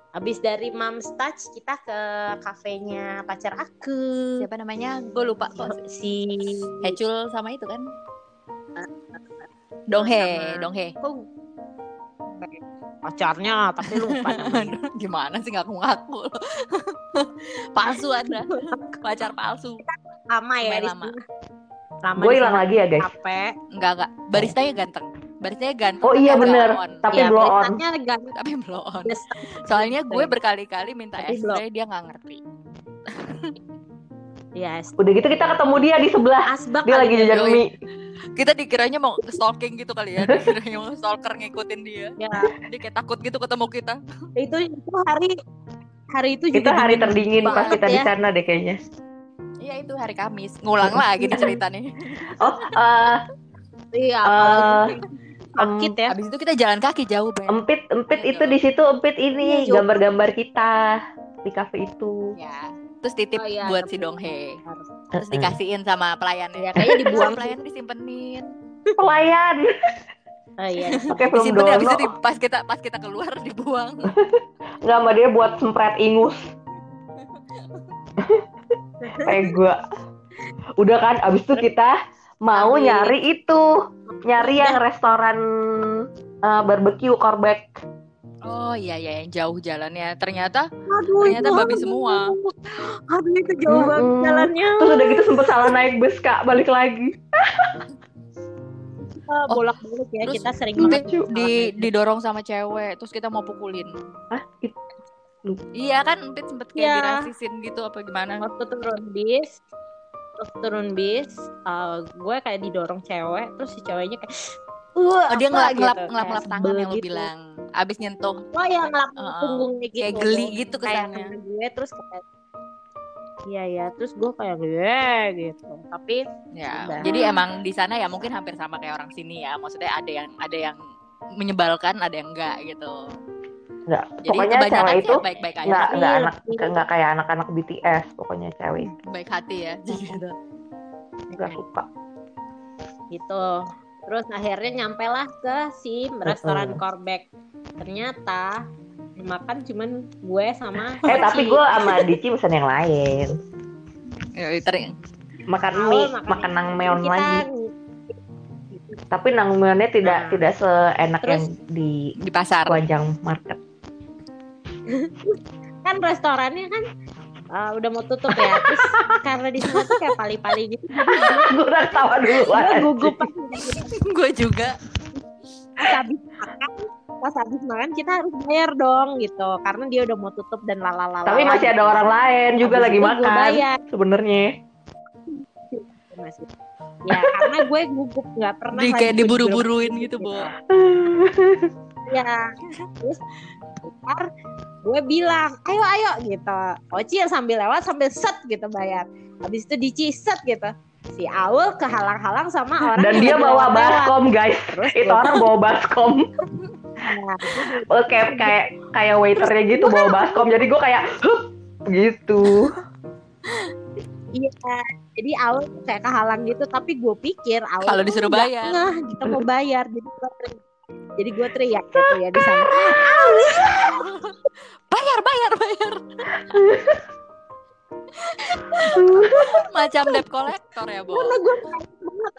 Speaker 2: Habis dari Mom's Touch kita ke kafenya pacar aku.
Speaker 1: Siapa namanya? Gue lupa kok.
Speaker 2: Si
Speaker 1: Hecul sama itu kan? Donghe,
Speaker 2: Sama-
Speaker 1: Donghe.
Speaker 2: Kok pacarnya tapi lupa [laughs] namanya.
Speaker 1: Gimana sih ngaku-ngaku? [laughs] palsu Anda. Pacar palsu.
Speaker 2: lama ya
Speaker 1: lama.
Speaker 2: Lama
Speaker 3: Gue
Speaker 2: di
Speaker 3: hilang lagi ya guys.
Speaker 2: capek.
Speaker 1: Enggak, enggak. Baristanya ganteng. Baristanya ganteng.
Speaker 3: Oh
Speaker 1: tapi
Speaker 3: iya
Speaker 1: blow
Speaker 3: bener.
Speaker 1: on.
Speaker 3: Tapi
Speaker 2: Ya,
Speaker 3: blow on.
Speaker 2: gak-
Speaker 1: Tapi blow on.
Speaker 2: Yes.
Speaker 1: Soalnya gue berkali-kali minta
Speaker 2: Tapi
Speaker 1: es teh dia nggak ngerti.
Speaker 2: Yes.
Speaker 3: Udah gitu kita ketemu dia di sebelah.
Speaker 2: Asbak
Speaker 3: Dia lagi
Speaker 2: ya.
Speaker 3: jajan mie.
Speaker 1: Kita dikiranya mau stalking gitu kali ya. Dikiranya mau stalker ngikutin dia.
Speaker 2: Ya,
Speaker 1: Dia kayak takut gitu ketemu kita.
Speaker 2: itu itu hari hari itu
Speaker 3: Itu
Speaker 2: juga
Speaker 3: hari
Speaker 2: dingin
Speaker 3: terdingin pas kita di
Speaker 2: ya.
Speaker 3: sana deh kayaknya.
Speaker 1: Iya itu hari Kamis. Ngulang lagi nih ceritanya. [laughs]
Speaker 3: Oh, eh
Speaker 2: Iya, sakit ya.
Speaker 1: Habis itu kita jalan kaki jauh banget.
Speaker 3: empit empit itu di situ empit ini
Speaker 2: Iya,
Speaker 3: gambar-gambar kita di kafe itu.
Speaker 1: Ya. Terus titip
Speaker 2: Oh, iya,
Speaker 1: buat si Donghe.
Speaker 2: Harus.
Speaker 1: Terus dikasihin sama pelayannya.
Speaker 2: Ya, kayaknya dibuang.
Speaker 1: pelayan disimpenin.
Speaker 3: Pelayan
Speaker 2: Oh iya. [laughs]
Speaker 3: pakai film
Speaker 1: Disimpenin habis itu di- pas kita pas kita keluar dibuang. [laughs]
Speaker 3: Nggak sama dia buat sempret ingus. Kayak gua. Udah kan abis itu kita mau
Speaker 2: Ambil.
Speaker 3: nyari itu. Nyari yang restoran eh, barbecue Korbek.
Speaker 1: Oh iya iya yang jauh jalannya. Ternyata
Speaker 2: Aduh,
Speaker 1: ternyata babi
Speaker 2: aduh.
Speaker 1: semua.
Speaker 2: Aduh, itu jauh banget
Speaker 3: Mm-mm.
Speaker 2: jalannya.
Speaker 3: Terus udah gitu sempet salah naik bus kak balik lagi. [laughs]
Speaker 2: Ah,
Speaker 1: Oh,
Speaker 2: bolak-balik ya
Speaker 1: terus
Speaker 2: kita sering banget
Speaker 1: di didorong sama cewek terus kita mau pukulin.
Speaker 3: Hah? It-
Speaker 1: Iya kan Empit sempet kayak
Speaker 2: Iya.
Speaker 1: dirasisin gitu apa gimana?
Speaker 2: waktu turun bis waktu turun bis eh, gue kayak didorong cewek terus si ceweknya kayak Wah,
Speaker 1: Oh dia ngelap ngelap
Speaker 2: gitu,
Speaker 1: ngelap
Speaker 2: kayak
Speaker 1: ngelap tangan yang lu
Speaker 2: gitu.
Speaker 1: bilang. Abis nyentuh
Speaker 2: Oh ya ngelap
Speaker 1: Heeh.
Speaker 2: punggungnya gitu.
Speaker 1: kayak geli gitu
Speaker 2: kayak
Speaker 1: kesannya.
Speaker 2: kena gue terus kayak Iya ya, terus gue kayak gue gitu. Tapi
Speaker 1: Ya,
Speaker 2: Udah.
Speaker 1: jadi emang di sana ya mungkin hampir sama kayak orang sini ya. Maksudnya ada yang ada yang menyebalkan, ada yang enggak gitu.
Speaker 3: Nggak, pokoknya cewek itu
Speaker 1: baik-baik aja,
Speaker 3: nggak
Speaker 2: Tapi
Speaker 3: nggak anak
Speaker 2: lebih-
Speaker 3: nggak kayak anak-anak BTS pokoknya cewek
Speaker 1: baik hati ya. [laughs] Gitu.
Speaker 3: nggak suka.
Speaker 2: gitu. Terus akhirnya nyampe lah ke si restoran. Korbek. Ternyata makan cuman gue sama [laughs]
Speaker 3: Eh tapi
Speaker 2: Oci.
Speaker 3: gue sama Dici pesan yang lain.
Speaker 1: Ya,
Speaker 3: Makan
Speaker 2: Awal
Speaker 3: mie,
Speaker 2: makan
Speaker 3: makan
Speaker 2: mie.
Speaker 3: nangmeon
Speaker 2: Kita
Speaker 3: lagi. Tapi nangmeonnya tidak
Speaker 2: Nah.
Speaker 3: tidak seenak
Speaker 2: Terus-
Speaker 3: yang di
Speaker 1: di pasar.
Speaker 3: Wajang Market.
Speaker 2: Kan restorannya kan uh, udah mau tutup ya. Terus [laughs] karena di sana tuh kayak pali-pali gitu.
Speaker 3: Gue udah ketawa
Speaker 2: gue
Speaker 3: duluan.
Speaker 2: gugup pas
Speaker 1: Gue juga.
Speaker 2: habis makan. Pas habis makan kita harus bayar dong gitu. Karena dia udah mau tutup dan lalala.
Speaker 3: Tapi masih ada orang lain juga
Speaker 2: Habis
Speaker 3: lagi makan
Speaker 2: bayar.
Speaker 3: sebenarnya.
Speaker 2: Masih. Ya karena gue gugup nggak pernah.
Speaker 1: Di kayak
Speaker 2: gue
Speaker 1: diburu-buruin
Speaker 2: diburu-
Speaker 1: gitu, Bo.
Speaker 2: Ya, terus ntar gue bilang, ayo ayo gitu. Oci yang sambil lewat sambil set gitu bayar. Habis itu diciset gitu. Si Aul kehalang-halang sama orang
Speaker 3: Dan dia bawa baskom guys.
Speaker 2: Terus
Speaker 3: Itu orang bawa baskom.
Speaker 2: Nah,
Speaker 3: Oh, kayak kayak kayak waiternya gitu bawa baskom. Jadi gue kayak "Hup," gitu.
Speaker 2: iya. Jadi Aul tuh kayak kehalang gitu, tapi gue pikir Aul
Speaker 1: Kalau disuruh bayar.
Speaker 2: kita mau bayar. Jadi gue. Jadi gue teriak gitu ya di sana. [laughs]
Speaker 1: Bayar, bayar, bayar. [laughs] Macam debt collector ya, Bo.
Speaker 2: Karena gue kaget banget.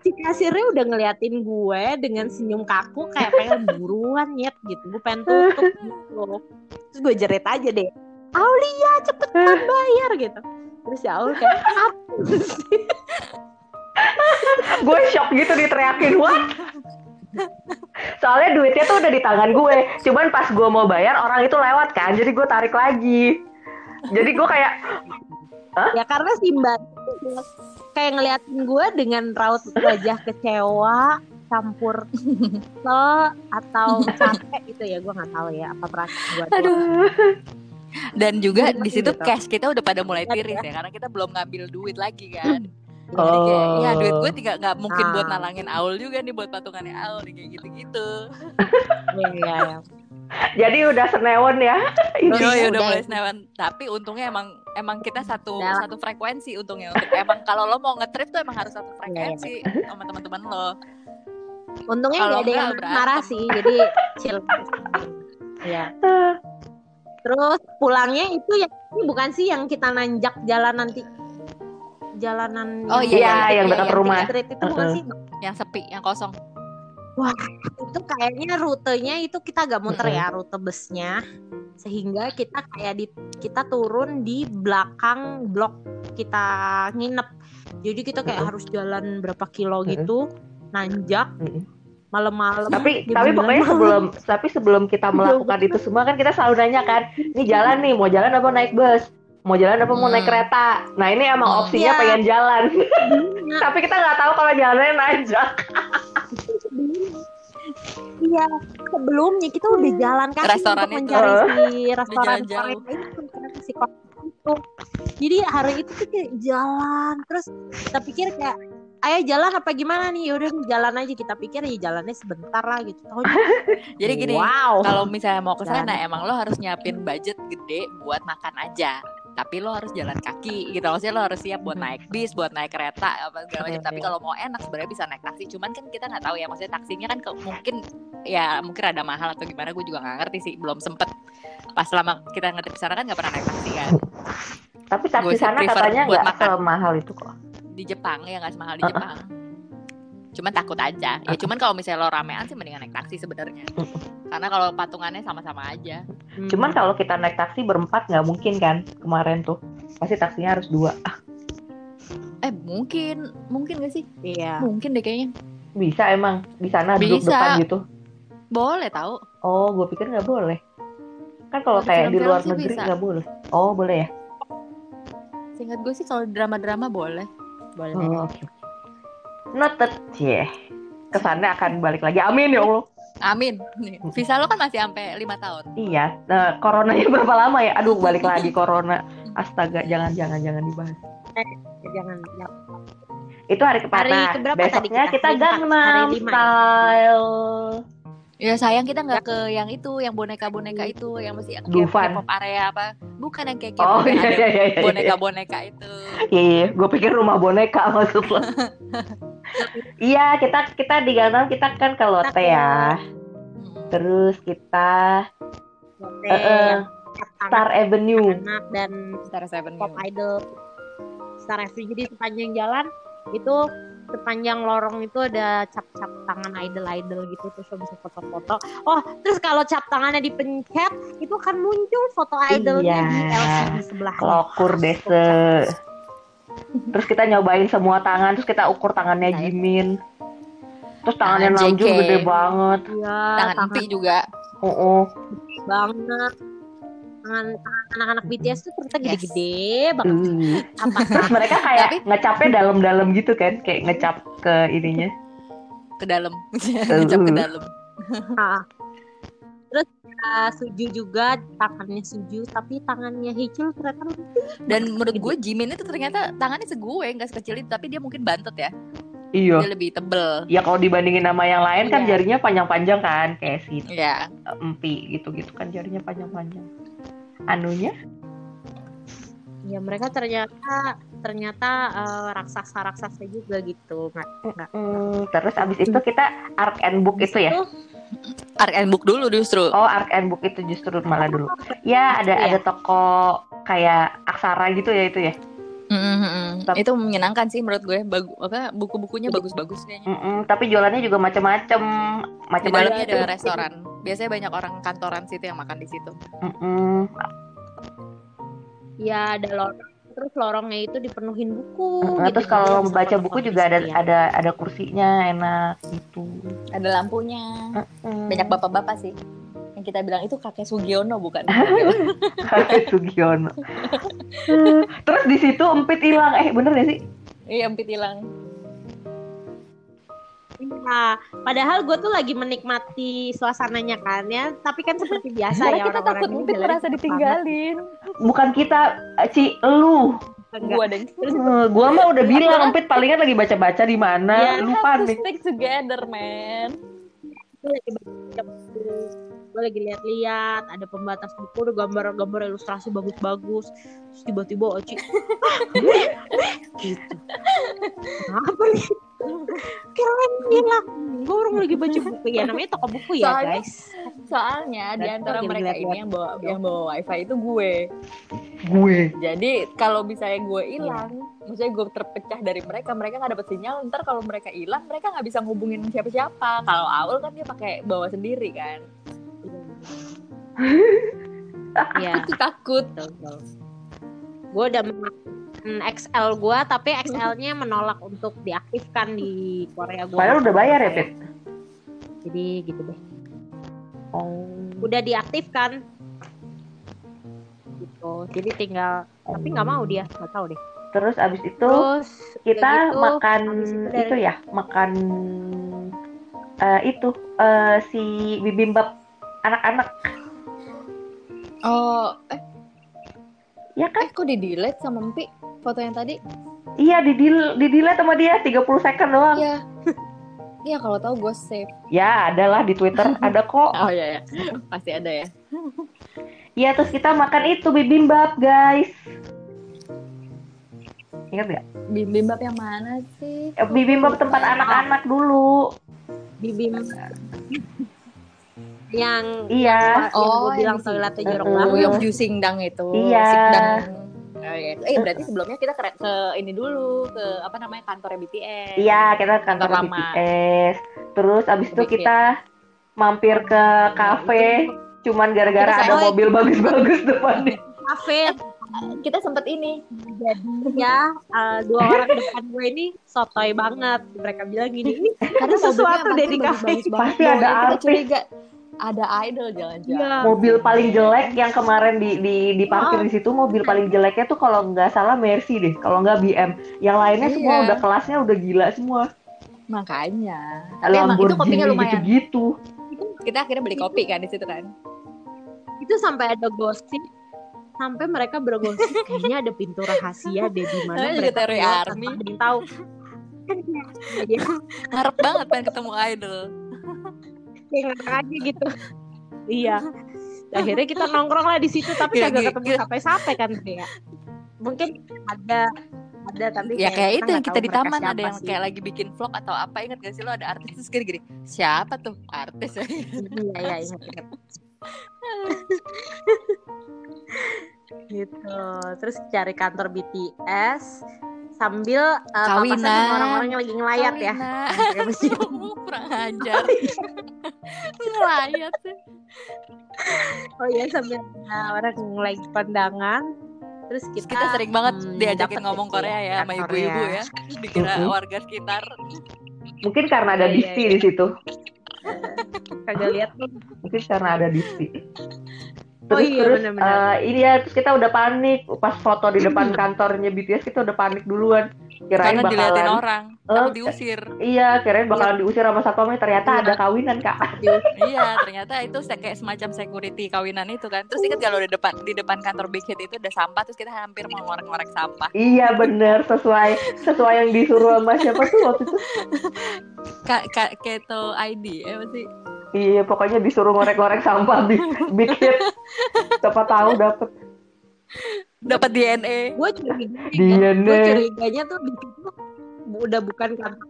Speaker 2: Si kasirnya udah ngeliatin gue dengan senyum kaku kayak pengen buruan nyet gitu. Gue pengen tutup gitu. Terus gue jerit aja deh. Aulia cepetan bayar gitu. Terus ya Aul kayak apa sih?
Speaker 3: gue shock gitu diteriakin what soalnya duitnya tuh udah di tangan gue cuman pas gue mau bayar orang itu lewat kan jadi gue tarik lagi jadi gue kayak
Speaker 2: Ya karena si Mbak kayak ngeliatin gue dengan raut wajah kecewa campur kesel atau capek gitu ya gue nggak tahu ya apa perasaan gue tuh.
Speaker 1: Aduh. Dan juga
Speaker 2: Gitu.
Speaker 1: di situ cash kita udah pada mulai tiris
Speaker 2: ya.
Speaker 1: ya, karena kita belum ngambil duit lagi kan. Jadi
Speaker 3: Oh.
Speaker 1: kayak, ya duit gue tidak nggak mungkin buat
Speaker 2: Ah.
Speaker 1: nalangin Aul juga nih buat patungannya Aul nih, kayak gitu-gitu.
Speaker 2: Iya, iya, iya. [laughs]
Speaker 3: jadi udah senewon ya
Speaker 1: Yo,
Speaker 2: ya
Speaker 1: udah
Speaker 2: udah.
Speaker 1: mulai senewan. Tapi untungnya emang emang kita satu
Speaker 2: lah.
Speaker 1: satu frekuensi untungnya untuk emang kalau lo mau ngetrip tuh emang harus satu
Speaker 2: Iya,
Speaker 1: frekuensi sama teman-teman lo.
Speaker 2: Untungnya
Speaker 1: Kalau
Speaker 2: nggak ada yang
Speaker 1: berantem.
Speaker 2: marah sih, jadi chill. Iya. Terus pulangnya itu yang ini bukan sih yang kita nanjak jalan nanti jalanan
Speaker 1: Oh,
Speaker 3: iya,
Speaker 2: yang
Speaker 3: yang dekat
Speaker 2: tiga
Speaker 3: rumah.
Speaker 2: street itu bukan
Speaker 3: Uh-uh.
Speaker 2: sih
Speaker 1: Yang sepi, yang kosong.
Speaker 2: itu kayaknya rutenya itu kita agak muter
Speaker 3: Mm-mm.
Speaker 2: ya rute busnya sehingga kita kayak di kita turun di belakang blok kita nginep jadi kita kayak
Speaker 3: Mm-mm.
Speaker 2: harus jalan berapa kilo gitu nanjak
Speaker 3: Mm-mm.
Speaker 2: malam-malam
Speaker 3: tapi tapi
Speaker 2: 9
Speaker 3: pokoknya
Speaker 2: malam.
Speaker 3: sebelum tapi sebelum kita [laughs] melakukan itu semua kan kita selalu nanya kan ini jalan nih mau jalan apa naik bus mau jalan apa mau
Speaker 1: Hmm.
Speaker 3: naik kereta nah ini emang
Speaker 1: Hmm.
Speaker 3: opsinya
Speaker 2: Iya.
Speaker 3: pengen jalan
Speaker 2: Nah, [laughs]
Speaker 3: tapi kita nggak tahu kalau jalannya nanjak
Speaker 2: iya sebelumnya kita udah jalan kaki untuk
Speaker 1: Restorannya tuh.
Speaker 2: mencari si [laughs] restoran
Speaker 1: jalan.
Speaker 2: Korea itu kan si itu jadi hari itu tuh kayak jalan terus kita pikir kayak ayo jalan apa gimana nih yaudah jalan aja kita pikir ya jalannya sebentar lah gitu Tahu
Speaker 1: Jadi gini,
Speaker 2: wow
Speaker 1: kalau misalnya mau ke sana
Speaker 2: Jalan.
Speaker 1: emang lo harus nyiapin budget gede buat makan aja. Tapi lo harus jalan kaki gitu. Maksudnya lo harus siap buat
Speaker 2: Hmm.
Speaker 1: naik bis, buat naik kereta apa segala macam. Tapi
Speaker 3: iya.
Speaker 1: kalau mau enak sebenarnya bisa naik taksi. Cuman kan kita nggak tahu ya. Maksudnya taksinya kan ke- mungkin ya mungkin ada mahal atau gimana. Gue juga nggak ngerti sih. Belum sempet. Pas selama kita ngerti sana kan nggak pernah naik taksi kan.
Speaker 3: tapi taksi sana katanya nggak semahal itu kok
Speaker 1: Di Jepang ya nggak semahal di
Speaker 3: Uh-uh.
Speaker 1: Jepang. Cuman takut aja. Ya cuman kalau misalnya lo ramean sih mendingan naik taksi sebenarnya. Karena kalau patungannya sama-sama aja.
Speaker 2: Hmm.
Speaker 3: cuman kalau kita naik taksi berempat nggak mungkin kan kemarin tuh pasti taksinya harus dua ah
Speaker 1: Eh mungkin, mungkin gak sih?
Speaker 2: iya
Speaker 1: Mungkin deh kayaknya.
Speaker 3: bisa emang di sana duduk
Speaker 1: Bisa.
Speaker 3: depan gitu
Speaker 1: Boleh tahu.
Speaker 3: oh gue pikir nggak boleh kan kalau kayak di luar negeri nggak boleh oh boleh ya
Speaker 1: Seingat gue sih kalau drama-drama boleh.
Speaker 2: boleh
Speaker 3: Oh, oke. Noted, yeah. Kesannya akan balik lagi. Amin ya Allah.
Speaker 1: Amin. Visa lo kan masih sampai lima tahun.
Speaker 3: Iya. Nah, coronanya [laughs] berapa lama ya? Aduh, balik lagi [laughs] corona. Astaga, jangan jangan jangan dibahas.
Speaker 2: jangan ya.
Speaker 3: Itu hari keempat.
Speaker 2: Hari
Speaker 3: Nah,
Speaker 2: keberapa tadi
Speaker 3: besoknya
Speaker 2: kita?
Speaker 3: kita
Speaker 2: Hari empat.
Speaker 3: Gangnam
Speaker 2: ya?
Speaker 3: Style.
Speaker 1: Ya sayang kita nggak ke yang itu, yang boneka-boneka itu, yang masih yang
Speaker 3: Dufan.
Speaker 1: K-pop area apa? Bukan yang kayak
Speaker 3: Oh iya
Speaker 1: ada
Speaker 3: iya iya. iya.
Speaker 1: boneka-boneka itu.
Speaker 3: Iya, iya. gue pikir rumah boneka maksud lo. [laughs] iya, kita kita di Gangnam kita kan ke Lotte ya.
Speaker 1: Hmm.
Speaker 3: Terus kita
Speaker 2: Lotte,
Speaker 3: eh,
Speaker 2: yang
Speaker 3: Star Avenue.
Speaker 2: anak dan
Speaker 1: Star Seven
Speaker 2: pop idol Star Avenue jadi sepanjang jalan itu sepanjang lorong itu ada cap-cap tangan idol-idol gitu terus lo bisa foto-foto oh terus kalau cap tangannya dipencet itu akan muncul foto idolnya
Speaker 3: Iya.
Speaker 2: di LCD sebelah
Speaker 3: Lokur dese. Terus kita nyobain semua tangan, terus kita ukur tangannya
Speaker 1: Nah, itu.
Speaker 3: Jimin. Terus tangannya
Speaker 1: Tangan
Speaker 3: Namjoon gede banget.
Speaker 2: iya
Speaker 1: Tangan empi juga.
Speaker 3: Oh, oh.
Speaker 2: banget tangan tangan anak-anak BTS tuh ternyata
Speaker 1: Yes.
Speaker 2: gede banget
Speaker 3: Uh.
Speaker 2: apa
Speaker 3: Terus [laughs] mereka kayak
Speaker 1: Tapi-
Speaker 3: ngecapnya dalam-dalam gitu kan, kayak ngecap ke ininya.
Speaker 1: Ke dalam. [laughs] Ngecap ke dalam. [laughs]
Speaker 2: Ah. Terus uh, Suju juga tangannya Suju tapi tangannya Hechul ternyata
Speaker 1: Dan menurut gue Jimin itu ternyata tangannya segue, nggak sekecil itu, tapi dia mungkin bantet ya.
Speaker 3: Iya.
Speaker 1: Dia lebih tebel.
Speaker 3: Ya kalau dibandingin sama yang lain kan
Speaker 2: Iya.
Speaker 3: jarinya panjang-panjang kan, kayak si
Speaker 1: Ya.
Speaker 3: uh, empi gitu-gitu kan jarinya panjang-panjang. Anunya?
Speaker 2: Ya mereka ternyata ternyata uh, raksasa-raksasa juga gitu nggak nggak
Speaker 3: Hmm, terus abis itu kita Arc and Book itu ya?
Speaker 1: Art and book dulu justru.
Speaker 3: Oh, Arc and Book itu justru malah dulu. Ya, ada
Speaker 2: Iya.
Speaker 3: ada toko kayak aksara gitu ya itu ya. Tapi-
Speaker 1: Itu menyenangkan sih menurut gue. Bagu apa buku-bukunya bagus-bagus kayaknya.
Speaker 3: Mm-mm, tapi jualannya juga macam-macam, macam-macam.
Speaker 1: dalamnya ada restoran. Biasanya banyak orang kantoran situ yang makan di situ.
Speaker 3: Mm-mm.
Speaker 2: Ya ada lorong terus lorongnya itu dipenuhin buku
Speaker 3: Nah,
Speaker 2: gitu.
Speaker 3: terus kalau membaca
Speaker 2: sama
Speaker 3: buku juga ada
Speaker 2: ya.
Speaker 3: ada ada kursinya enak gitu.
Speaker 1: Ada lampunya.
Speaker 3: Mm.
Speaker 1: Banyak bapak-bapak sih. Yang kita bilang itu kakek Sugiono bukan? [laughs]
Speaker 3: Sugiono. [laughs] terus di situ empit hilang. Eh, bener gak sih?
Speaker 1: Iya, empit hilang.
Speaker 2: Iya, padahal gue tuh lagi menikmati suasananya kan ya, tapi kan seperti biasa
Speaker 1: Karena
Speaker 2: ya
Speaker 1: kita
Speaker 2: orang-orang
Speaker 1: takut
Speaker 2: jalannya
Speaker 1: merasa ditinggalin.
Speaker 3: Bukan kita, eh, Ci, lu.
Speaker 2: banget.
Speaker 1: Gua dan
Speaker 3: Eh, Gua mah udah bilang empit palingan lagi baca-baca di mana.
Speaker 2: Iya,
Speaker 3: Lupa
Speaker 1: to
Speaker 3: nih.
Speaker 1: stick together, man.
Speaker 2: Gue lagi lihat-lihat, ada pembatas buku, ada gambar-gambar ilustrasi bagus-bagus, terus tiba-tiba Oci, gitu. Kenapa nih? hilang gue orang lagi baca buku ya namanya toko buku ya
Speaker 1: Soalnya-
Speaker 2: guys
Speaker 1: Soalnya di antara mereka ini yang bawa yang bawa wifi itu gue.
Speaker 3: Gue.
Speaker 1: Jadi kalau misalnya gue hilang, maksudnya gue terpecah dari mereka, mereka nggak dapet sinyal. Ntar kalau mereka hilang, mereka nggak bisa ngubungin siapa-siapa. Kalau Aul kan dia pakai bawa sendiri kan.
Speaker 2: Iya [laughs]
Speaker 1: Itu takut.
Speaker 2: gue udah men- XL gue tapi XL-nya menolak untuk diaktifkan di Korea gue
Speaker 3: Padahal udah bayar ya, Pit?
Speaker 2: jadi gitu deh
Speaker 3: Oh.
Speaker 2: udah diaktifkan gitu jadi tinggal tapi nggak mau dia nggak tahu deh
Speaker 3: Terus abis itu
Speaker 2: terus
Speaker 3: kita
Speaker 2: gitu,
Speaker 3: makan
Speaker 2: itu dari-
Speaker 3: itu ya, makan eh, itu eh, si bibimbap anak-anak.
Speaker 1: Oh, eh,
Speaker 3: Ya kan?
Speaker 1: eh kok di delete sama Mpi foto yang tadi?
Speaker 3: Iya, di di delete sama dia 30 second doang.
Speaker 1: Iya. [laughs] Iya kalau tahu gue save.
Speaker 3: Ya, adalah di Twitter [laughs] ada kok.
Speaker 1: Oh iya ya, [laughs] pasti ada ya.
Speaker 3: Iya, terus kita makan itu bibimbap, guys. Ingat nggak?
Speaker 1: Bibimbap yang mana sih?
Speaker 3: Eh, Bibimbap tempat anak-anak dulu.
Speaker 2: bibim yang
Speaker 3: Iya.
Speaker 2: yang
Speaker 1: Oh,
Speaker 2: gue
Speaker 1: yang
Speaker 2: bilang
Speaker 1: di
Speaker 2: toiletnya jorok
Speaker 3: Oh,
Speaker 2: banget
Speaker 1: Uyok Ju Singdang itu.
Speaker 3: Iya.
Speaker 1: Singdang. Oh, iya. Eh berarti sebelumnya kita ke, ke ini dulu ke apa namanya kantornya BTS.
Speaker 3: Iya, kita ke kantor
Speaker 1: Kantor lama.
Speaker 3: BTS. Terus abis itu kita mampir ke kafe. Cuman gara-gara ada
Speaker 2: saya-
Speaker 3: mobil bagus-bagus depannya.
Speaker 2: kafe
Speaker 1: Kita sempet ini.
Speaker 2: jadi ya eh, dua orang depan gue ini sotoy banget mereka bilang gini ini
Speaker 1: Karena
Speaker 2: sesuatu
Speaker 1: parkir
Speaker 2: kafe.
Speaker 3: Pasti ada artis.
Speaker 1: curiga ada idol jangan-jangan.
Speaker 2: Iya.
Speaker 3: Mobil paling jelek yang kemarin di di diparkir
Speaker 1: Oh.
Speaker 3: di situ mobil paling jeleknya tuh kalau nggak salah Mercy deh, kalau nggak BM. Yang lainnya semua
Speaker 1: Iya.
Speaker 3: udah kelasnya udah gila semua.
Speaker 1: Makanya. Tapi emang itu kopinya lumayan.
Speaker 3: gitu-gitu.
Speaker 1: Kita akhirnya beli kopi kan di situ kan.
Speaker 2: itu sampai ada gosip sampai mereka bergosip kayaknya ada pintu rahasia deh di mana mereka keluar
Speaker 1: Army.
Speaker 2: tahu kan
Speaker 1: Ngarep banget pengen ketemu idol.
Speaker 2: Kayak ngarang aja gitu. Iya. Akhirnya kita nongkrong lah di situ tapi
Speaker 1: Gila,
Speaker 2: kagak
Speaker 1: gila,
Speaker 2: ketemu
Speaker 1: gila.
Speaker 2: sampai-sampai kan ya. Mungkin ada ada tapi
Speaker 1: Ya kayak itu yang kita di taman ada yang
Speaker 2: sih.
Speaker 1: kayak lagi bikin vlog atau apa ingat gak sih lo? Ada artis terus gini-gini siapa tuh artis?
Speaker 2: Iya iya ingat ingat. Gitu. Terus cari kantor BTS sambil uh, papasan
Speaker 1: Kawinan.
Speaker 2: sama orang-orang yang lagi ngelayat ya
Speaker 1: Kawinan.
Speaker 2: Kayak begitu. [laughs]
Speaker 1: kurang ajar [laughs] ngelayat sih
Speaker 2: oh iya sambil uh, orang lagi pandangan terus
Speaker 1: Terus
Speaker 2: kita,
Speaker 1: kita sering banget
Speaker 2: hmm,
Speaker 1: diajakin ngomong Korea ya sama ibu-ibu ya dikira
Speaker 3: Mhm.
Speaker 1: warga sekitar
Speaker 3: Mungkin karena ada
Speaker 2: Iya,
Speaker 3: Disti
Speaker 2: iya.
Speaker 3: di situ.
Speaker 2: kagak lihat tuh
Speaker 3: Mungkin karena ada Disti.
Speaker 2: Oh
Speaker 3: Terus
Speaker 2: iya,
Speaker 3: terus
Speaker 2: benar-benar.
Speaker 3: eh, ini ya terus kita udah panik pas foto di depan [clears throat] kantornya BTS kita udah panik duluan. Kirain
Speaker 1: karena diliatin
Speaker 3: bakalan
Speaker 1: orang
Speaker 3: Eh,
Speaker 1: takut diusir
Speaker 3: Iya, kirain bakalan diusir sama satpamnya ternyata
Speaker 2: Iya.
Speaker 3: ada kawinan, Kak.
Speaker 1: iya ternyata itu kayak semacam security kawinan itu kan terus ingat kalau di depan di depan kantor Big Hit itu ada sampah terus kita hampir mau ngorek-ngorek sampah
Speaker 3: Iya bener sesuai sesuai yang disuruh sama siapa tuh waktu itu.
Speaker 1: Kak Kak Keto ID ya sih
Speaker 3: Iya pokoknya disuruh ngorek-ngorek sampah di big hit. Siapa tahu dapet.
Speaker 1: Dapat DNA
Speaker 2: gue curiga
Speaker 3: Dia
Speaker 2: gue curiganya tuh di situ udah bukan kantor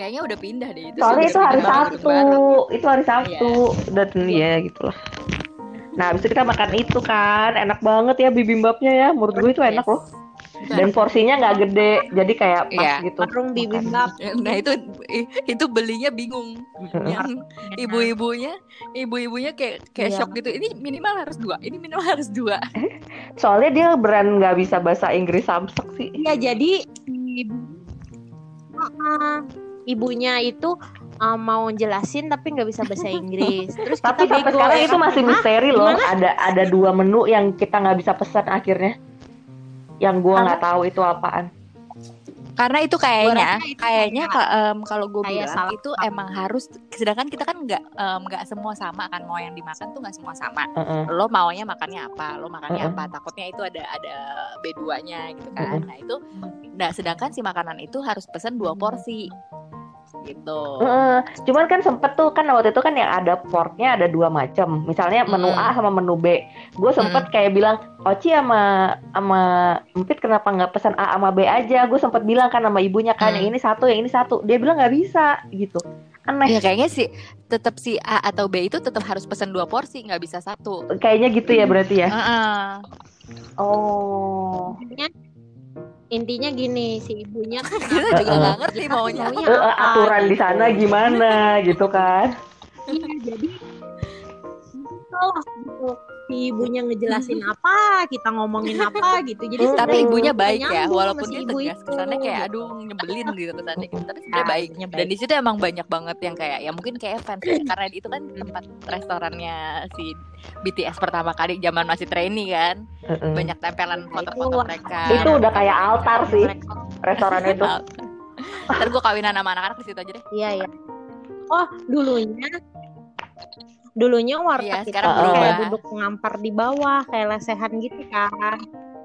Speaker 1: kayaknya udah pindah deh itu
Speaker 3: Soalnya itu hari Sabtu, itu hari Sabtu dan ya gitulah. Nah, habis itu kita makan itu kan, enak banget ya bibimbapnya ya. Menurut gue itu enak
Speaker 1: Yes.
Speaker 3: loh. Dan porsinya nggak gede, jadi kayak pas
Speaker 1: Iya.
Speaker 3: gitu.
Speaker 2: warung bibimbap
Speaker 1: Nah itu itu belinya bingung. Yang [laughs] ibu-ibunya, ibu-ibunya kayak kayak
Speaker 2: Iya.
Speaker 1: shock gitu. Ini minimal harus dua. Ini minimal harus dua. [laughs]
Speaker 3: Soalnya dia beran nggak bisa bahasa Inggris samsek sih.
Speaker 2: Iya jadi ibu Ah, ibunya itu ah, mau jelasin tapi nggak bisa bahasa Inggris. [laughs] Terus
Speaker 3: Tapi
Speaker 2: kita
Speaker 3: sampai
Speaker 2: bego,
Speaker 3: sekarang
Speaker 2: ya
Speaker 3: itu masih misteri loh.
Speaker 2: Gimana?
Speaker 3: Ada ada dua menu yang kita nggak bisa pesan akhirnya. Yang gua nggak tahu itu apaan.
Speaker 1: Karena itu kayaknya,
Speaker 2: itu
Speaker 1: kayaknya
Speaker 2: kayak-
Speaker 1: ka- em, kalau gue bilang
Speaker 2: salah
Speaker 1: itu emang harus. Sedangkan kita kan nggak nggak semua sama kan. Mau yang dimakan tuh nggak semua sama.
Speaker 3: Heeh.
Speaker 1: Lo maunya makannya apa? Lo makannya
Speaker 3: Mm-mm.
Speaker 1: apa? Takutnya itu ada ada B2-nya gitu kan.
Speaker 3: Mm-mm.
Speaker 1: Nah itu, nah sedangkan si makanan itu harus pesan dua porsi. Gitu.
Speaker 3: Heeh. cuman kan sempet tuh kan waktu itu kan yang ada porknya ada dua macam. Misalnya menu
Speaker 1: Hmm.
Speaker 3: A sama menu B. Gue sempet kayak bilang, Oci sama sama Empit kenapa nggak pesan A sama B aja? Gue sempet bilang kan sama ibunya kan
Speaker 1: Hmm.
Speaker 3: yang ini satu, yang ini satu. Dia bilang nggak bisa gitu. Aneh.
Speaker 1: Ya kayaknya sih tetap si A atau B itu tetap harus pesan dua porsi, nggak bisa satu.
Speaker 3: Kayaknya gitu ya berarti ya.
Speaker 1: Heeh.
Speaker 3: Oh.
Speaker 2: intinya intinya gini si ibunya tuh
Speaker 1: Kita juga nggak ngerti maunya.
Speaker 2: apa,
Speaker 3: aturan di sana gimana gitu kan?
Speaker 2: Iya, jadi gitu. Si ibunya ngejelasin apa, kita ngomongin apa gitu. Jadi
Speaker 3: Hmm,
Speaker 1: Tapi ibunya baik ya, walaupun dia
Speaker 2: ibu
Speaker 1: tegas kesannya kayak aduh nyebelin gitu kesannya gitu. Tapi sebenarnya
Speaker 2: Ah,
Speaker 1: baik.
Speaker 2: ibunya
Speaker 1: Dan
Speaker 2: baik.
Speaker 1: di situ emang banyak banget yang kayak ya mungkin kayak fans karena itu kan tempat restorannya si BTS pertama kali zaman masih trainee kan. Banyak tempelan
Speaker 2: Nah,
Speaker 1: foto-foto mereka.
Speaker 3: Itu udah kayak altar sih restoran itu.
Speaker 1: Ntar gue kawinan sama anak-anak di situ aja deh.
Speaker 2: Iya ya. Oh dulunya dulunya warteg
Speaker 1: Iya,
Speaker 2: itu
Speaker 1: sekarang
Speaker 2: kayak
Speaker 3: berubah.
Speaker 2: duduk ngampar di bawah kayak lesehan gitu kan.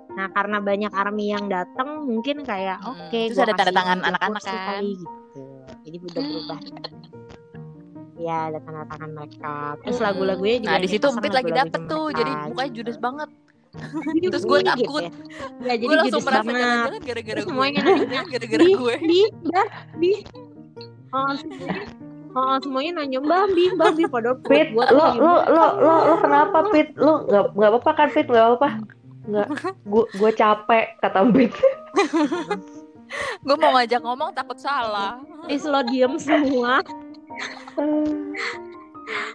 Speaker 2: Nah karena banyak army yang datang mungkin kayak
Speaker 1: Hmm,
Speaker 2: oke.
Speaker 1: terus
Speaker 2: gua
Speaker 1: ada tanda tangan anak-anak kan.
Speaker 2: kali gitu. Jadi udah berubah. Iya ada tanda tangan mereka. Terus
Speaker 1: Hmm.
Speaker 2: lagu-lagunya juga.
Speaker 1: Nah di situ Empit lagi dapet tuh,
Speaker 2: mereka,
Speaker 1: jadi mukanya
Speaker 2: gitu.
Speaker 1: judes banget. Terus gue takut.
Speaker 2: gitu ya. Ya jadi
Speaker 1: Gue langsung merasa jangan-jangan gara-gara gue.
Speaker 2: semuanya
Speaker 1: gara-gara gue.
Speaker 2: Bi, Mbak, Bi. Oh, oh, semuanya nanya Mbak, Bi, Mbak, Bi. Padahal
Speaker 3: Pit,
Speaker 2: gua
Speaker 3: lo lo lo lo lo kenapa Pit? Lo nggak nggak apa-apa kan Pit? Nggak apa-apa. Nggak. [laughs] Gue gue capek kata Pit. [laughs]
Speaker 1: Gue mau ngajak ngomong takut salah.
Speaker 2: Is [laughs] lo diem semua,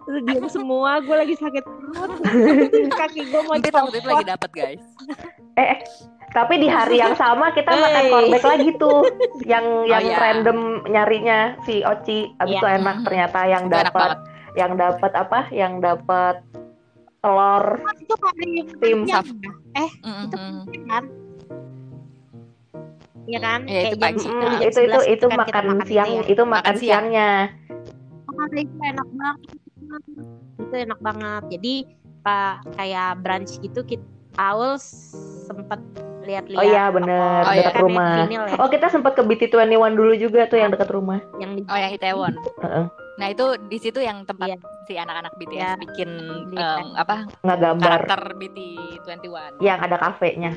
Speaker 2: lo diem semua. Gue lagi sakit perut. Kaki gue mau
Speaker 1: waktu itu
Speaker 2: copot.
Speaker 1: lagi dapet guys.
Speaker 3: Eh, tapi di hari yang sama kita makan
Speaker 2: Hey.
Speaker 3: kornbek lagi tuh, yang yang
Speaker 1: iya.
Speaker 3: random nyarinya si Oci. Abis
Speaker 2: Iya.
Speaker 3: itu enak ternyata yang dapat yang dapat apa? Yang dapat telur
Speaker 2: Itu hari
Speaker 3: tim
Speaker 2: siang,
Speaker 1: Mm,
Speaker 2: Itu
Speaker 1: mm.
Speaker 2: kan? Iya kan?
Speaker 1: Iya, itu pagi.
Speaker 3: Mm, itu itu
Speaker 2: 11
Speaker 3: itu
Speaker 2: kan kita
Speaker 3: makan siang
Speaker 2: ya.
Speaker 3: itu makan
Speaker 1: Makan siang.
Speaker 3: siangnya.
Speaker 2: Oh, itu enak banget. Itu enak banget. Jadi pak kayak brunch gitu kita Aul sempet lihat-lihat.
Speaker 3: Oh iya bener
Speaker 1: Oh,
Speaker 3: dekat
Speaker 1: iya.
Speaker 3: rumah.
Speaker 2: Ya,
Speaker 3: Oh kita sempat ke BT21 dulu juga tuh yang dekat rumah.
Speaker 2: yang di
Speaker 1: Oh yang Itaewon.
Speaker 3: Heeh.
Speaker 1: Nah itu di situ yang tempat
Speaker 2: Iya.
Speaker 1: si anak-anak BTS
Speaker 2: Iya.
Speaker 1: bikin em,
Speaker 2: pen.
Speaker 1: apa
Speaker 3: Nggak gambar
Speaker 1: karakter BT21.
Speaker 3: yang ada kafenya.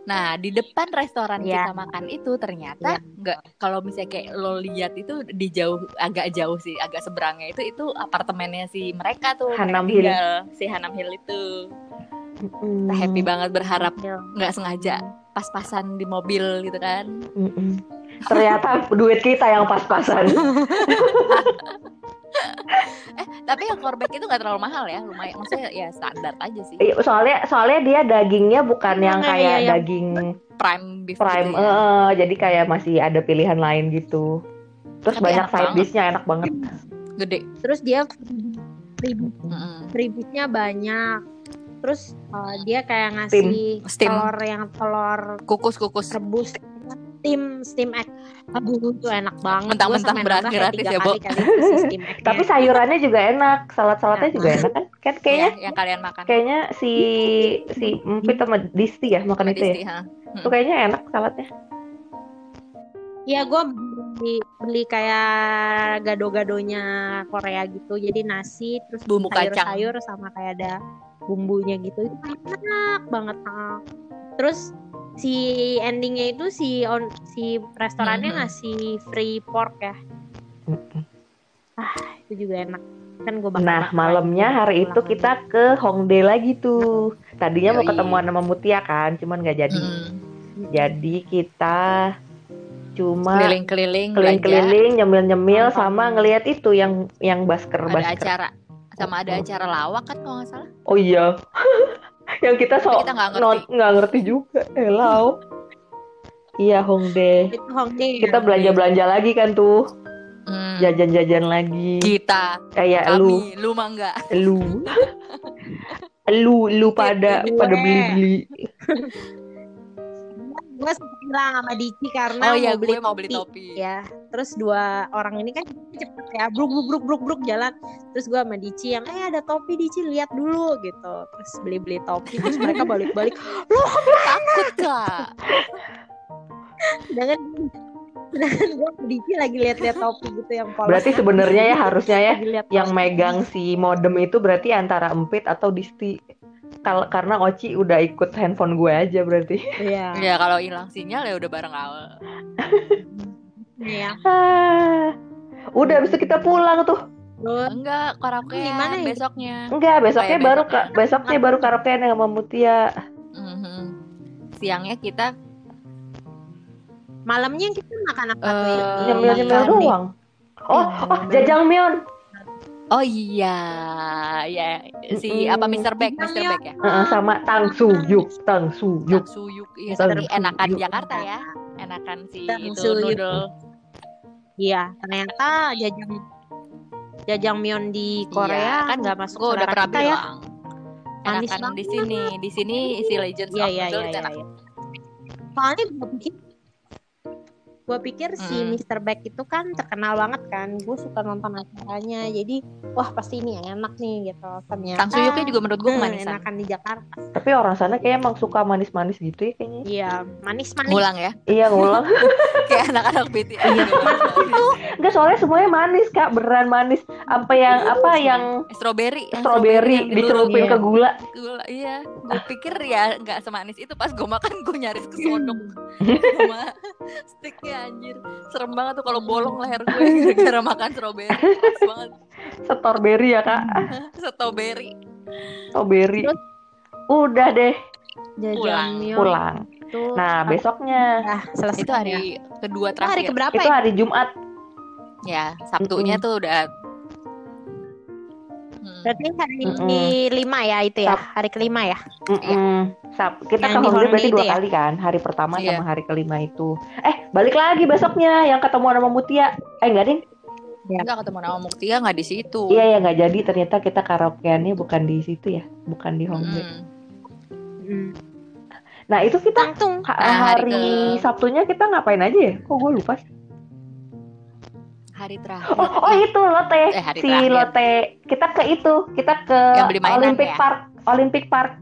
Speaker 1: Nah di depan restoran
Speaker 2: Iya.
Speaker 1: kita makan itu ternyata nggak kalau misalnya kayak lo lihat itu di jauh agak jauh sih agak seberangnya itu itu apartemennya si mereka tuh mereka
Speaker 3: Hanam Hill.
Speaker 1: tinggal, si Hanam Hill itu
Speaker 3: Mm-mm.
Speaker 1: Kita happy banget berharap
Speaker 2: Iya.
Speaker 1: nggak sengaja pas-pasan di mobil gitu kan
Speaker 3: Mm-mm. Ternyata duit kita yang pas-pasan. [laughs]
Speaker 1: tapi yang korback itu nggak terlalu mahal ya lumayan maksudnya ya standar aja sih
Speaker 3: Iya, soalnya soalnya dia dagingnya bukan
Speaker 2: Iya,
Speaker 3: yang kayak
Speaker 2: iya.
Speaker 3: daging
Speaker 1: prime beef
Speaker 3: prime,
Speaker 1: gitu ya.
Speaker 3: eh, jadi kayak masih ada pilihan lain gitu. Terus
Speaker 1: Tapi
Speaker 3: banyak side dishnya enak banget.
Speaker 1: gede
Speaker 2: Terus dia freebie-
Speaker 1: Mm-mm.
Speaker 2: freebiesnya banyak. Terus uh, dia kayak ngasih
Speaker 1: Steam.
Speaker 2: telur yang telur
Speaker 1: kukus kukus
Speaker 2: rebus steam steam egg. Aduh itu enak banget. Sampai
Speaker 1: berat- gratis ya,
Speaker 2: steam egg-nya. [laughs]
Speaker 3: Tapi sayurannya juga enak, salad-saladnya juga enak kan? Kan kayaknya
Speaker 1: ya, yang kalian makan
Speaker 3: kayaknya si si Mpit sama Disti ya makan itu ya.
Speaker 1: Disti, ha.
Speaker 3: Itu kayaknya enak saladnya.
Speaker 2: Iya gue beli, beli kayak gado-gadonya Korea gitu. Jadi nasi terus
Speaker 1: Bumbu kacang.
Speaker 2: sayur-sayur sama kayak ada bumbunya gitu. Itu enak banget. ah. Terus si endingnya itu si on si restorannya
Speaker 1: Mhm.
Speaker 2: ngasih free pork ya.
Speaker 3: Mm-mm.
Speaker 2: Itu juga enak. Kan gue bakal
Speaker 3: Nah, malamnya
Speaker 2: lagi
Speaker 3: hari itu
Speaker 2: pulang.
Speaker 3: kita ke Hongdae lagi tuh. Tadinya mau ketemuan sama Mutia kan, cuman nggak jadi.
Speaker 1: Mm.
Speaker 3: Jadi kita cuma
Speaker 1: keliling-keliling
Speaker 3: keliling-keliling, nyemil-nyemil sama ngelihat itu yang yang basker
Speaker 1: ada
Speaker 3: basker.
Speaker 1: acara sama ada acara lawak kan kalau nggak salah
Speaker 3: Oh iya. [laughs] yang kita sok
Speaker 1: kita nggak ngerti.
Speaker 3: not- ngerti juga. Hello. Iya Hongdae. Kita belanja-belanja lagi kan tuh,
Speaker 1: Hmm.
Speaker 3: jajan-jajan lagi.
Speaker 1: kita
Speaker 3: Kayak lu,
Speaker 1: kami lu mah enggak
Speaker 3: lu, lu, lu pada pada beli-beli.
Speaker 2: Gue bilang sama Dici karena
Speaker 1: oh iya
Speaker 2: mau beli
Speaker 1: gue mau beli topi
Speaker 2: ya terus dua orang ini kan cepet ya bruk bruk bruk bruk bruk jalan terus gue sama Dici yang eh ada topi Dici lihat dulu gitu terus beli beli topi terus mereka balik [laughs] balik
Speaker 1: takut kak
Speaker 2: dengan Sedangkan gue Dici lagi lihat-lihat topi gitu yang polos.
Speaker 3: Berarti sebenarnya ya harusnya ya yang
Speaker 2: topi.
Speaker 3: megang si modem itu berarti antara Empit atau Disti. Kal karena Oci udah ikut handphone gue aja berarti.
Speaker 2: Iya. [laughs]
Speaker 1: Ya kalau hilang sinyal ya udah bareng awal. [laughs]
Speaker 2: Iya.
Speaker 3: Ah. Udah itu kita pulang tuh.
Speaker 1: Enggak, karaoke
Speaker 2: Di mana ya?
Speaker 1: besoknya.
Speaker 3: Enggak, besoknya
Speaker 1: Kayak
Speaker 3: baru
Speaker 1: besoknya.
Speaker 3: ka- besoknya baru karaokean sama Mutia.
Speaker 1: Mhm. Siangnya kita
Speaker 2: malamnya kita makan apa tuh ya?
Speaker 1: Eh,
Speaker 3: Nyemil-nyemil doang. Oh, oh, jajangmyeon.
Speaker 1: Oh iya, ya si
Speaker 3: Mm-mm.
Speaker 1: apa Mr. Beck, Mr. Beck ya.
Speaker 3: Heeh, sama Tang Suyuk, Tang Suyuk.
Speaker 1: Yang suyuk, iya
Speaker 3: Tang
Speaker 1: tapi enakan
Speaker 3: suyuk.
Speaker 1: Jakarta ya, enakan si
Speaker 2: Tang
Speaker 1: itu
Speaker 2: suyuk.
Speaker 1: noodle.
Speaker 2: Iya, ternyata jajang jajangmyeon di Korea
Speaker 1: Iya,
Speaker 2: kan nggak masuk
Speaker 1: Gue udah pernah
Speaker 2: kita ya.
Speaker 1: bilang.
Speaker 2: Manis
Speaker 1: Enakan
Speaker 2: banget.
Speaker 1: di sini, di sini si Legends
Speaker 2: Iya
Speaker 1: of
Speaker 2: iya
Speaker 1: Noodle
Speaker 2: iya iya.
Speaker 1: enak.
Speaker 2: iya. Soalnya gue pikir gue pikir si
Speaker 1: Mm.
Speaker 2: Mr. Beck itu kan terkenal banget kan. Gue suka nonton acaranya. Jadi wah pasti ini enak nih gitu. Ternyata
Speaker 1: Tang suyuknya juga menurut gue
Speaker 2: hmm,
Speaker 1: kemanisan.
Speaker 2: enakan di Jakarta.
Speaker 3: Tapi orang sana kayak emang suka manis-manis gitu ya kayaknya.
Speaker 2: Iya, manis-manis.
Speaker 1: Ngulang ya,
Speaker 3: Iya ngulang. [laughs]
Speaker 1: kayak anak-anak BTS.
Speaker 2: Iya. [laughs]
Speaker 3: Enggak soalnya semuanya manis kak, beneran manis. Apa yang apa yang
Speaker 1: Strawberry,
Speaker 3: strawberry dicelupin
Speaker 2: iya.
Speaker 3: ke gula.
Speaker 1: gula iya gue pikir ya nggak semanis itu pas gue makan gue nyaris kesodok [laughs] sama sticknya anjir serem banget tuh kalau bolong leher gue gara-gara [laughs] makan strawberry pas banget
Speaker 3: Strawberry ya kak, [laughs]
Speaker 1: strawberry
Speaker 3: strawberry.
Speaker 2: Terus?
Speaker 3: Udah deh
Speaker 2: Jajangmyeon
Speaker 3: pulang.
Speaker 2: itu
Speaker 3: Nah besoknya
Speaker 2: ah, selesai.
Speaker 1: itu hari
Speaker 2: ya.
Speaker 1: kedua
Speaker 2: Itu hari
Speaker 1: terakhir
Speaker 2: keberapa
Speaker 3: itu
Speaker 2: ya?
Speaker 3: hari Jumat.
Speaker 1: ya sabtunya tuh udah Hmm.
Speaker 2: Berarti hari
Speaker 3: Mm-mm.
Speaker 2: lima ya itu ya,
Speaker 3: Sab-
Speaker 2: hari kelima ya.
Speaker 3: Mm-mm. Sab- kita
Speaker 2: Yang
Speaker 3: holiday berarti dua
Speaker 2: ya?
Speaker 3: kali kan, hari pertama
Speaker 1: Iya.
Speaker 3: sama hari kelima itu. Eh balik lagi besoknya yang ketemu sama Mutia. Eh enggak ding?
Speaker 1: Enggak ketemu nama Muktia nggak di situ
Speaker 3: Iya ya nggak jadi ternyata kita karaokeannya bukan di situ ya, bukan di.
Speaker 1: Mm.
Speaker 2: Hmm.
Speaker 3: Nah itu kita
Speaker 1: Nah, hari
Speaker 3: hari
Speaker 1: ke-
Speaker 3: Sabtunya kita ngapain aja ya? Kok gue lupa sih?
Speaker 1: Hari terakhir
Speaker 3: Oh, oh itu lote,
Speaker 1: Eh, hari
Speaker 3: si
Speaker 1: terakhir.
Speaker 3: lote. Kita ke itu, kita ke
Speaker 1: Yang beli mainan
Speaker 3: Olympic
Speaker 1: ya?
Speaker 3: Park, Olympic Park.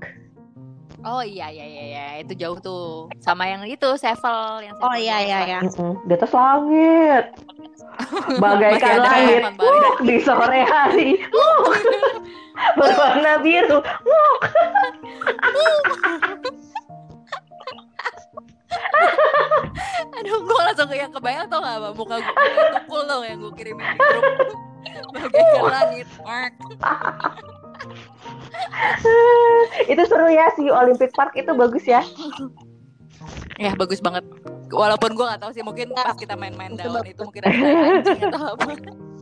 Speaker 1: oh iya iya iya iya itu jauh tuh sama yang itu Sevel yang
Speaker 2: Oh
Speaker 1: Sevel
Speaker 2: iya iya
Speaker 1: Sevel.
Speaker 2: ya.
Speaker 3: Mm-mm, Di atas langit, [laughs] bagaikan langit. Wuh, di sore hari, [laughs] berwarna biru.
Speaker 1: Aduh, gue langsung yang kebayang tau gak apa muka gue tukul dong yang gue kirimin di grup bagaikan langit. Mark.
Speaker 3: itu seru ya si Olympic Park itu bagus ya.
Speaker 1: Ya bagus banget. Walaupun gue gak tahu sih mungkin pas kita main-main daun itu mungkin ada anjing atau apa.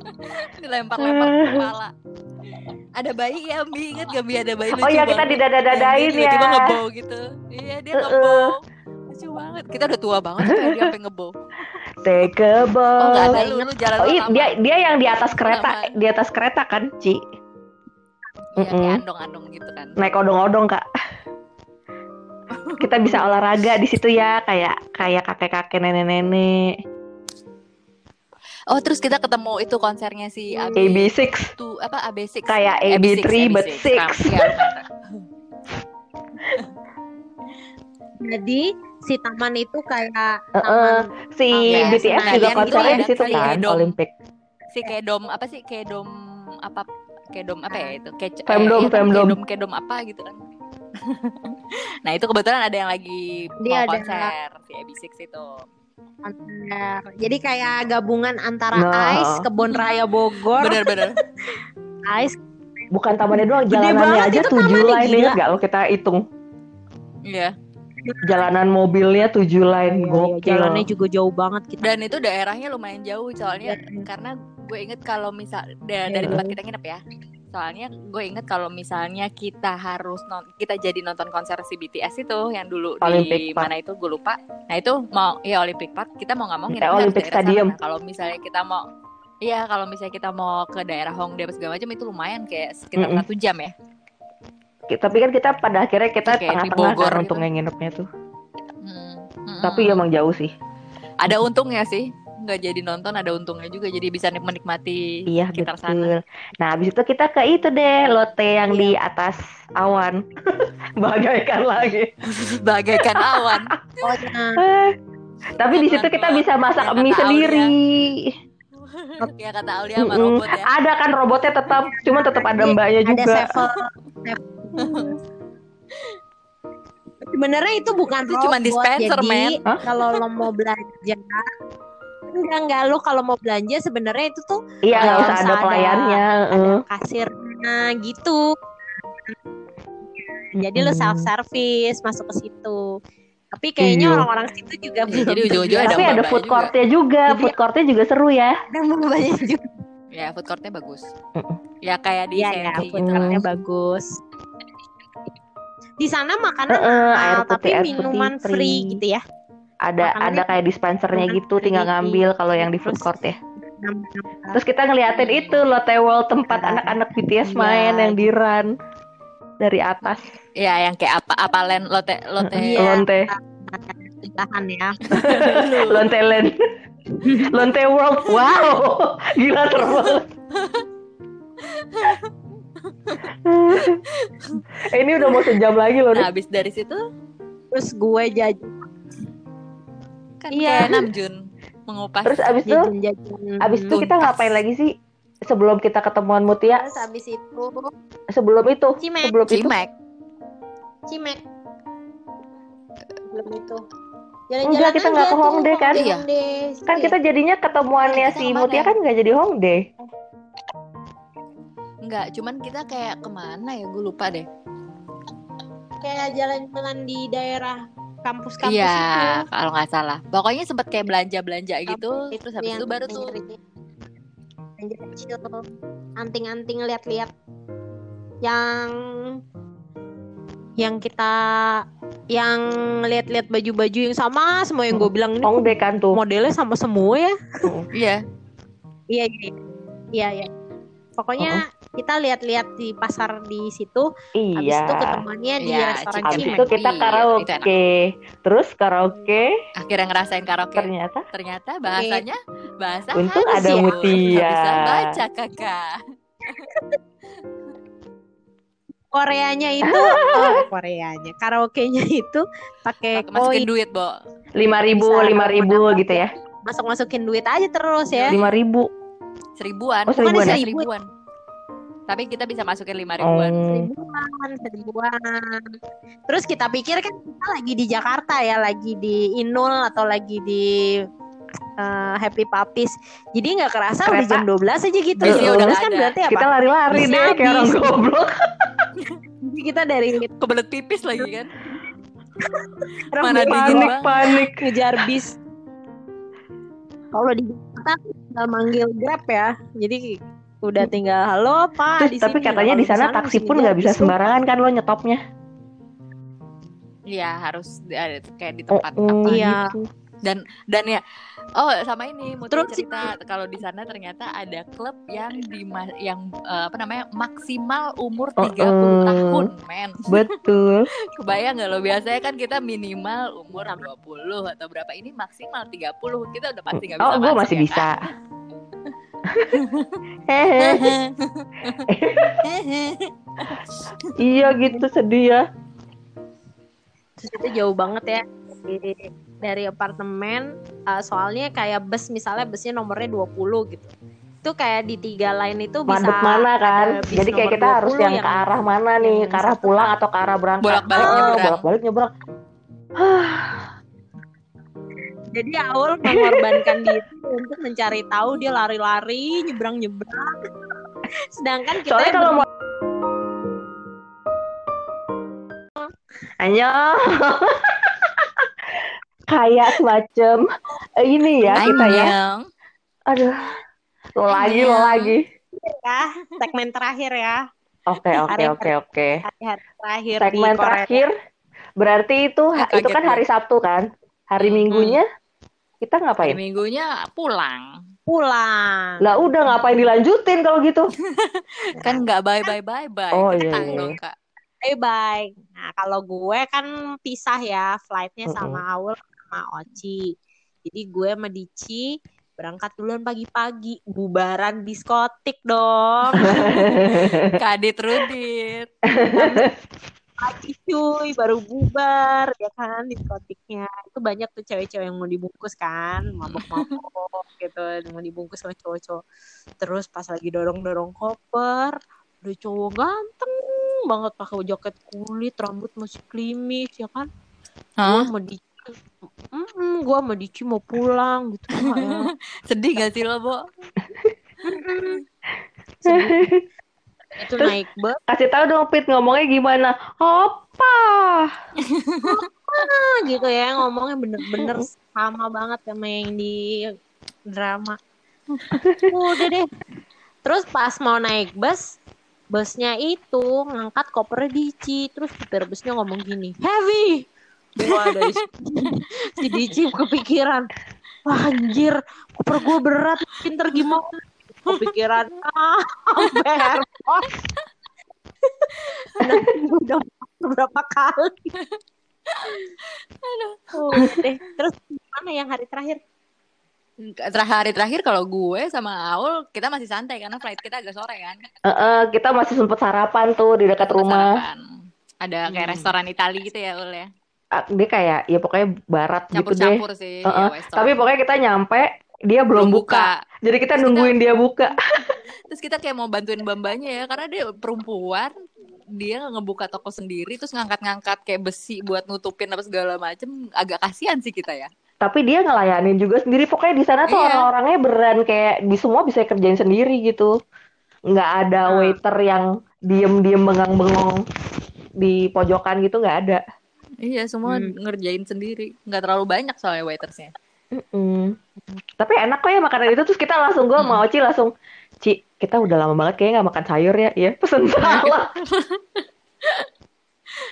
Speaker 1: [laughs] Dilempar-lempar ke kepala. Ada bayi ya, Bi inget gak Bi ada bayi lucu
Speaker 3: Oh iya kita didada-dadain ya.
Speaker 1: Tiba-tiba ngebow gitu. Iya dia
Speaker 3: Uh-uh.
Speaker 1: ngebow. Lucu banget. Kita udah tua banget [laughs] tapi dia sampai ngebow.
Speaker 3: Take a
Speaker 1: Oh gak
Speaker 3: bow.
Speaker 1: ada lu, lu jalan
Speaker 3: Oh iya, dia dia yang di atas kereta, di atas kereta kan, Ci?
Speaker 1: Iya, kayak
Speaker 3: Mm-mm.
Speaker 1: andong-andong gitu kan.
Speaker 3: Naik odong-odong, Kak. [laughs] Kita bisa olahraga di situ ya, kayak kayak kakek-kakek nenek-nenek.
Speaker 1: Oh terus kita ketemu itu konsernya si AB
Speaker 3: AB6
Speaker 1: tuh apa AB6
Speaker 3: Kayak
Speaker 1: AB6,
Speaker 3: AB3 but
Speaker 1: AB6.
Speaker 3: six.
Speaker 1: Nah, iya. [laughs]
Speaker 2: Jadi si taman itu kayak taman
Speaker 3: si
Speaker 2: Oh, iya,
Speaker 3: BTS
Speaker 2: senang.
Speaker 3: juga
Speaker 1: Kalian
Speaker 3: konsernya
Speaker 1: itu
Speaker 3: di situ kan,
Speaker 1: dom.
Speaker 3: Olympic.
Speaker 1: si kedom apa sih kedom apa kedom apa ya itu Kec
Speaker 3: Femdom,
Speaker 1: iya kan,
Speaker 3: femdom.
Speaker 1: kedom kedom apa gitu kan [laughs] nah itu kebetulan ada yang lagi
Speaker 2: Dia
Speaker 1: mau
Speaker 2: ada-
Speaker 1: konser si AB6 itu
Speaker 2: konser. Jadi kayak gabungan antara
Speaker 3: Nah.
Speaker 2: Ice, Kebun Raya Bogor,
Speaker 1: bener-bener [laughs]
Speaker 2: Ice.
Speaker 3: Bukan tamannya doang, jalanannya aja
Speaker 2: itu
Speaker 3: tujuh
Speaker 2: gila.
Speaker 3: ingat gak lo kita hitung
Speaker 1: iya
Speaker 3: jalanan mobilnya tujuh line
Speaker 2: Iya, iya,
Speaker 3: gokil.
Speaker 2: jalannya juga jauh banget kita.
Speaker 1: dan itu daerahnya lumayan jauh soalnya
Speaker 2: Iya.
Speaker 1: karena gue inget kalau misal da-
Speaker 3: Iya.
Speaker 1: dari tempat kita nginep ya soalnya gue inget kalau misalnya kita harus non kita jadi nonton konser si BTS itu yang dulu
Speaker 3: Olympic
Speaker 1: di
Speaker 3: Park.
Speaker 1: mana itu gue lupa nah itu mau ya Olympic Park kita mau nggak mau harus
Speaker 3: Olympic. Stadium.
Speaker 1: Nah, kalau misalnya kita mau Iya, kalau misalnya kita mau ke daerah Hongdae segala macam itu lumayan kayak sekitar satu jam ya.
Speaker 3: Tapi kan kita pada akhirnya kita tengah-tengah kan
Speaker 1: gitu.
Speaker 3: untuk nginepnya tuh.
Speaker 1: Hmm. Mm-mm.
Speaker 3: Tapi emang jauh sih.
Speaker 1: ada untungnya sih, nggak jadi nonton ada untungnya juga jadi bisa nik- menikmati
Speaker 3: Iya
Speaker 1: sekitar
Speaker 3: betul.
Speaker 1: sana.
Speaker 3: Nah habis itu kita ke itu deh lote yang di atas awan. [laughs] Bagaikan lagi. [laughs]
Speaker 1: Bagaikan awan.
Speaker 2: Pokoknya [laughs]
Speaker 3: Eh, Tapi di situ kita bisa masak mie sendiri.
Speaker 1: ya kata Aulia sama robot ya
Speaker 3: Ada kan robotnya tetap, cuma tetap ada mbaknya
Speaker 2: ada
Speaker 3: juga.
Speaker 2: sevel [laughs] sebenarnya itu bukan
Speaker 1: Itu cuma dispenser,
Speaker 2: jadi
Speaker 1: men.
Speaker 2: Kalau lo mau belanja enggak enggak lo kalau mau belanja sebenarnya itu tuh
Speaker 3: Iya, nggak usah ada pelayannya.
Speaker 2: ada
Speaker 3: heeh.
Speaker 2: kasirnya gitu jadi lo
Speaker 3: Mm-mm.
Speaker 2: self service masuk ke situ tapi kayaknya
Speaker 3: Iya.
Speaker 2: orang-orang situ juga
Speaker 1: Ya,
Speaker 2: belum
Speaker 1: jadi ujung-ujungnya ada
Speaker 3: Tapi ada food
Speaker 1: juga.
Speaker 3: courtnya juga.
Speaker 2: Jadi-
Speaker 3: Food courtnya juga seru ya.
Speaker 2: ada banyak juga
Speaker 1: ya food courtnya bagus ya kayak di
Speaker 2: Iya ya,
Speaker 1: Sensi
Speaker 2: food
Speaker 1: gitu
Speaker 2: courtnya bagus. Di sana makanan
Speaker 3: Heeh,
Speaker 2: mahal,
Speaker 3: air putih,
Speaker 2: tapi
Speaker 3: air putih
Speaker 2: minuman free.
Speaker 3: free.
Speaker 2: gitu ya.
Speaker 3: Ada
Speaker 2: Makanannya
Speaker 3: ada kayak dispensernya gitu, tinggal
Speaker 2: free.
Speaker 3: ngambil kalau yang di food court ya. Terus kita ngeliatin itu Lotte World tempat
Speaker 2: Iya.
Speaker 3: anak-anak BTS
Speaker 2: Iya.
Speaker 3: main yang di run dari atas.
Speaker 1: ya yang kayak apa apa len lote lote
Speaker 2: Iya.
Speaker 3: Lonte,
Speaker 2: Tahan ya. [laughs]
Speaker 3: Lonte Land. [laughs] Lonte World. Wow, [laughs] gila terbang. Eh, ini udah mau sejam lagi loh.
Speaker 1: nah habis dari situ
Speaker 2: Terus gue jajan
Speaker 1: kan
Speaker 2: Iya.
Speaker 1: kayak Namjoon mengupas
Speaker 3: Terus abis itu,
Speaker 2: jajan.
Speaker 3: abis itu kita ngapain lagi sih? Sebelum kita ketemuan Mutia,
Speaker 2: Terus abis itu
Speaker 3: sebelum itu,
Speaker 2: Cimek.
Speaker 3: sebelum itu,
Speaker 1: Cimek
Speaker 2: Cimek. Belum itu.
Speaker 3: Enggak, kita nggak ke Hongdae kan?
Speaker 1: Iya.
Speaker 3: kan kita jadinya ketemuannya
Speaker 1: Kita
Speaker 3: si? Mutia kan nggak jadi Hongdae.
Speaker 1: Enggak cuman kita kayak ke mana ya? Gue lupa deh.
Speaker 2: Kayak jalan-jalan di daerah kampus-kampus
Speaker 1: iya
Speaker 2: itu.
Speaker 1: kalau nggak salah. Pokoknya sempet kayak belanja belanja gitu
Speaker 2: Kampus
Speaker 1: terus habis
Speaker 2: yang
Speaker 1: itu baru tuh
Speaker 2: belanja kecil anting-anting lihat-lihat yang yang kita yang lihat-lihat baju-baju yang sama semua yang gue bilang ini
Speaker 3: Hongdae kan tuh.
Speaker 2: modelnya sama semua ya.
Speaker 1: Iya.
Speaker 2: Iya iya iya. Iya pokoknya kita lihat-lihat di pasar di situ habis
Speaker 3: Iya.
Speaker 2: itu ketemuannya di
Speaker 1: Iya,
Speaker 2: restoran
Speaker 1: Cimek.
Speaker 3: Habis itu kita
Speaker 1: Iya, itu
Speaker 3: karaoke. Terus karaoke
Speaker 1: akhirnya ngerasain karaoke
Speaker 3: ternyata
Speaker 1: ternyata bahasanya bahasa
Speaker 3: Untung ada
Speaker 1: ya.
Speaker 3: Mutia.
Speaker 1: Nggak bisa baca kakak
Speaker 2: Koreanya itu [laughs] oh, Koreanya karaoke-nya itu pakai
Speaker 1: masukin
Speaker 2: koin
Speaker 1: duit bo
Speaker 3: lima ribu, lima ribu gitu ya.
Speaker 2: masuk masukin duit aja terus ya
Speaker 3: Lima ribu.
Speaker 1: seribuan
Speaker 3: Oh, seribuan
Speaker 1: Bukan
Speaker 2: ya?
Speaker 1: seribuan tapi kita bisa masukin lima ribuan
Speaker 3: Oh.
Speaker 2: seribuan seribuan terus kita pikir kan kita lagi di Jakarta ya lagi di Inul atau lagi di eh, Happy Papis jadi nggak kerasa udah
Speaker 3: Kereta.
Speaker 2: jam 12 aja gitu
Speaker 1: Bisnya
Speaker 3: udah
Speaker 2: Terus kan
Speaker 1: ada.
Speaker 2: berarti apa
Speaker 3: Kita lari-lari deh kayak orang goblok.
Speaker 2: Jadi kita dari
Speaker 1: kebelet pipis lagi kan
Speaker 2: Mana
Speaker 3: Panik, panik.
Speaker 2: ngejar bis kalau di Jakarta tinggal manggil Grab ya jadi udah tinggal halo pak
Speaker 3: Terus
Speaker 2: di
Speaker 3: tapi
Speaker 2: sini."
Speaker 3: katanya di sana taksi pun nggak bisa
Speaker 2: bis.
Speaker 3: sembarangan kan lo nyetopnya.
Speaker 1: Iya harus ada kayak di
Speaker 3: Oh,
Speaker 1: tempat
Speaker 3: oh,
Speaker 1: apa
Speaker 2: Iya.
Speaker 3: gitu.
Speaker 1: dan dan ya oh sama ini mau
Speaker 2: Terus-
Speaker 1: cerita kalau di sana ternyata ada klub yang di yang eh, apa namanya maksimal umur
Speaker 3: Oh,
Speaker 1: 30
Speaker 3: oh.
Speaker 1: tahun men
Speaker 3: Betul. [laughs]
Speaker 1: kebayang nggak lo biasanya kan kita minimal umur 20 atau berapa ini maksimal 30 kita udah pasti nggak bisa
Speaker 3: Oh, gue masih
Speaker 1: ya
Speaker 3: bisa.
Speaker 1: kan? [laughs]
Speaker 3: Iya gitu sedih ya.
Speaker 2: terus itu jauh banget ya dari, dari apartemen uh, soalnya kayak bus misalnya busnya nomornya 20 gitu itu kayak di tiga line itu bisa
Speaker 3: Mandep mana kan? Jadi kayak kita harus
Speaker 2: 20
Speaker 3: yang ke arah mana nih?
Speaker 2: yang
Speaker 3: Ke arah pulang atau ke arah berangkat?
Speaker 1: Bolak-balik
Speaker 3: Oh,
Speaker 1: nyebrang.
Speaker 3: Bolak-balik nyebrang.
Speaker 2: Jadi Aul mengorbankan diri untuk mencari tahu dia lari-lari nyebrang nyebrang sedangkan kita
Speaker 3: Soalnya kalau mau Anyo. [laughs] kayak semacam eh, ini ya kita ya. Aduh. Lo lagi, lo lagi.
Speaker 2: berdua ya segmen terakhir ya
Speaker 3: Oke, oke, oke, oke.
Speaker 2: terakhir
Speaker 3: Segmen terakhir berarti itu
Speaker 1: Ah,
Speaker 3: itu
Speaker 1: kaget
Speaker 3: kan hari Sabtu kan? Hari
Speaker 1: Hmm.
Speaker 3: Kita
Speaker 1: Hari
Speaker 3: ngapain?
Speaker 1: minggunya pulang.
Speaker 2: Pulang.
Speaker 3: Lah udah ngapain dilanjutin kalau gitu? [laughs]
Speaker 1: kan nggak bye bye bye bye
Speaker 3: Oh, iya,
Speaker 1: Kentang
Speaker 3: iya.
Speaker 1: dong kak.
Speaker 2: Bye bye nah kalau gue kan pisah ya flightnya sama Aul sama Oci. Jadi gue sama Dici berangkat duluan pagi-pagi. Bubaran diskotik dong. [laughs]
Speaker 1: Kadit rudit [laughs]
Speaker 2: lagi cuy baru bubar ya kan diskotiknya. Itu banyak tuh cewek-cewek yang mau dibungkus kan mabok-mabok [laughs] gitu. Mau dibungkus sama cowok-cowok. Terus pas lagi dorong-dorong koper udah cowok ganteng banget pakai jaket kulit rambut masih klimis ya kan. Gua mau di Mm-mm, gua sama Dici mau pulang gitu. [laughs]
Speaker 1: Sedih gak sih lo, Bo?
Speaker 2: Itu naik bus.
Speaker 3: Kasih tahu dong Pit ngomongnya gimana? Opa. [laughs]
Speaker 2: gitu ya ngomongnya bener-bener sama banget sama yang di drama. Udah deh. Terus pas mau naik bus busnya itu ngangkat kopernya Dici. Terus supir busnya ngomong gini heavy! Wah, dari situ. [laughs] Si Dici kepikiran wah anjir koper gue berat pinter gimana kepikiran [laughs] ah berbos udah, udah berapa kali Oh, deh. Terus gimana yang hari terakhir?
Speaker 1: Terakhir hari terakhir kalau gue sama Aul kita masih santai karena flight kita agak sore kan.
Speaker 3: Eh, eh, kita masih sempet sarapan tuh di dekat rumah.
Speaker 1: Sarapan. Ada kayak
Speaker 2: Hmm.
Speaker 1: restoran Itali gitu ya Ul ya.
Speaker 3: Ah, Dia kayak ya pokoknya barat gitu deh.
Speaker 1: Campur-campur sih.
Speaker 3: Eh,
Speaker 1: ya,
Speaker 3: eh.
Speaker 1: western.
Speaker 3: Tapi pokoknya kita nyampe dia belum buka. Jadi kita
Speaker 1: Terus
Speaker 3: nungguin dia buka. [laughs]
Speaker 1: Terus kita kayak mau bantuin bambanya ya karena dia perempuan dia ngebuka toko sendiri terus ngangkat-ngangkat kayak besi buat nutupin apa segala macem agak kasihan sih kita ya
Speaker 3: Tapi dia ngelayanin juga sendiri. Pokoknya di sana tuh
Speaker 1: Iya.
Speaker 3: orang-orangnya beneran kayak di semua bisa kerjain sendiri gitu. Nggak ada
Speaker 2: Ah.
Speaker 3: waiter yang diem-diem bengang-bengong di pojokan gitu nggak ada.
Speaker 1: iya semua
Speaker 2: Hmm.
Speaker 1: ngerjain sendiri nggak terlalu banyak soalnya waitersnya
Speaker 3: Mm-mm. Tapi enak kok ya makanan itu. Terus kita langsung gue sama Oci langsung Ci kita udah lama banget kayaknya nggak makan sayur ya. Iya pesen salah. [laughs]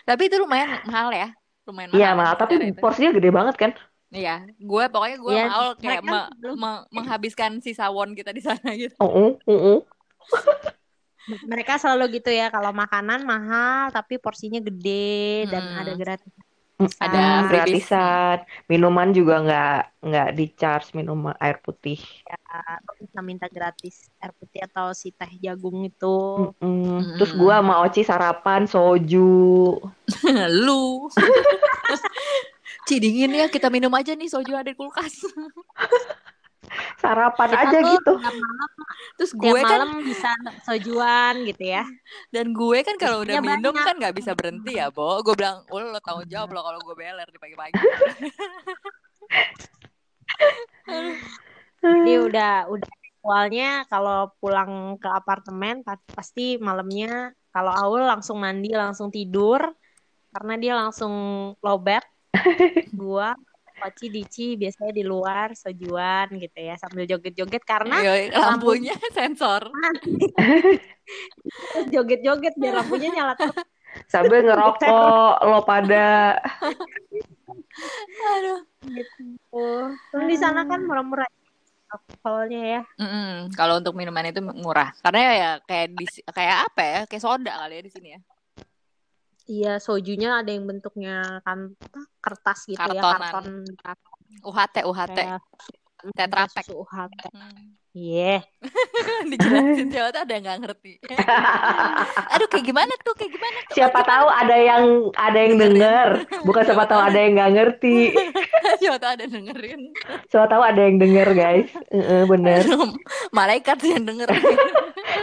Speaker 1: Tapi itu lumayan mahal ya. Lumayan mahal
Speaker 3: Iya mahal tapi
Speaker 1: itu.
Speaker 3: porsinya gede banget kan?
Speaker 1: Iya gue pokoknya gue
Speaker 2: Iya,
Speaker 1: mau kayak me-
Speaker 2: belum-
Speaker 1: me- menghabiskan sisa won kita di sana gitu.
Speaker 3: Uh uh
Speaker 2: Mereka selalu gitu ya, kalau makanan mahal tapi porsinya gede dan
Speaker 1: Hmm.
Speaker 2: ada gratis.
Speaker 1: Ada freebies.
Speaker 3: gratisan minuman juga nggak nggak di charge minuman air putih
Speaker 2: Bisa minta gratis air putih atau si teh jagung itu.
Speaker 3: Mm-mm. terus gue sama Oci sarapan soju [laughs]
Speaker 1: lu [laughs] Ci dingin ya kita minum aja nih soju ada di kulkas [laughs]
Speaker 3: sarapan
Speaker 2: Kita
Speaker 3: aja
Speaker 2: tuh
Speaker 3: gitu
Speaker 2: tiap malam,
Speaker 1: terus
Speaker 2: tiap
Speaker 1: gue kan
Speaker 2: malam bisa sojuan gitu ya.
Speaker 1: dan gue kan kalau udah minum
Speaker 2: banyak.
Speaker 1: kan nggak bisa berhenti ya Bo gue bilang oh lo tanggung jawab lo kalau gue beler di pagi-pagi [laughs]
Speaker 2: Jadi udah udah ritualnya kalau pulang ke apartemen pa- pasti malamnya kalau Aul langsung mandi langsung tidur karena dia langsung lobet. [laughs] Gua Poci Dici biasanya di luar sojuan gitu ya sambil joget-joget karena
Speaker 1: Iya, lampunya [laughs] sensor [laughs]
Speaker 2: terus joget-joget biar lampunya nyala terus.
Speaker 3: sambil ngerokok lo pada [laughs]
Speaker 1: aduh
Speaker 2: Terus di sana kan murah-murah alkoholnya ya.
Speaker 1: Mm-mm. kalau untuk minuman itu murah karena ya kayak di kayak apa ya kayak soda kali ya di sini ya
Speaker 2: Iya, sojunya ada yang bentuknya kan kertas gitu ya,
Speaker 1: Kartonan.
Speaker 2: karton.
Speaker 1: UHT UHT
Speaker 2: kayak
Speaker 1: Tetra Pak.
Speaker 2: susu UHT.
Speaker 1: Hmm.
Speaker 2: Iya. [laughs]
Speaker 1: dijelasin siapa tuh ada yang nggak ngerti. [laughs] Aduh kayak gimana tuh kayak gimana tuh?
Speaker 3: Siapa tahu ada yang ada yang denger. Bukan siapa tahu ada yang nggak ngerti. [laughs]
Speaker 1: Siapa tahu ada yang dengerin.
Speaker 3: Siapa tahu ada yang denger guys. Heeh, bener.
Speaker 1: Malaikat sih yang denger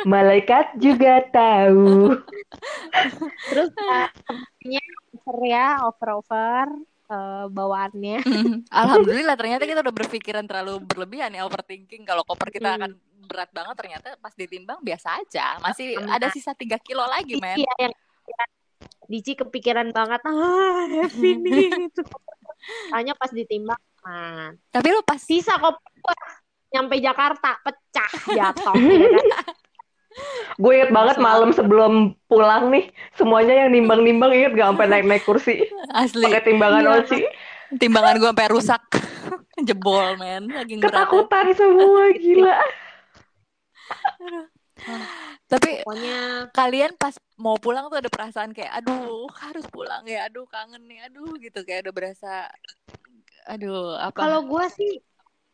Speaker 3: malaikat juga tahu
Speaker 2: Terus uh, over ya, over-over eh, bawaannya.
Speaker 1: Alhamdulillah ternyata kita udah berpikiran terlalu berlebihan ya overthinking kalau koper kita
Speaker 2: Hmm.
Speaker 1: akan berat banget ternyata pas ditimbang biasa aja masih
Speaker 2: Hmm.
Speaker 1: ada sisa 3 kilo lagi men
Speaker 2: Iya yang Dici kepikiran banget ah heavy nih itu. Tanya pas ditimbang man.
Speaker 1: tapi lu pas
Speaker 2: Sisa kok nyampe Jakarta pecah jatuh ya kan? [laughs]
Speaker 3: gue inget banget malam sebelum pulang nih semuanya yang nimbang-nimbang inget gak? Sampai naik-naik kursi.
Speaker 1: Asli.
Speaker 3: Pakai timbangan
Speaker 2: Iya.
Speaker 3: Oci.
Speaker 1: Timbangan gue sampai rusak. [laughs] Jebol men. Lagi berat
Speaker 3: ketakutan semua [laughs] gila.
Speaker 1: Tapi
Speaker 2: Pokoknya
Speaker 1: kalian pas mau pulang tuh ada perasaan kayak aduh harus pulang ya. Aduh kangen nih. Aduh gitu. Kayak udah berasa aduh apa?
Speaker 2: Kalau gue sih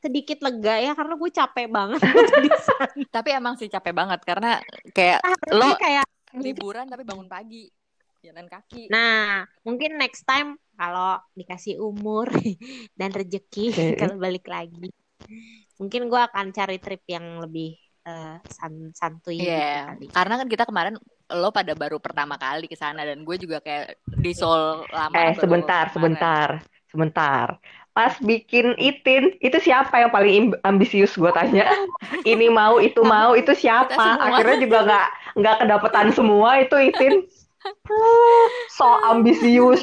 Speaker 2: sedikit lega ya karena gue capek banget [laughs]
Speaker 1: tapi emang sih capek banget karena kayak
Speaker 2: Harusnya
Speaker 1: lo
Speaker 2: kayak
Speaker 1: liburan tapi bangun pagi jalan kaki
Speaker 2: Nah, mungkin next time kalau dikasih umur [laughs] dan rezeki
Speaker 3: Oke. [laughs]
Speaker 2: kalau balik lagi, mungkin gua akan cari trip yang lebih san- santuy gitu
Speaker 1: Iya,
Speaker 2: kali.
Speaker 1: karena kan kita kemarin lo pada baru pertama kali ke sana dan gue juga kayak di Seoul lama
Speaker 3: Eh, sebentar,
Speaker 1: kemarin.
Speaker 3: sebentar, sebentar. Pas bikin itin, itu siapa yang paling ambisius gue tanya? Ini mau, itu mau, itu siapa? Akhirnya juga nggak nggak kedapetan semua itu itin. So ambisius.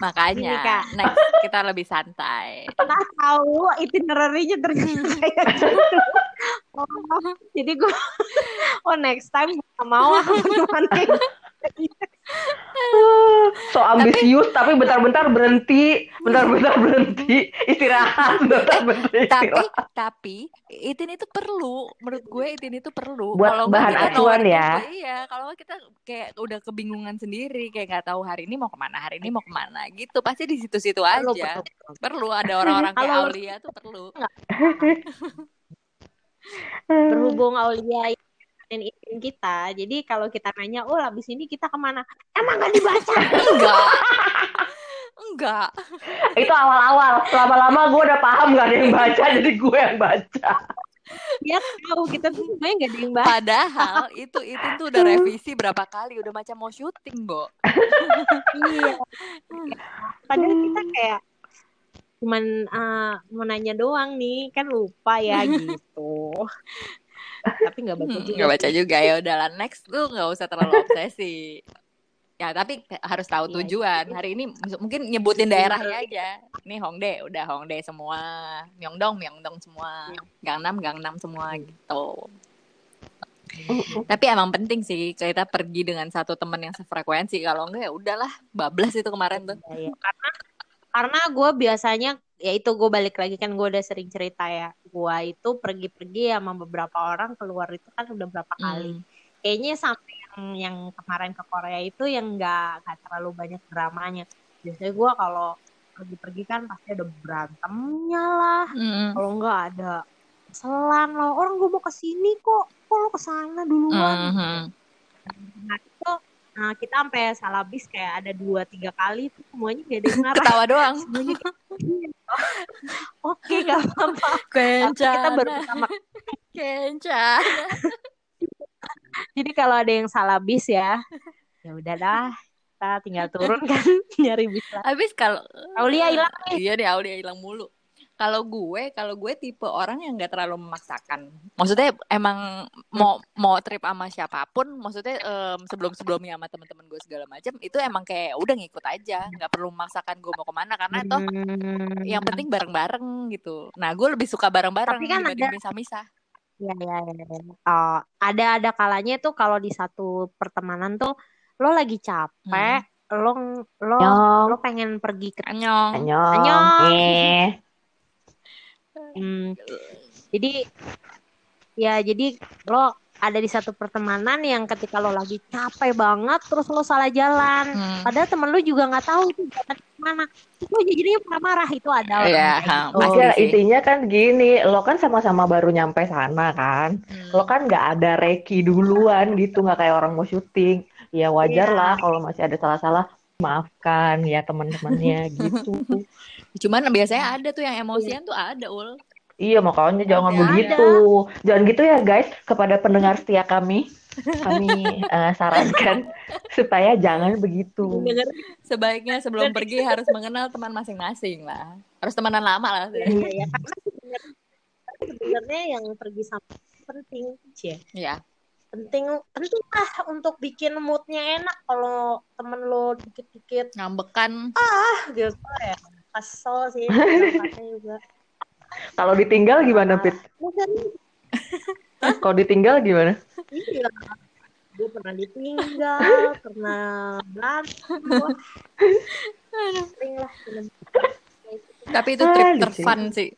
Speaker 1: Makanya,
Speaker 2: Ini, Kak.
Speaker 1: next kita lebih santai.
Speaker 2: kita tahu itinerary-nya ternyata. [laughs] Oh, jadi gua oh next time gua mau aku teman kayak
Speaker 3: So ambisius, tapi bentar-bentar berhenti, bentar-bentar berhenti, istirahat, [laughs] bentar-bentar
Speaker 1: Tapi,
Speaker 3: istirahat.
Speaker 1: tapi Itin itu perlu, menurut gue Itin itu perlu.
Speaker 3: Buat
Speaker 1: Kalau
Speaker 3: bahan
Speaker 1: kita
Speaker 3: acuan ya.
Speaker 1: Iya, kalau kita kayak udah kebingungan sendiri, kayak nggak tahu hari ini mau ke mana, hari ini mau ke mana, gitu. Pasti di situ-situ
Speaker 2: Perlu,
Speaker 1: aja.
Speaker 2: perlu.
Speaker 1: Perlu ada orang-orang kayak Aulia tuh perlu. [laughs]
Speaker 2: berhubung Aulia dan itin kita jadi kalau kita nanya oh habis ini kita ke mana emang gak dibaca
Speaker 1: Enggak. Enggak.
Speaker 3: Itu awal-awal, lama-lama gue udah paham gak ada yang baca, jadi gue yang baca.
Speaker 2: dia tahu kita tuh sebenarnya gak ada yang baca
Speaker 1: Padahal itu Itin tuh udah revisi berapa kali, udah macam mau syuting, Bo.
Speaker 2: iya padahal kita kayak cuman eh, mau nanya doang nih kan lupa ya gitu tapi nggak baca
Speaker 1: Hmm,
Speaker 2: juga
Speaker 1: nggak baca juga. Ya udahlah next tuh nggak usah terlalu [laughs] obsesi. Ya tapi harus tahu
Speaker 2: Iya,
Speaker 1: tujuan. hari ini mungkin nyebutin daerahnya aja. Nih Hongdae udah Hongdae semua. Myeongdong Myeongdong semua. Gangnam Gangnam semua gitu. Tapi emang penting sih kita pergi dengan satu teman yang sefrekuensi. Kalau enggak ya udahlah bablas itu kemarin tuh.
Speaker 2: Iya, karena karena gue biasanya ya itu gue balik lagi kan gue udah sering cerita ya. Gue itu pergi-pergi sama beberapa orang keluar itu kan udah berapa kali.
Speaker 1: Hmm.
Speaker 2: kayaknya sampai yang yang kemarin ke Korea itu yang nggak nggak terlalu banyak dramanya. Biasanya gue kalau pergi-pergi kan pasti ada berantemnya lah.
Speaker 1: Hmm.
Speaker 2: kalau nggak ada selan loh orang gue mau ke sini kok. Kok lo ke sana duluan?
Speaker 1: Mhm.
Speaker 2: nah itu nah kita sampai salah bis kayak ada dua tiga kali itu semuanya gak ada yang [laughs] marah.
Speaker 1: Ketawa doang.
Speaker 2: Semuanya kayak, oke gak apa-apa. Kita baru pertama
Speaker 1: kencana
Speaker 2: jadi kalau ada yang salah bis ya ya udahlah kita tinggal turun kan [laughs] nyari bis lah
Speaker 1: habis kalau
Speaker 2: Aulia hilang
Speaker 1: Iya deh Aulia hilang mulu. Kalau gue, kalau gue tipe orang yang nggak terlalu memaksakan. Maksudnya emang mau mau trip sama siapa pun, maksudnya sebelum sebelumnya sama teman-teman gue segala macam, itu emang kayak udah ngikut aja, nggak perlu memaksakan gue mau ke mana karena toh
Speaker 2: Hmm.
Speaker 1: yang penting bareng-bareng gitu. Nah gue lebih suka bareng-bareng
Speaker 2: Tapi kan ada-
Speaker 1: misah-misah.
Speaker 2: ya ya ya, ya. Oh, ada ada kalanya tuh kalau di satu pertemanan tuh lo lagi capek lo lo
Speaker 3: Nyong,
Speaker 2: lo pengen pergi ke
Speaker 1: Anyong.
Speaker 3: anyong,
Speaker 2: Annyeong.
Speaker 3: eh.
Speaker 2: Hmm, jadi ya jadi lo ada di satu pertemanan yang ketika lo lagi capek banget terus lo salah jalan
Speaker 1: Hmm.
Speaker 2: padahal temen lo juga nggak tahu tuh jalan ke mana terus lo jadinya marah-marah itu ada orang
Speaker 1: Iya, ha,
Speaker 2: gitu.
Speaker 1: pasti
Speaker 3: Iya,
Speaker 1: sih.
Speaker 3: intinya kan gini, lo kan sama-sama baru nyampe sana kan,
Speaker 1: Hmm.
Speaker 3: lo kan nggak ada reki duluan gitu, nggak kayak orang mau syuting. Ya wajar
Speaker 2: Iya.
Speaker 3: lah kalau masih ada salah-salah, maafkan ya teman-temannya [laughs] gitu.
Speaker 1: Cuman biasanya ada tuh yang emosian tuh ada ul.
Speaker 3: Iya, makanya jangan
Speaker 1: Ada.
Speaker 3: begitu. Jangan gitu ya guys, kepada pendengar setia kami, kami [laughs] eh, sarankan supaya jangan begitu.
Speaker 1: Sebaiknya sebelum pergi harus mengenal teman masing-masing lah. Harus temenan lama lah.
Speaker 2: Iya, ya, karena sebenarnya sebenarnya yang pergi sama penting sih
Speaker 1: Iya.
Speaker 2: Penting penting lah untuk bikin moodnya enak kalau temen lo dikit-dikit
Speaker 1: Ngambekan.
Speaker 2: ah gitu ya kesel sih juga [laughs]
Speaker 3: Kalau ditinggal gimana, Pit? [laughs] Kalau ditinggal gimana?
Speaker 2: iya gue pernah ditinggal [laughs] pernah berantem gua. sering lah
Speaker 1: Tapi itu
Speaker 3: Ah,
Speaker 1: trip
Speaker 3: lucu.
Speaker 1: terfun sih.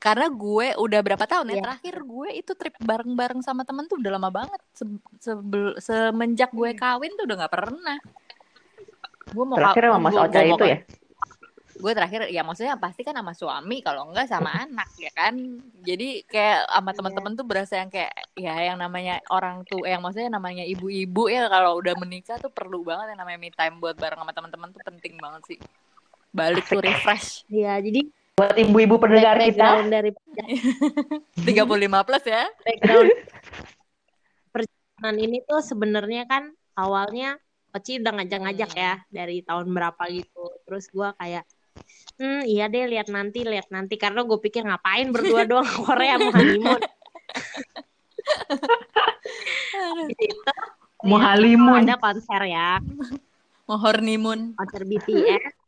Speaker 1: Karena gue udah berapa tahun ya
Speaker 2: Iya.
Speaker 1: terakhir gue itu trip bareng-bareng sama temen tuh udah lama banget. Se- sebel- semenjak gue kawin tuh udah nggak pernah. Gue mau
Speaker 3: Terakhir sama Mas Ocha itu ya?
Speaker 1: gue terakhir ya maksudnya pasti kan sama suami kalau enggak sama anak ya kan jadi kayak sama teman-teman tuh berasa yang kayak ya yang namanya orang tuh yang maksudnya namanya ibu-ibu ya kalau udah menikah tuh perlu banget yang namanya me time buat bareng sama teman-teman tuh penting banget sih balik tuh refresh
Speaker 2: Iya, jadi
Speaker 3: Buat ibu-ibu pendengar kita,
Speaker 2: dari [laughs]
Speaker 1: 35 plus ya
Speaker 2: background perjalanan ini tuh sebenarnya kan awalnya Oci udah ngajak-ngajak ya dari tahun berapa gitu. Terus gua kayak hmm iya deh lihat nanti lihat nanti karena gue pikir ngapain berdua doang [laughs] Korea mau honeymoon. Di situ
Speaker 3: mau halimun.
Speaker 2: ada konser ya
Speaker 1: mau hornimun
Speaker 2: konser BTS.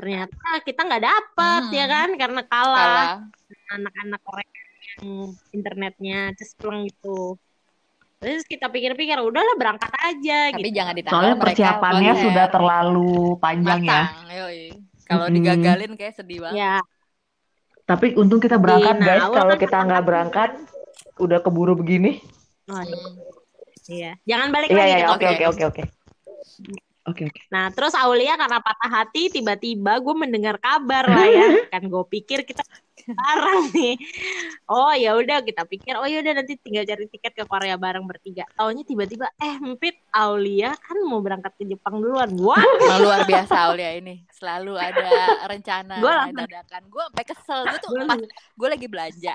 Speaker 2: Ternyata kita nggak dapet
Speaker 1: Hmm.
Speaker 2: ya kan karena kalah anak-anak Korea yang internetnya cespleng gitu. Terus kita pikir-pikir udahlah berangkat aja
Speaker 1: tapi
Speaker 2: gitu.
Speaker 1: jangan ditanggal
Speaker 3: Soalnya
Speaker 1: mereka
Speaker 3: persiapannya sudah terlalu panjang ya.
Speaker 1: matang yoi. kalau
Speaker 3: Mm-mm.
Speaker 1: digagalin kayak sedih banget
Speaker 2: Ya,
Speaker 3: Tapi untung kita berangkat
Speaker 2: Nah,
Speaker 3: guys. Kalau
Speaker 2: kan
Speaker 3: kita nggak berangkat, udah keburu begini.
Speaker 2: oh,
Speaker 1: Hmm.
Speaker 2: iya. Jangan balik
Speaker 3: Iya
Speaker 2: lagi.
Speaker 3: iya iya, oke
Speaker 1: Oke.
Speaker 3: oke oke. Oke oke.
Speaker 2: Nah, terus Aulia karena patah hati, tiba-tiba gue mendengar kabar lah ya. [laughs] Kan gue pikir kita [laughs] bareng nih. Oh ya udah kita pikir, oh ya udah nanti tinggal cari tiket ke Korea bareng bertiga. Taunya tiba-tiba, eh Empit, Aulia kan mau berangkat ke Jepang duluan. [laughs] Wah,
Speaker 1: luar biasa Aulia ini. Selalu ada rencana
Speaker 2: Gua
Speaker 1: dadakan. Gue sampai kesel. Gue tuh
Speaker 2: Gua
Speaker 1: pas gue lagi belanja.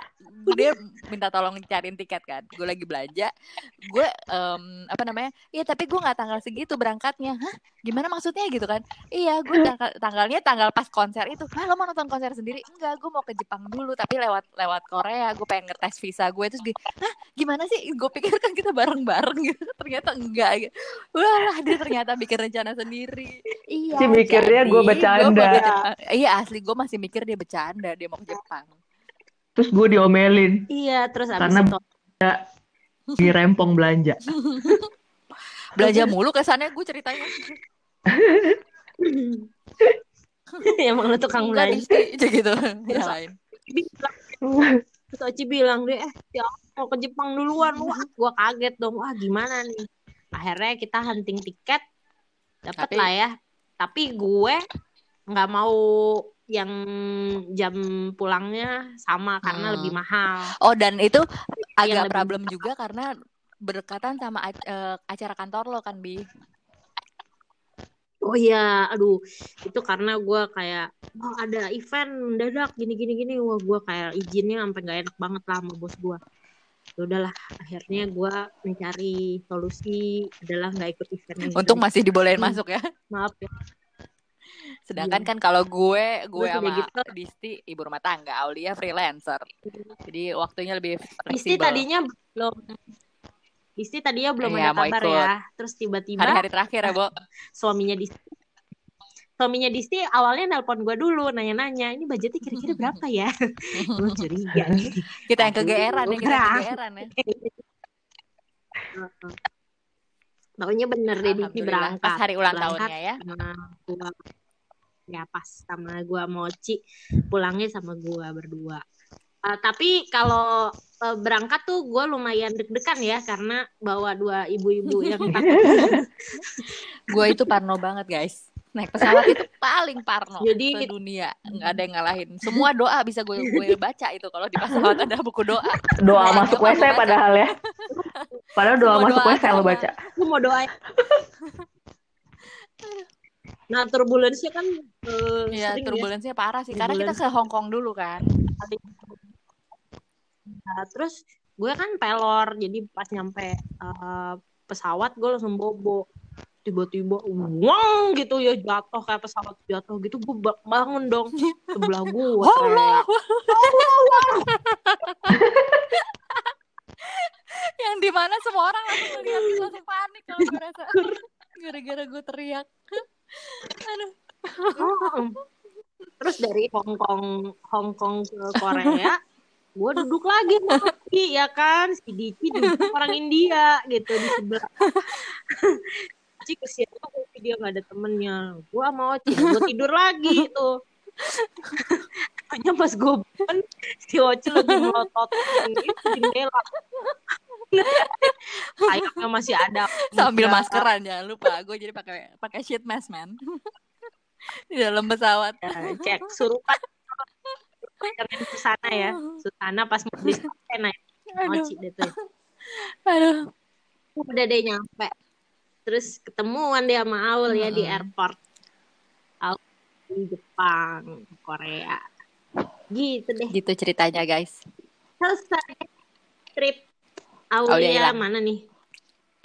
Speaker 1: Dia minta tolong cariin tiket kan. Gue lagi belanja. Gue em, apa namanya? Iya tapi gue nggak tanggal segitu berangkatnya. Hah? Gimana maksudnya? Gitu kan. Iya gue tanggal tanggalnya tanggal pas konser itu. Lo mau nonton konser sendiri? Enggak gue mau ke Jepang dulu tapi lewat lewat Korea gue pengen ngetes visa gue terus gue hah gimana sih gue pikir kan kita bareng bareng gitu ternyata enggak gitu. wah dia ternyata bikin rencana sendiri iya
Speaker 3: Si mikirnya gua
Speaker 1: gua
Speaker 3: bercanda.
Speaker 1: Jepang. iya asli gue masih mikir dia bercanda dia mau ke Jepang
Speaker 3: Terus gue diomelin
Speaker 2: iya terus abis
Speaker 3: Karena-
Speaker 2: itu
Speaker 3: di rempong belanja. [laughs]
Speaker 1: belanja mulu kesannya gue ceritanya [laughs]
Speaker 2: emang lu tukang belanja.
Speaker 1: Gitu
Speaker 2: Terus-
Speaker 1: Nyalain.
Speaker 2: Terus Oci bilang deh, eh ya mau ke Jepang duluan. [laughs] Wah, gua kaget dong. Wah, gimana nih? Akhirnya kita hunting tiket, dapat
Speaker 1: Tapi-
Speaker 2: lah ya. Tapi gue nggak mau yang jam pulangnya sama karena
Speaker 1: Hmm.
Speaker 2: lebih mahal.
Speaker 1: oh dan itu agak
Speaker 2: lebih-
Speaker 1: problem juga karena berdekatan sama ac- eh, acara kantor lo kan bi
Speaker 2: Oh iya, aduh, itu karena gue kayak, oh ada event mendadak gini gini gini, wah gue kayak izinnya sampai nggak enak banget lah sama bos gue. Ya udahlah, akhirnya gue mencari solusi adalah nggak ikut eventnya. gitu.
Speaker 1: untung masih dibolehin
Speaker 2: Hmm.
Speaker 1: masuk ya
Speaker 2: maaf ya.
Speaker 1: sedangkan
Speaker 2: Iya.
Speaker 1: kan kalau gue gue
Speaker 2: Terus
Speaker 1: sama
Speaker 2: gitu-
Speaker 1: Disti ibu rumah tangga Aulia freelancer jadi waktunya lebih fleksibel
Speaker 2: tadinya belum, Isti tadinya belum
Speaker 1: Iya,
Speaker 2: ada kabar
Speaker 1: ikut.
Speaker 2: ya. Terus tiba-tiba
Speaker 1: hari-hari terakhir ya Bo. [laughs]
Speaker 2: Suaminya Disti suaminya Disti awalnya nelpon gue dulu nanya-nanya ini budgetnya kira-kira [laughs] berapa ya? [laughs] Gue curiga. Nih
Speaker 1: kita yang kegeeran ya kita kegeeran. ya.
Speaker 2: Taunya bener deh Disti berangkat
Speaker 1: pas hari ulang
Speaker 2: Berangkat
Speaker 1: tahunnya ya.
Speaker 2: sama gua. Ya pas sama gua. Mochi pulangnya sama gua berdua Eh, tapi kalau eh, berangkat tuh gua lumayan deg-degan ya karena bawa dua ibu-ibu yang [laughs] [laughs]
Speaker 1: gue itu parno banget guys. Naik pesawat itu paling parno
Speaker 2: Jadi-
Speaker 1: sedunia nggak ada yang ngalahin. Semua doa bisa gue gue baca itu kalau di pesawat ada buku doa.
Speaker 3: Doa
Speaker 1: Nah,
Speaker 3: masuk WC padahal ya. Padahal doa
Speaker 1: Semua
Speaker 3: masuk
Speaker 1: doa
Speaker 3: WC lo baca.
Speaker 2: lu mau doain [laughs] nah turbulensnya kan eh,
Speaker 1: ya
Speaker 2: sering ya.
Speaker 1: parah sih. Karena kita
Speaker 2: Turbulensi.
Speaker 1: ke Hong Kong dulu kan
Speaker 2: Nah, terus gue kan pelor jadi pas nyampe eh, pesawat gue langsung bobo. Tiba-tiba uang gitu ya jatuh kayak pesawat jatuh gitu gue ba- bangun dong. Sebelah gue [laughs]
Speaker 1: Allah [laughs] yang di mana semua orang langsung lihat gitu [laughs] langsung panik kalau gue rasa. Gara-gara gue teriak. Aduh.
Speaker 2: Terus dari Hong Kong Hong Kong ke Korea gue duduk lagi Oci, ya kan? Si Dici duduk orang India gitu di sebelah. Oci kesian banget dia nggak ada temennya. Gue sama Oci gue tidur lagi tuh. Hanya pas gue bangun si Oci lagi melotot gitu jendela sayapnya masih ada.
Speaker 1: Sambil maskeran jangan lupa. Gue jadi pakai pakai sheet mask man. Di dalam pesawat.
Speaker 2: Ya, cek surupan dengan Susana ya. Susana pas mau di sana ya. Mochi deh tuh.
Speaker 1: aduh.
Speaker 2: Udah deh nyampe. Terus ketemuan dia sama Aul ya di airport. Aul di Jepang, Korea. Gitu deh.
Speaker 1: Gitu ceritanya guys.
Speaker 2: Selesai trip
Speaker 1: Aulia
Speaker 2: Aulia
Speaker 1: hilang.
Speaker 2: mana nih?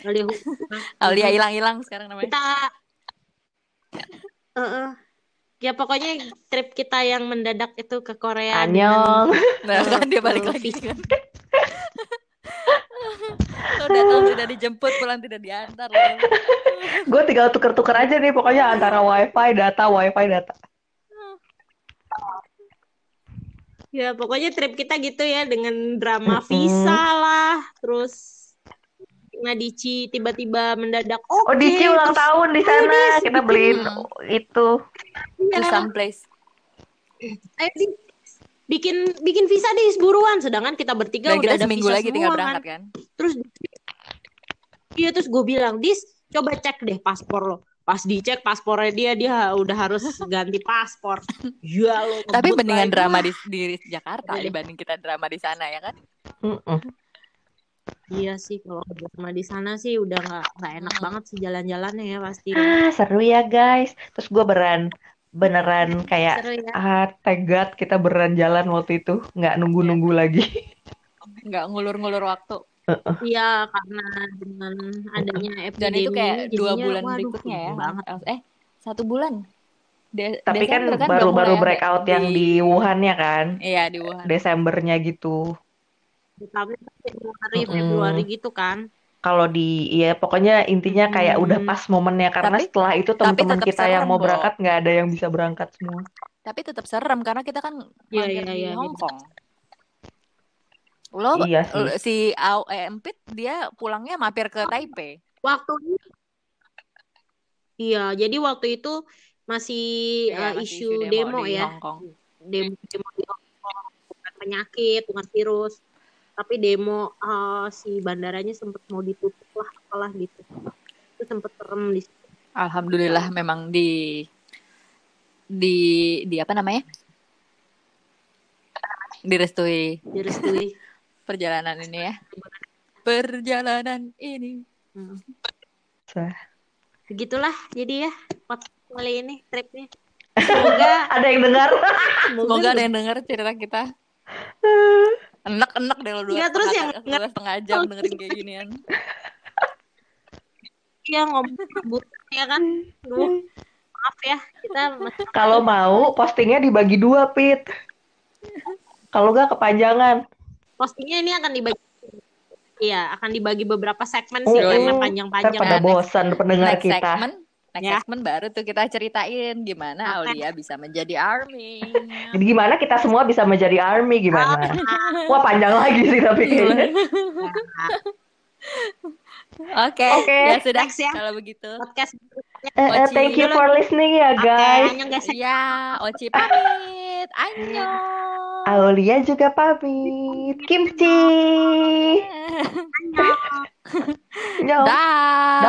Speaker 2: Aulia [laughs]
Speaker 1: Aulia hilang-hilang sekarang namanya.
Speaker 2: kita eh. Ya pokoknya trip kita yang mendadak itu ke Korea dengan
Speaker 3: Anyong.
Speaker 1: Nah, [laughs] kan dia balik lagi
Speaker 2: visa.
Speaker 1: kan. Lo datang tidak dijemput, pulang tidak diantar.
Speaker 3: Gue tinggal tuker-tuker aja nih pokoknya antara wifi, data, wifi, data.
Speaker 2: ya pokoknya trip kita gitu ya dengan drama visa lah terus Nadici tiba-tiba mendadak oke
Speaker 3: Oh, Dici ulang
Speaker 2: terus
Speaker 3: tahun di sana. Kita beliin itu.
Speaker 1: To
Speaker 2: ya,
Speaker 1: some place.
Speaker 2: ayo, Dis, bikin bikin visa di buruan sedangkan kita bertiga
Speaker 1: Dan
Speaker 2: udah
Speaker 1: kita
Speaker 2: ada
Speaker 1: seminggu
Speaker 2: visa
Speaker 1: lagi
Speaker 2: semua
Speaker 1: tinggal
Speaker 2: kan.
Speaker 1: berangkat kan.
Speaker 2: terus iya terus gue bilang dis coba cek deh paspor lo pas dicek paspornya dia dia udah harus ganti paspor [laughs] ya lo
Speaker 1: Tapi mendingan
Speaker 2: lagi.
Speaker 1: drama di, di Jakarta
Speaker 2: Udah deh.
Speaker 1: dibanding kita drama di sana ya kan.
Speaker 3: Mm-mm.
Speaker 2: iya sih kalau drama di sana sih udah nggak nggak enak
Speaker 1: Hmm.
Speaker 2: banget sih jalan-jalannya ya pasti
Speaker 3: Ah, seru ya guys. Terus gue beneran beneran kayak
Speaker 2: seru ya
Speaker 3: ah tegat kita beneran jalan waktu itu, nggak nunggu-nunggu lagi. [laughs]
Speaker 1: Nggak ngulur-ngulur waktu.
Speaker 2: iya karena dengan adanya epidemi
Speaker 1: Dan itu kayak
Speaker 2: ini
Speaker 1: dua bulan
Speaker 2: waduh,
Speaker 1: berikutnya ya.
Speaker 2: banget
Speaker 1: Eh, satu bulan. De-
Speaker 3: Tapi kan
Speaker 1: Desember udah
Speaker 3: baru-baru breakout yang di Wuhan ya kan,
Speaker 1: Iya di Wuhan.
Speaker 3: Desembernya gitu.
Speaker 2: tapi Februari
Speaker 3: Mm-mm.
Speaker 2: Februari gitu kan
Speaker 3: Kalau di, ya pokoknya intinya kayak
Speaker 2: Hmm.
Speaker 3: udah pas momennya karena
Speaker 1: Tapi-
Speaker 3: setelah itu teman-teman kita yang mau berangkat nggak ada yang bisa berangkat semua.
Speaker 1: Tapi tetap serem karena kita kan mampir
Speaker 2: iya,
Speaker 1: di
Speaker 2: iya,
Speaker 1: Hong Kong. Lo
Speaker 3: Iya sih.
Speaker 1: si Au eh, Empit dia pulangnya mampir ke Taipei.
Speaker 2: waktu iya jadi waktu itu masih
Speaker 1: Iya,
Speaker 2: uh,
Speaker 1: masih
Speaker 2: isu demo,
Speaker 1: di
Speaker 2: ya
Speaker 1: Hong Kong.
Speaker 2: demo demo di Hong Kong bukan penyakit bukan virus tapi demo uh, si bandaranya sempat mau ditutup lah apalah gitu itu sempat serem di situ.
Speaker 1: Alhamdulillah memang di di di apa namanya? Direstui
Speaker 2: direstui [laughs]
Speaker 1: perjalanan ini ya. Perjalanan ini.
Speaker 2: Hmm.
Speaker 3: Sah.
Speaker 2: begitulah jadi ya podcast kali ini tripnya [laughs] semoga
Speaker 3: Ada yang dengar? [laughs]
Speaker 1: Semoga ada yang dengar cerita kita. Enak-enak deh lo dua,
Speaker 2: Iya, terus
Speaker 1: setengah-
Speaker 2: yang
Speaker 1: dua setengah jam dengerin kayak ginian.
Speaker 2: ya ngomong rambut ya kan Duh, maaf ya kita
Speaker 3: Kalau mau postingnya dibagi dua, Pit. Kalau nggak kepanjangan.
Speaker 2: postingnya ini akan dibagi Iya, akan dibagi beberapa segmen
Speaker 3: Oh,
Speaker 2: sih karena
Speaker 3: Ntar
Speaker 2: panjang-panjang.
Speaker 3: pada
Speaker 1: Next-
Speaker 3: bosan pendengar
Speaker 1: Next
Speaker 3: kita.
Speaker 1: segment, next
Speaker 2: Ya.
Speaker 1: segment baru tuh kita ceritain gimana. Aulia bisa menjadi army.
Speaker 3: Jadi gimana kita semua bisa menjadi army gimana? Wah panjang lagi sih tapi kayaknya. [laughs]
Speaker 1: Oke,
Speaker 3: Oke,
Speaker 1: ya sudah
Speaker 2: next ya.
Speaker 1: kalau begitu.
Speaker 2: Podcast
Speaker 3: Eh, eh, thank you for listening ya guys.
Speaker 2: guys.
Speaker 1: Ya, Oci pamit. Annyeong.
Speaker 3: Aulia juga pamit. Kimchi. Annyeong.
Speaker 1: Dah.